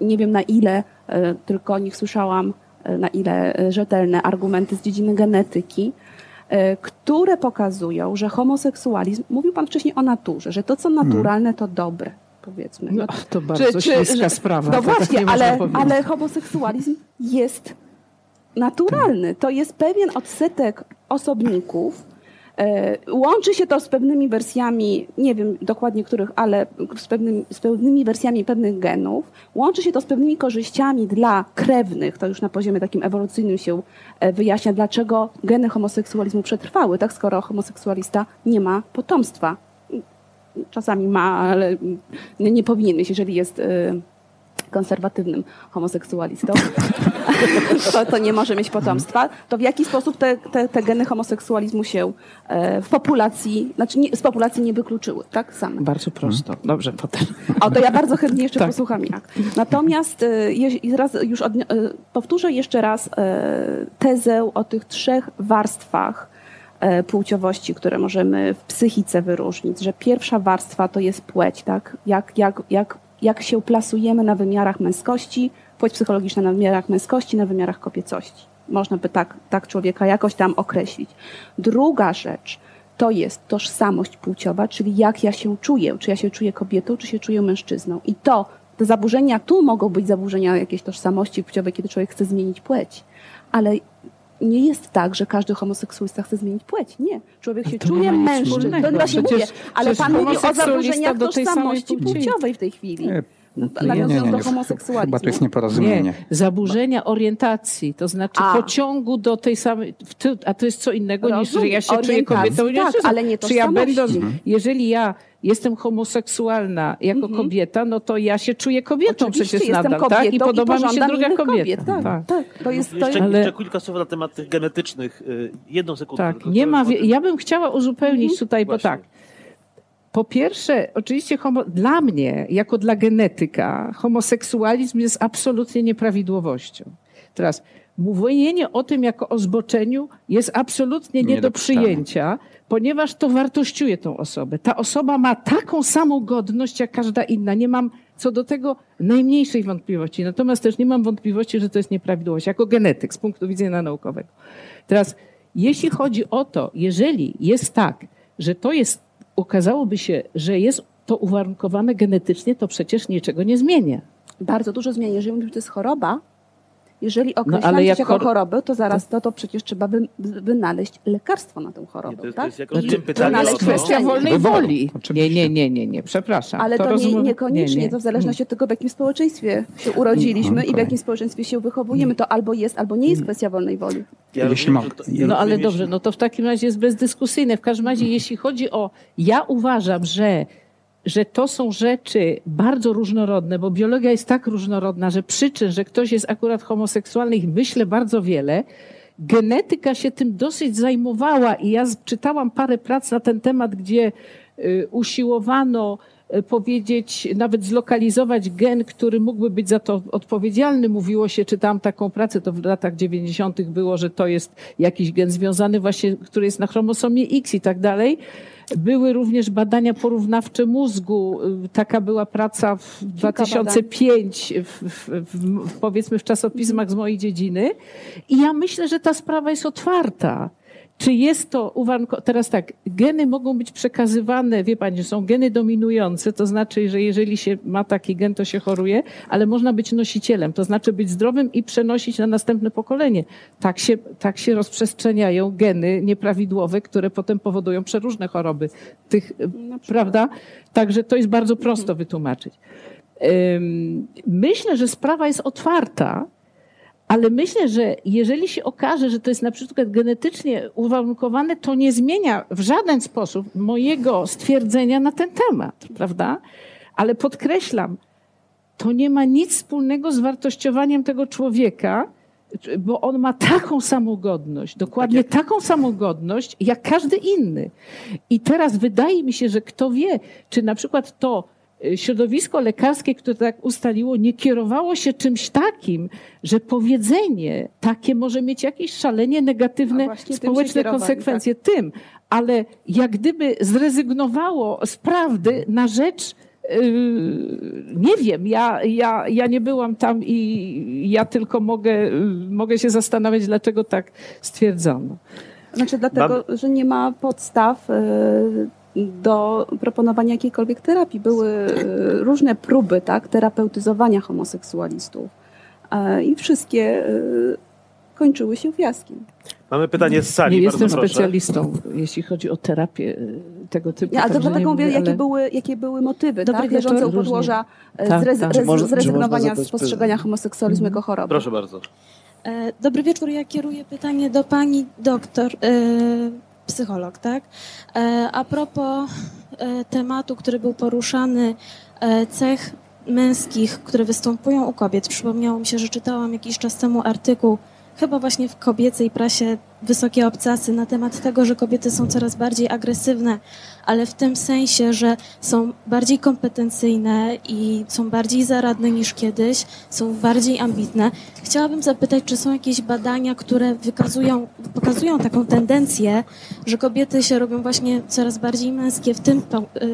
y, nie wiem na ile, y, tylko o nich słyszałam, na ile rzetelne argumenty z dziedziny genetyki, które pokazują, że homoseksualizm, mówił Pan wcześniej o naturze, że to, co naturalne, to dobre, powiedzmy. No, to bardzo śliska sprawa. No to tak właśnie, ale, ale homoseksualizm jest naturalny. To jest pewien odsetek osobników. E, łączy się to z pewnymi wersjami, nie wiem dokładnie których, ale z, pewnymi, z pewnymi wersjami pewnych genów. Łączy się to z pewnymi korzyściami dla krewnych. To już na poziomie takim ewolucyjnym się e, wyjaśnia, dlaczego geny homoseksualizmu przetrwały, tak skoro homoseksualista nie ma potomstwa. Czasami ma, ale nie, nie powinien mieć, jeżeli jest e, konserwatywnym homoseksualistą, to, to nie może mieć potomstwa, to w jaki sposób te, te, te geny homoseksualizmu się e, w populacji, znaczy nie, z populacji nie wykluczyły, tak? Same. Bardzo prosto. Hmm. Dobrze, potem. O, to ja bardzo chętnie jeszcze tak. posłucham jak. Natomiast e, raz już od, e, powtórzę jeszcze raz tezę o tych trzech warstwach płciowości, które możemy w psychice wyróżnić, że pierwsza warstwa to jest płeć, tak? Jak, jak, jak jak się plasujemy na wymiarach męskości, płeć psychologiczna na wymiarach męskości, na wymiarach kobiecości. Można by tak, tak człowieka jakoś tam określić. Druga rzecz to jest tożsamość płciowa, czyli jak ja się czuję, czy ja się czuję kobietą, czy się czuję mężczyzną. I to, te zaburzenia, tu mogą być zaburzenia jakiejś tożsamości płciowej, kiedy człowiek chce zmienić płeć, ale nie jest tak, że każdy homoseksualista chce zmienić płeć. Nie. Człowiek się czuje mężczyzną. To właśnie mówię. Ale pan mówi o zaburzeniach tożsamości płciowej w tej chwili. Nie. No Nawiązując do homoseksualizmu. Chyba to jest nieporozumienie. Nie. Zaburzenia orientacji, to znaczy a. pociągu do tej samej, a to jest co innego Rozum, niż, że ja się czuję kobietą. Tak, ale nie Czy ja będąc, jeżeli ja jestem homoseksualna jako mhm. kobieta, no to ja się czuję kobietą Oczywiście, przecież nadal, kobietą tak? I podoba i mi się druga kobieta. Kobiet, tak, tak. tak. To jest, to jeszcze, ale... jeszcze kilka słów na temat tych genetycznych. Y, jedną sekundę. Tak, nie ma, ja bym chciała uzupełnić mhm. tutaj, Właśnie. bo tak, po pierwsze, oczywiście homo, dla mnie, jako dla genetyka, homoseksualizm jest absolutnie nieprawidłowością. Teraz mówienie o tym jako o zboczeniu jest absolutnie nie, nie do przyjęcia, ponieważ to wartościuje tą osobę. Ta osoba ma taką samą godność jak każda inna. Nie mam co do tego najmniejszej wątpliwości. Natomiast też nie mam wątpliwości, że to jest nieprawidłowość, jako genetyk z punktu widzenia naukowego. Teraz, jeśli chodzi o to, jeżeli jest tak, że to jest, okazałoby się, że jest to uwarunkowane genetycznie, to przecież niczego nie zmienia. Bardzo dużo zmienia. Jeżeli mówimy, że to jest choroba, jeżeli określamy no, jako chor... chorobę, to zaraz to, to przecież trzeba wy, wynaleźć lekarstwo na tę chorobę. Nie, to, tak? to jest znaczy, pytanie to kwestia wolnej woli. Nie, nie, nie, nie, nie, przepraszam. Ale to, to nie, niekoniecznie, nie, nie. to w zależności od tego, w jakim społeczeństwie się urodziliśmy i w jakim społeczeństwie się wychowujemy. To albo jest, albo nie jest kwestia wolnej woli. Ja jeśli mam. No ale dobrze, no to w takim razie jest bezdyskusyjne. W każdym razie, jeśli chodzi o, ja uważam, że że to są rzeczy bardzo różnorodne, bo biologia jest tak różnorodna, że przyczyn, że ktoś jest akurat homoseksualny, ich myślę bardzo wiele. Genetyka się tym dosyć zajmowała i ja czytałam parę prac na ten temat, gdzie y, usiłowano y, powiedzieć, nawet zlokalizować gen, który mógłby być za to odpowiedzialny. Mówiło się, czytałam taką pracę, to w latach 90. było, że to jest jakiś gen związany właśnie, który jest na chromosomie X i tak dalej. Były również badania porównawcze mózgu. Taka była praca w 2005, w, w, w, powiedzmy w czasopismach z mojej dziedziny. I ja myślę, że ta sprawa jest otwarta. Czy jest to uwarunkowane? Teraz tak, geny mogą być przekazywane, wie pani, są geny dominujące, to znaczy, że jeżeli się ma taki gen, to się choruje, ale można być nosicielem, to znaczy być zdrowym i przenosić na następne pokolenie. Tak się, tak się rozprzestrzeniają geny nieprawidłowe, które potem powodują przeróżne choroby. Tych, prawda? Także to jest bardzo prosto wytłumaczyć. Myślę, że sprawa jest otwarta, ale myślę, że jeżeli się okaże, że to jest na przykład genetycznie uwarunkowane, to nie zmienia w żaden sposób mojego stwierdzenia na ten temat, prawda? Ale podkreślam, to nie ma nic wspólnego z wartościowaniem tego człowieka, bo on ma taką samą godność, dokładnie tak taką samą godność jak każdy inny. I teraz wydaje mi się, że kto wie, czy na przykład to środowisko lekarskie, które tak ustaliło, nie kierowało się czymś takim, że powiedzenie takie może mieć jakieś szalenie negatywne społeczne konsekwencje. Tak. Tym, ale jak gdyby zrezygnowało z prawdy na rzecz yy, nie wiem, ja, ja, ja nie byłam tam i ja tylko mogę, yy, mogę się zastanawiać, dlaczego tak stwierdzono. Znaczy dlatego, że nie ma podstaw yy, do proponowania jakiejkolwiek terapii. Były e, różne próby tak, terapeutyzowania homoseksualistów. E, I wszystkie e, kończyły się fiaskiem. Mamy pytanie z sali. Nie jestem proszę. specjalistą, jeśli chodzi o terapię tego typu. Ale to dlatego mówię, jakie, ale- były, jakie były motywy Dobry tak? leżące u podłoża Tak, zrez, tak. rez, zrezygnowania z postrzegania homoseksualizmu jako choroby. Proszę bardzo. Dobry wieczór. Ja kieruję pytanie do pani doktor, psycholog, tak? E, A propos e, tematu, który był poruszany, e, cech męskich, które występują u kobiet. Przypomniało mi się, że czytałam jakiś czas temu artykuł, chyba właśnie w kobiecej prasie Wysokie Obcasy, na temat tego, że kobiety są coraz bardziej agresywne, ale w tym sensie, że są bardziej kompetencyjne i są bardziej zaradne niż kiedyś, są bardziej ambitne. Chciałabym zapytać, czy są jakieś badania, które wykazują, pokazują taką tendencję, że kobiety się robią właśnie coraz bardziej męskie w, tym,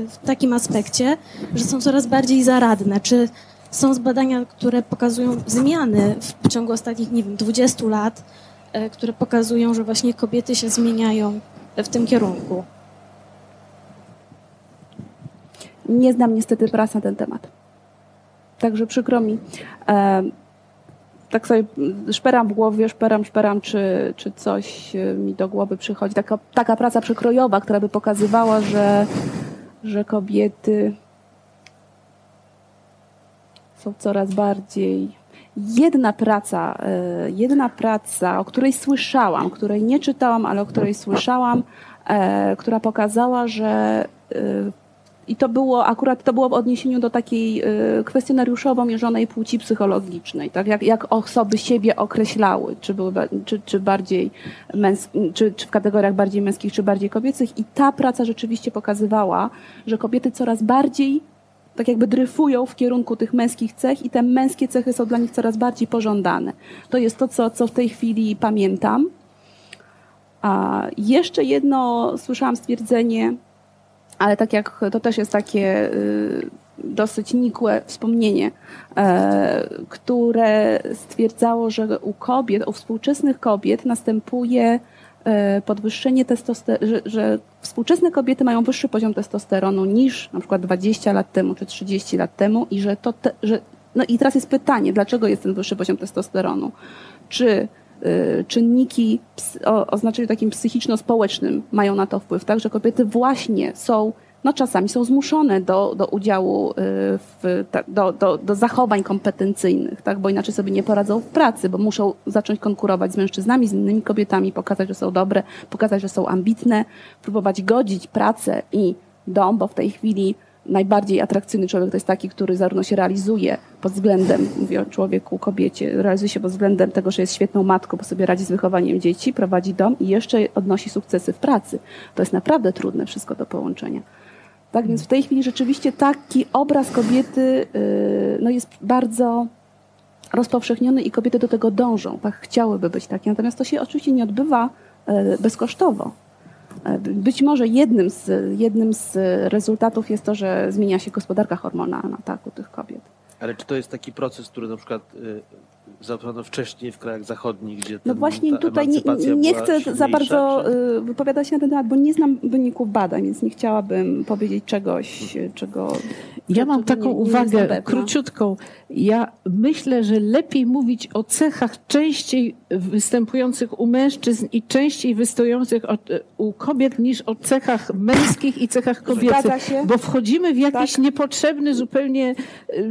w takim aspekcie, że są coraz bardziej zaradne. Czy są badania, które pokazują zmiany w ciągu ostatnich, nie wiem, 20 lat, e, które pokazują, że właśnie kobiety się zmieniają w tym kierunku? Nie znam niestety pras na ten temat. Także przykro mi. E, tak sobie szperam w głowie, szperam, szperam, czy, czy coś e, mi do głowy przychodzi. Taka, taka praca przekrojowa, która by pokazywała, że, że kobiety są coraz bardziej. Jedna praca, e, jedna praca, o której słyszałam, której nie czytałam, ale o której słyszałam, e, która pokazała, że e, i to było akurat to było w odniesieniu do takiej kwestionariuszowo mierzonej płci psychologicznej, tak? Jak, jak osoby siebie określały, czy, były, czy, czy bardziej męs- czy, czy w kategoriach bardziej męskich, czy bardziej kobiecych. I ta praca rzeczywiście pokazywała, że kobiety coraz bardziej tak jakby dryfują w kierunku tych męskich cech i te męskie cechy są dla nich coraz bardziej pożądane. To jest to, co, co w tej chwili pamiętam. A jeszcze jedno słyszałam stwierdzenie, ale tak jak to też jest takie y, dosyć nikłe wspomnienie, e, które stwierdzało, że u kobiet, u współczesnych kobiet następuje podwyższenie testosteronu, że, że współczesne kobiety mają wyższy poziom testosteronu niż na przykład 20 lat temu czy 30 lat temu i że to, te, że, no i teraz jest pytanie, dlaczego jest ten wyższy poziom testosteronu? Czy y, czynniki o, o znaczeniu takim psychiczno-społecznym mają na to wpływ, tak, że kobiety właśnie są, no czasami są zmuszone do, do udziału y, w, do, do, do zachowań kompetencyjnych, tak, bo inaczej sobie nie poradzą w pracy, bo muszą zacząć konkurować z mężczyznami, z innymi kobietami, pokazać, że są dobre, pokazać, że są ambitne, próbować godzić pracę i dom, bo w tej chwili najbardziej atrakcyjny człowiek to jest taki, który zarówno się realizuje pod względem, mówię o człowieku, kobiecie, realizuje się pod względem tego, że jest świetną matką, bo sobie radzi z wychowaniem dzieci, prowadzi dom i jeszcze odnosi sukcesy w pracy. To jest naprawdę trudne wszystko do połączenia. Tak więc w tej chwili rzeczywiście taki obraz kobiety yy, no jest bardzo rozpowszechniony i kobiety do tego dążą, tak chciałyby być takie. Natomiast to się oczywiście nie odbywa e, bezkosztowo. E, Być może jednym z, jednym z rezultatów jest to, że zmienia się gospodarka hormonalna tak, u tych kobiet. Ale czy to jest taki proces, który na przykład zaobserwowano wcześniej w krajach zachodnich, gdzie No właśnie ta tutaj nie, nie chcę za bardzo czy- y, wypowiadać się na ten temat, bo nie znam wyników badań, więc nie chciałabym powiedzieć czegoś, czego. Ja mam taką nie- nie uwagę pewna. króciutką. Ja myślę, że lepiej mówić o cechach częściej występujących u mężczyzn i częściej występujących u kobiet niż o cechach męskich i cechach kobiecych. Bo wchodzimy w jakiś niepotrzebny zupełnie y,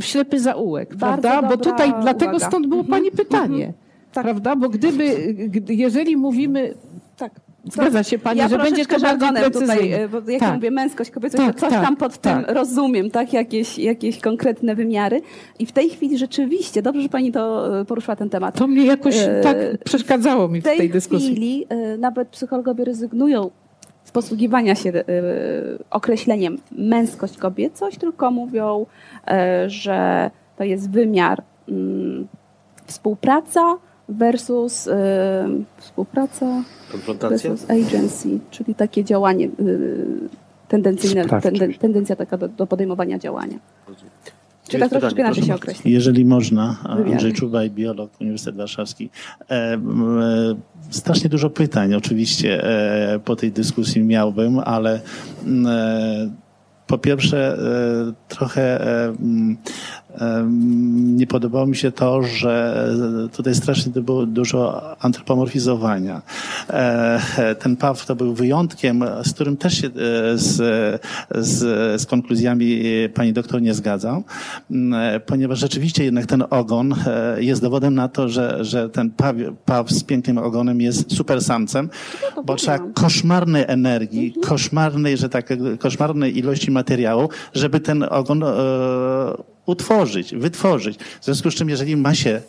ślepy zaułek, Bardzo prawda? Bo tutaj dlatego stąd było Mhm. Pani pytanie. Prawda? Bo gdyby, gdy, jeżeli mówimy. Tak. Zgadza się Pani, ja że będzie to bardziej tutaj, y, bo jak Tak. ja mówię męskość, kobiecość, Tak, to coś tak, tam pod tak. tym rozumiem, tak? Jakieś, jakieś konkretne wymiary. I w tej chwili rzeczywiście, dobrze, że Pani to y, poruszyła ten temat. To mnie jakoś E, tak przeszkadzało mi w tej, tej dyskusji. chwili y, nawet psychologowie rezygnują z posługiwania się y, określeniem męskość, kobiecość, tylko mówią, y, że to jest wymiar współpraca versus y, współpraca versus agency, czyli takie działanie y, tendencyjne, tenden, tendencja taka do, do podejmowania działania. Czy tak troszeczkę inaczej się określi? Jeżeli można. Andrzej Czubaj, biolog, Uniwersytet Warszawski. E, e, strasznie dużo pytań oczywiście e, po tej dyskusji miałbym, ale m, e, po pierwsze, e, trochę e, mm, nie podobało mi się to, że tutaj strasznie było dużo antropomorfizowania. E, ten Paw to był wyjątkiem, z którym też się z, z, z konkluzjami pani doktor nie zgadzam, ponieważ rzeczywiście jednak ten ogon jest dowodem na to, że, że ten paw, paw z pięknym ogonem jest super samcem, bo trzeba koszmarnej energii, koszmarnej, że tak, koszmarnej ilości materiału, żeby ten ogon e, utworzyć, wytworzyć. W związku z czym, jeżeli ma się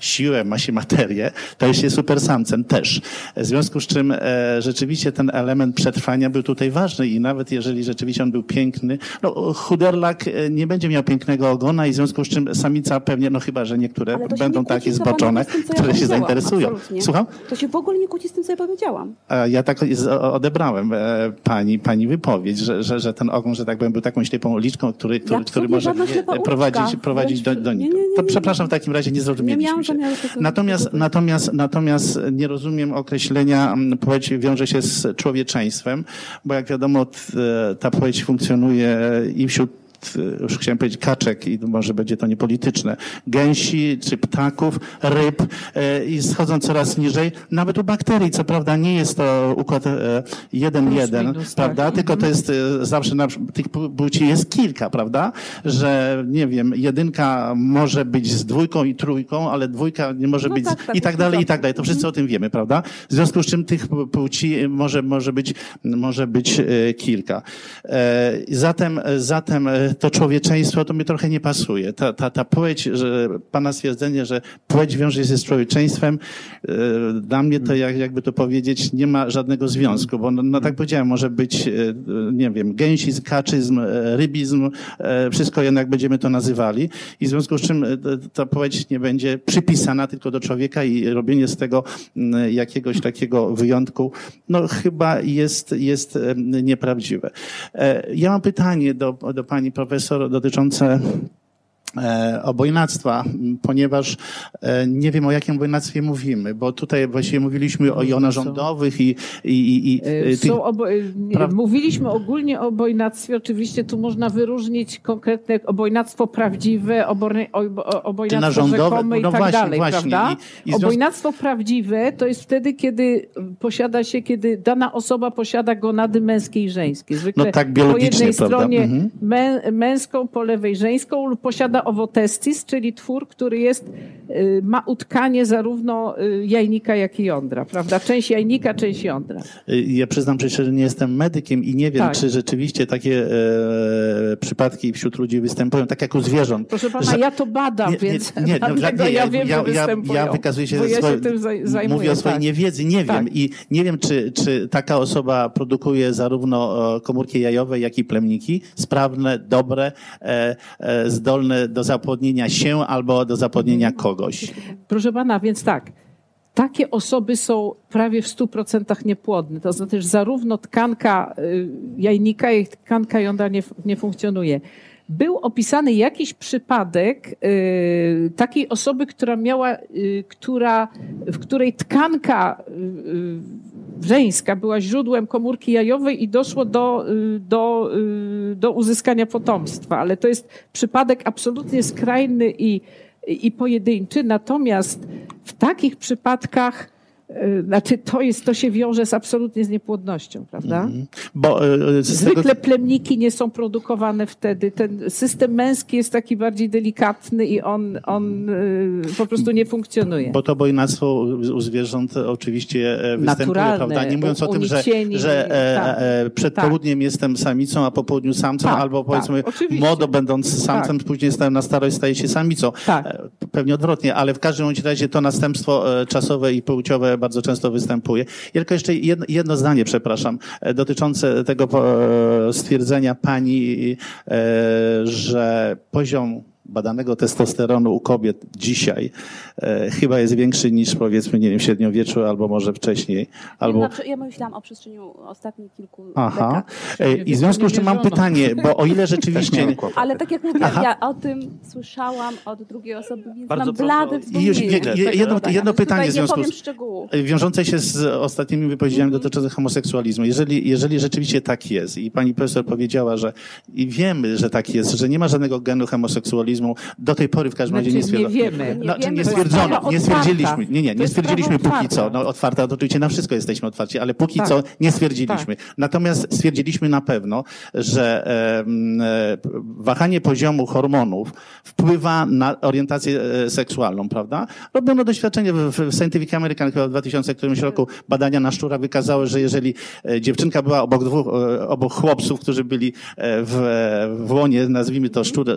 siłę, ma się materię, to jest się super samcem też. W związku z czym e, rzeczywiście ten element przetrwania był tutaj ważny i nawet jeżeli rzeczywiście on był piękny, no chuderlak e, nie będzie miał pięknego ogona i w związku z czym samica pewnie, no chyba, że niektóre będą takie zboczone, tym, które ja się zainteresują. Absolutnie. Słucham? To się w ogóle nie kłóci z tym, co ja powiedziałam. Ja tak odebrałem pani, pani wypowiedź, że, że, że ten ogon, że tak powiem, był taką ślepą liczką, który, który, który może prowadzić, prowadzić do, do nich. To przepraszam w takim razie, nie zrozumieli miałam zamiaru tego natomiast, natomiast, natomiast nie rozumiem określenia płeć wiąże się z człowieczeństwem, bo jak wiadomo ta płeć funkcjonuje i wśród już chciałem powiedzieć kaczek i może będzie to niepolityczne, gęsi czy ptaków, ryb e, i schodzą coraz niżej. Nawet u bakterii, co prawda nie jest to układ e, jeden jeden, prawda? Tak. Tylko to jest zawsze na, tych płci jest kilka, prawda? Że nie wiem, jedynka może być z dwójką i trójką, ale dwójka nie może no być tak, tak, i tak dalej, i tak dalej. To wszyscy o tym wiemy, prawda? W związku z czym tych płci może, może być, może być kilka. Zatem, zatem to człowieczeństwo, to mi trochę nie pasuje. Ta, ta, ta płeć, że pana stwierdzenie, że płeć wiąże się z człowieczeństwem, e, dla mnie to, jak, jakby to powiedzieć, nie ma żadnego związku, bo no, no tak powiedziałem, może być, e, nie wiem, gęsizm, kaczyzm, e, rybizm, wszystko jednak będziemy to nazywali i w związku z czym ta płeć nie będzie przypisana tylko do człowieka i robienie z tego jakiegoś takiego wyjątku, no chyba jest, jest nieprawdziwe. Ja mam pytanie do, do pani profesor dotyczące obojnactwa, ponieważ e, nie wiem o jakim obojnactwie mówimy, bo tutaj właściwie mówiliśmy o jonarządowych i, i, i, e, tych... Obo... Mówiliśmy ogólnie o obojnactwie, oczywiście tu można wyróżnić konkretne obojnactwo prawdziwe, obojnactwo rzekome i no tak właśnie, dalej, właśnie. prawda? I, i Obojnactwo prawdziwe to jest wtedy, kiedy posiada się, kiedy dana osoba posiada gonady męskie i żeńskie. Zwykle no tak po jednej stronie mhm. męską, po lewej żeńską lub posiada ovotestis, czyli twór, który jest, y, ma utkanie zarówno y, jajnika, jak i jądra, prawda? Część jajnika, część jądra. Y, ja przyznam że nie jestem medykiem i nie wiem, tak. czy rzeczywiście takie e, przypadki wśród ludzi występują, tak jak u zwierząt. Proszę pana, że... ja to badam, nie, więc nie, nie, no, nie, ja wiem, ja. Ja, ja wykazuję się, ja swoje, się tym zajmuję, mówię o swojej tak. niewiedzy, nie tak. wiem i nie wiem, czy, czy taka osoba produkuje zarówno komórki jajowe, jak i plemniki, sprawne, dobre, e, e, zdolne do zapłodnienia się albo do zapłodnienia kogoś. Proszę pana, więc tak. Takie osoby są prawie w 100% niepłodne. To znaczy, że zarówno tkanka y, jajnika, jak i tkanka jądra nie, nie funkcjonuje. Był opisany jakiś przypadek y, takiej osoby, która miała, y, która, w której tkanka y, żeńska była źródłem komórki jajowej i doszło do, y, do, y, do uzyskania potomstwa. Ale to jest przypadek absolutnie skrajny i, i pojedynczy. Natomiast w takich przypadkach znaczy, to, jest, to się wiąże z absolutnie z niepłodnością, prawda? Mm. Bo, e, Zwykle tego... plemniki nie są produkowane wtedy. Ten system męski jest taki bardziej delikatny i on, on e, po prostu nie funkcjonuje. Bo to bojnactwo u zwierząt oczywiście występuje, Naturalne, prawda? Nie mówiąc o tym, że, że tak, przed tak. południem jestem samicą, a po południu samcem, tak, albo powiedzmy tak, młodo będąc samcem, tak. później stałem na starość, staje się samicą. Tak. Pewnie odwrotnie, ale w każdym razie to następstwo czasowe i płciowe bardzo często występuje. Tylko jeszcze jedno, jedno zdanie, przepraszam, e, dotyczące tego e, stwierdzenia pani, e, że poziom badanego testosteronu u kobiet dzisiaj e, chyba jest większy niż powiedzmy, nie wiem, w średniowieczu albo może wcześniej. Albo... Ja myślałam o przestrzeni ostatnich kilku Aha. E, I w związku z czym mam pytanie, bo o ile rzeczywiście... Ale tak jak mówię, ja o tym słyszałam od drugiej osoby, więc Bardzo mam blade wspomnienie. Jedno, jedno pytanie w związku z... Wiążące się z ostatnimi wypowiedziami mm. dotyczącymi homoseksualizmu. Jeżeli, jeżeli rzeczywiście tak jest i pani profesor powiedziała, że i wiemy, że tak jest, że nie ma żadnego genu homoseksualizmu, do tej pory w każdym razie znaczy, nie stwierdzono. Nie wiemy. No, nie, nie stwierdzono, nie stwierdziliśmy, nie, nie, nie stwierdziliśmy póki co. No otwarta, to oczywiście na wszystko jesteśmy otwarci, ale póki tak. co nie stwierdziliśmy. Tak. Natomiast stwierdziliśmy na pewno, że e, wahanie poziomu hormonów wpływa na orientację e, seksualną, prawda? Robiono doświadczenie w, w Scientific American chyba w 2000 którymś roku badania na szczura wykazały, że jeżeli e, dziewczynka była obok dwóch, e, obok chłopców, którzy byli w, w łonie, nazwijmy to szczura,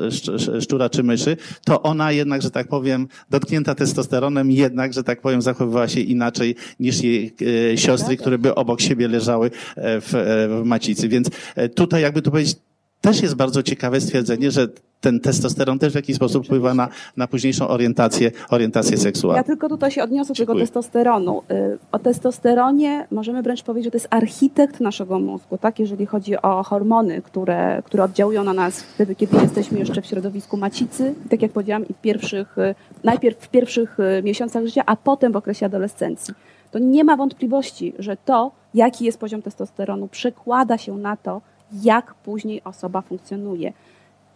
szczura czy myszy, to ona jednak, że tak powiem, dotknięta testosteronem, jednak, że tak powiem, zachowywała się inaczej niż jej siostry, które by obok siebie leżały w, w macicy. Więc tutaj, jakby to powiedzieć, też jest bardzo ciekawe stwierdzenie, że ten testosteron też w jakiś sposób wpływa na, na późniejszą orientację, orientację seksualną. Ja tylko tutaj się odniosę do tego testosteronu. Y, o testosteronie możemy wręcz powiedzieć, że to jest architekt naszego mózgu, tak? jeżeli chodzi o hormony, które, które oddziałują na nas wtedy, kiedy jesteśmy jeszcze w środowisku macicy, tak jak powiedziałam, i w pierwszych, y, najpierw w pierwszych y, miesiącach życia, a potem w okresie adolescencji. To nie ma wątpliwości, że to, jaki jest poziom testosteronu, przekłada się na to, jak później osoba funkcjonuje.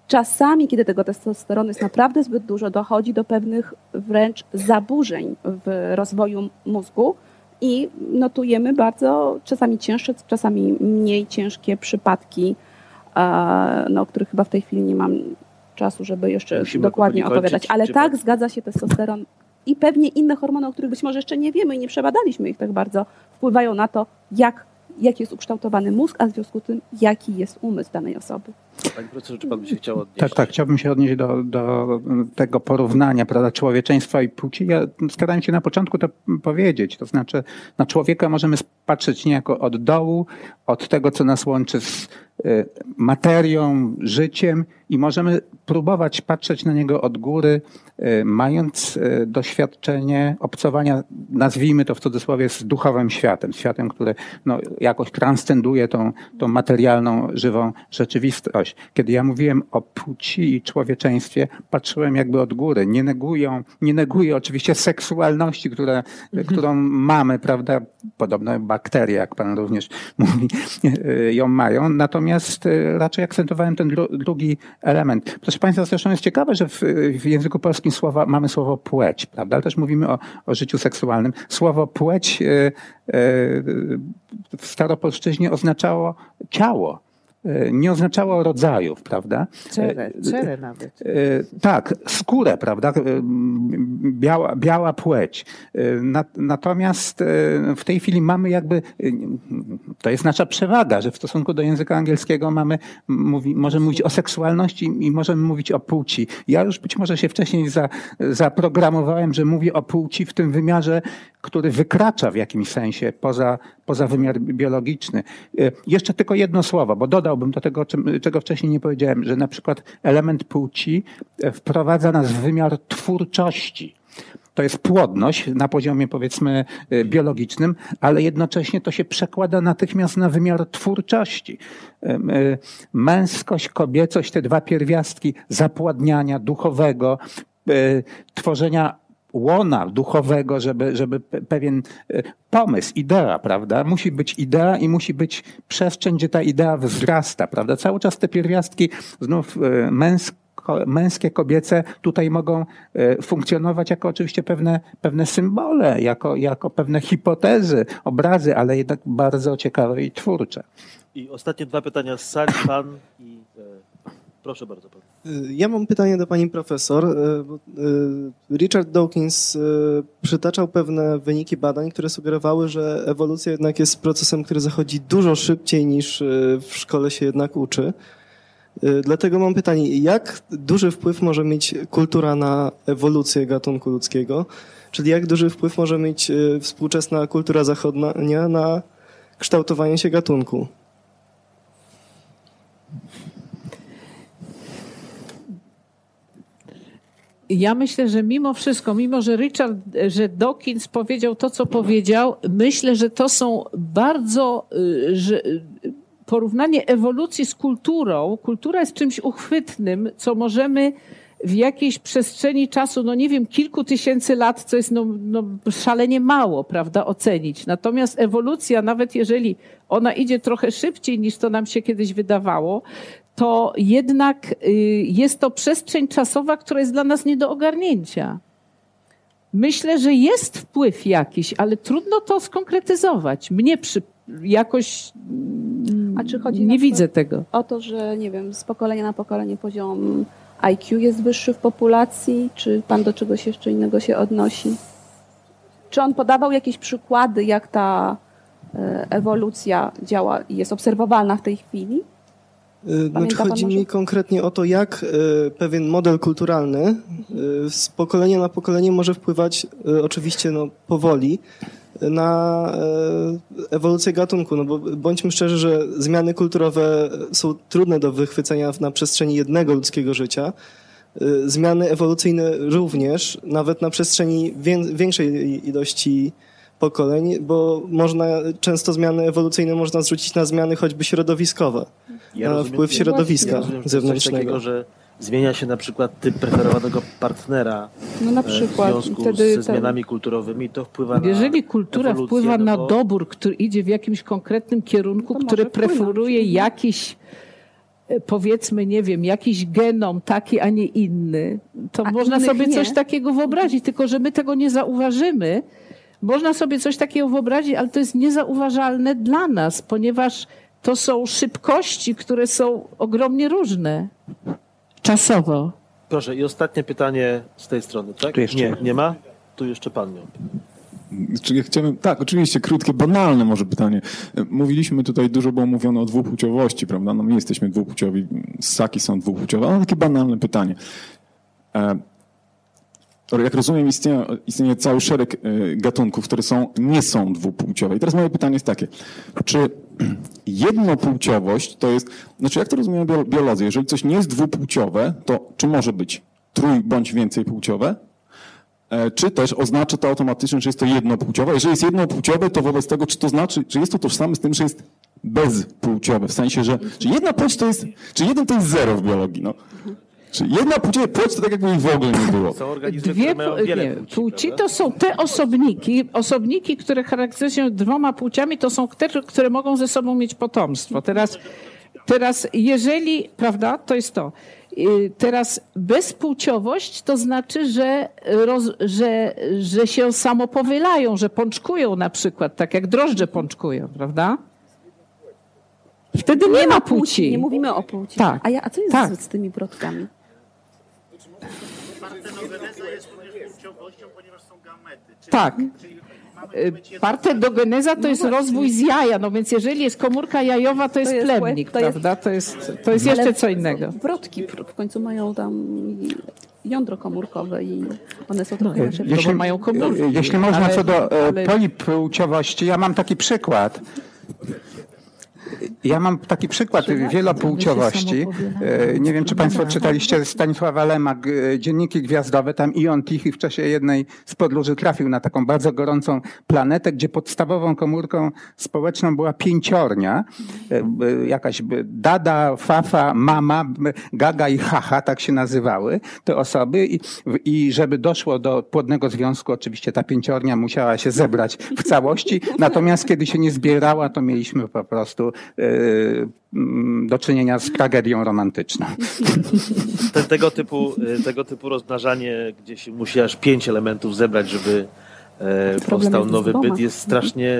Czasami, kiedy tego testosteronu jest naprawdę zbyt dużo, dochodzi do pewnych wręcz zaburzeń w rozwoju mózgu i notujemy bardzo czasami cięższe, czasami mniej ciężkie przypadki, e, no, o których chyba w tej chwili nie mam czasu, żeby jeszcze Musimy dokładnie opowiadać. Ale tak, pan... zgadza się testosteron i pewnie inne hormony, o których być może jeszcze nie wiemy i nie przebadaliśmy ich tak bardzo, wpływają na to, jak jak jest ukształtowany mózg, a w związku z tym, jaki jest umysł danej osoby. Panie profesorze, czy pan by się chciał odnieść? Tak, tak, chciałbym się odnieść do, do tego porównania prawda, człowieczeństwa i płci. Ja starałem się na początku to powiedzieć, to znaczy na człowieka możemy patrzeć niejako od dołu, od tego, co nas łączy z y, materią, życiem i możemy próbować patrzeć na niego od góry, y, mając y, doświadczenie obcowania, nazwijmy to w cudzysłowie, z duchowym światem, światem, który no, jakoś transcenduje tą, tą materialną, żywą rzeczywistość. Kiedy ja mówiłem o płci i człowieczeństwie, patrzyłem jakby od góry. Nie negują, nie neguję oczywiście seksualności, które, mhm. którą mamy, prawda? Podobno bakterie, jak pan również mówi, ją mają. Natomiast raczej akcentowałem ten drugi element. Proszę Państwa, zresztą jest ciekawe, że w, w języku polskim słowa, mamy słowo płeć, prawda? Ale też mówimy o, o życiu seksualnym. Słowo płeć e, e, w staropolszczyźnie oznaczało ciało. E, nie oznaczało rodzajów, prawda? Cerę, cerę nawet. E, tak, skórę, prawda? E, biała, biała płeć. Natomiast w tej chwili mamy jakby, to jest nasza przewaga, że w stosunku do języka angielskiego mamy, mówi, możemy mówić o seksualności i możemy mówić o płci. Ja już być może się wcześniej za, zaprogramowałem, że mówię o płci w tym wymiarze, który wykracza w jakimś sensie poza, poza wymiar biologiczny. Jeszcze tylko jedno słowo, bo dodał dodałbym do tego, czego wcześniej nie powiedziałem, że na przykład element płci e, wprowadza nas w wymiar twórczości. To jest płodność na poziomie powiedzmy e, biologicznym, ale jednocześnie to się przekłada natychmiast na wymiar twórczości. E, męskość, kobiecość, te dwa pierwiastki zapładniania duchowego, tworzenia łona duchowego, żeby, żeby pewien e, pomysł, idea, prawda? Musi być idea i musi być przestrzeń, gdzie ta idea wzrasta, prawda? Cały czas te pierwiastki znów e, męskie, męskie, kobiece tutaj mogą e, funkcjonować jako oczywiście pewne, pewne symbole, jako, jako pewne hipotezy, obrazy, ale jednak bardzo ciekawe i twórcze. I ostatnie dwa pytania z sali, pan i Proszę bardzo. Pan. Ja mam pytanie do pani profesor. E, e, Richard Dawkins przytaczał pewne wyniki badań, które sugerowały, że ewolucja jednak jest procesem, który zachodzi dużo szybciej niż w szkole się jednak uczy. Dlatego mam pytanie, jak duży wpływ może mieć kultura na ewolucję gatunku ludzkiego? Czyli jak duży wpływ może mieć współczesna kultura zachodnia na kształtowanie się gatunku? Ja myślę, że mimo wszystko, mimo że Richard, że Dawkins powiedział to, co powiedział, myślę, że to są bardzo, y, że porównanie ewolucji z kulturą. Kultura jest czymś uchwytnym, co możemy w jakiejś przestrzeni czasu, no nie wiem, kilku tysięcy lat, co jest no, no szalenie mało, prawda, ocenić. Natomiast ewolucja, nawet jeżeli ona idzie trochę szybciej niż to nam się kiedyś wydawało, to jednak y, jest to przestrzeń czasowa, która jest dla nas nie do ogarnięcia. Myślę, że jest wpływ jakiś, ale trudno to skonkretyzować. Mnie przy, jakoś A czy chodzi nie widzę tego. O to, że nie wiem, z pokolenia na pokolenie poziom IQ jest wyższy w populacji, czy pan do czegoś jeszcze innego się odnosi? Czy on podawał jakieś przykłady, jak ta e, ewolucja działa i jest obserwowalna w tej chwili? Y, znaczy, chodzi mi konkretnie o to, jak y, pewien model kulturalny y, z pokolenia na pokolenie może wpływać, oczywiście no, powoli, na ewolucję gatunku. No bo bądźmy szczerzy, że zmiany kulturowe są trudne do wychwycenia na przestrzeni jednego ludzkiego życia. Zmiany ewolucyjne również, nawet na przestrzeni większej ilości pokoleń, bo można często zmiany ewolucyjne można zrzucić na zmiany choćby środowiskowe, ja na rozumiem, wpływ środowiska ja rozumiem, zewnętrznego. Takiego, że zmienia się na przykład typ preferowanego partnera no na przykład, w związku wtedy ze zmianami kulturowymi, to wpływa na Jeżeli kultura ewolucję, wpływa no na bo... dobór, który idzie w jakimś konkretnym kierunku, to który preferuje jakiś e, powiedzmy, nie wiem, jakiś genom taki, a nie inny, to a można sobie nie. coś takiego wyobrazić, tylko że my tego nie zauważymy, można sobie coś takiego wyobrazić, ale to jest niezauważalne dla nas, ponieważ to są szybkości, które są ogromnie różne czasowo. Proszę, i ostatnie pytanie z tej strony, tak? Tu jeszcze. Nie, nie ma? Tu jeszcze pan miał. Chciałbym, tak, oczywiście, krótkie, banalne może pytanie. Mówiliśmy tutaj, dużo było mówione o dwupłciowości, prawda? No my jesteśmy dwupłciowi, ssaki są dwupłciowe, ale takie banalne pytanie. Jak rozumiem, istnieje, istnieje cały szereg e, gatunków, które są, nie są dwupłciowe. I teraz moje pytanie jest takie, czy jednopłciowość to jest, znaczy jak to rozumieją biolodzy? Jeżeli coś nie jest dwupłciowe, to czy może być trój bądź więcej płciowe? E, czy też oznacza to automatycznie, że jest to jednopłciowe? Jeżeli jest jednopłciowe, to wobec tego, czy to znaczy, czy jest to tożsame z tym, że jest bezpłciowe? W sensie, że czy jedna płeć to jest, czy jeden to jest zero w biologii? No. Jedna płeć, płeć to tak jakby jej w ogóle nie było. Są organizmy, Dwie, nie, płci, płci to są te osobniki, osobniki, które charakteryzują się dwoma płciami, to są te, które mogą ze sobą mieć potomstwo. Teraz, teraz jeżeli, prawda, to jest to. Y, teraz bezpłciowość to znaczy, że, roz, że, że się samopowielają, że pączkują na przykład, tak jak drożdże pączkują, prawda? Wtedy nie, nie ma płci. płci. Nie mówimy o płci. Tak. A, ja, a co jest tak. z, z tymi brodkami? Partenogeneza jest również płciowością, ponieważ są gamety. Czyli, tak. Czyli Partendogeneza to no jest rozwój z jaja, no więc jeżeli jest komórka jajowa, to jest, to jest plemnik, to prawda? Jest, to jest, to jest jeszcze co innego. Wrotki w końcu mają tam jądro komórkowe i one są trochę no, jeśli, mają komórki. Jeśli można ale, co do e, ale... polipłciowości, ja mam taki przykład. Ja mam taki przykład wielopłciowości. E, nie wiem, czy Państwo czytaliście Stanisława Lema, Dzienniki Gwiazdowe. Tam Ion Tichy w czasie jednej z podróży trafił na taką bardzo gorącą planetę, gdzie podstawową komórką społeczną była pięciornia. E, e, jakaś Dada, Fafa, Mama, Gaga i Haha, tak się nazywały te osoby. I, żeby doszło do płodnego związku, oczywiście ta pięciornia musiała się zebrać w całości. Natomiast kiedy się nie zbierała, to mieliśmy po prostu E, do czynienia z tragedią romantyczną. tego, typu, e, tego typu rozmnażanie, gdzie się musi aż pięć elementów zebrać, żeby e, powstał nowy byt, jest strasznie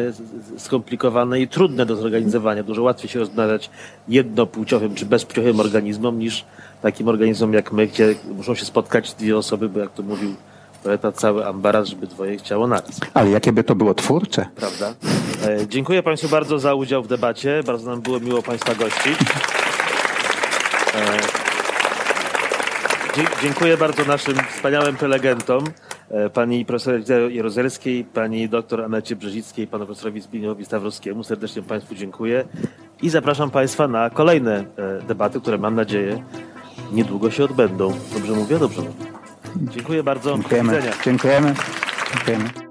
skomplikowane i trudne do zorganizowania. Dużo łatwiej się rozmnażać jednopłciowym czy bezpłciowym organizmom niż takim organizmom jak my, gdzie muszą się spotkać dwie osoby, bo jak to mówił poeta, cały ambaras, żeby dwoje chciało naraz. Ale jakie by to było twórcze. Prawda? E, dziękuję Państwu bardzo za udział w debacie. Bardzo nam było miło Państwa gościć. E, dziękuję bardzo naszym wspaniałym prelegentom, e, pani profesor Jarozelskiej, pani doktor Anecie Brzezickiej, panu profesorowi Zbigniewowi Stawrowskiemu. Serdecznie Państwu dziękuję i zapraszam Państwa na kolejne debaty, które mam nadzieję niedługo się odbędą. Dobrze mówię? Dobrze mówię. Dziękuję bardzo. Dziękujemy. Dziękujemy. Dziękujemy.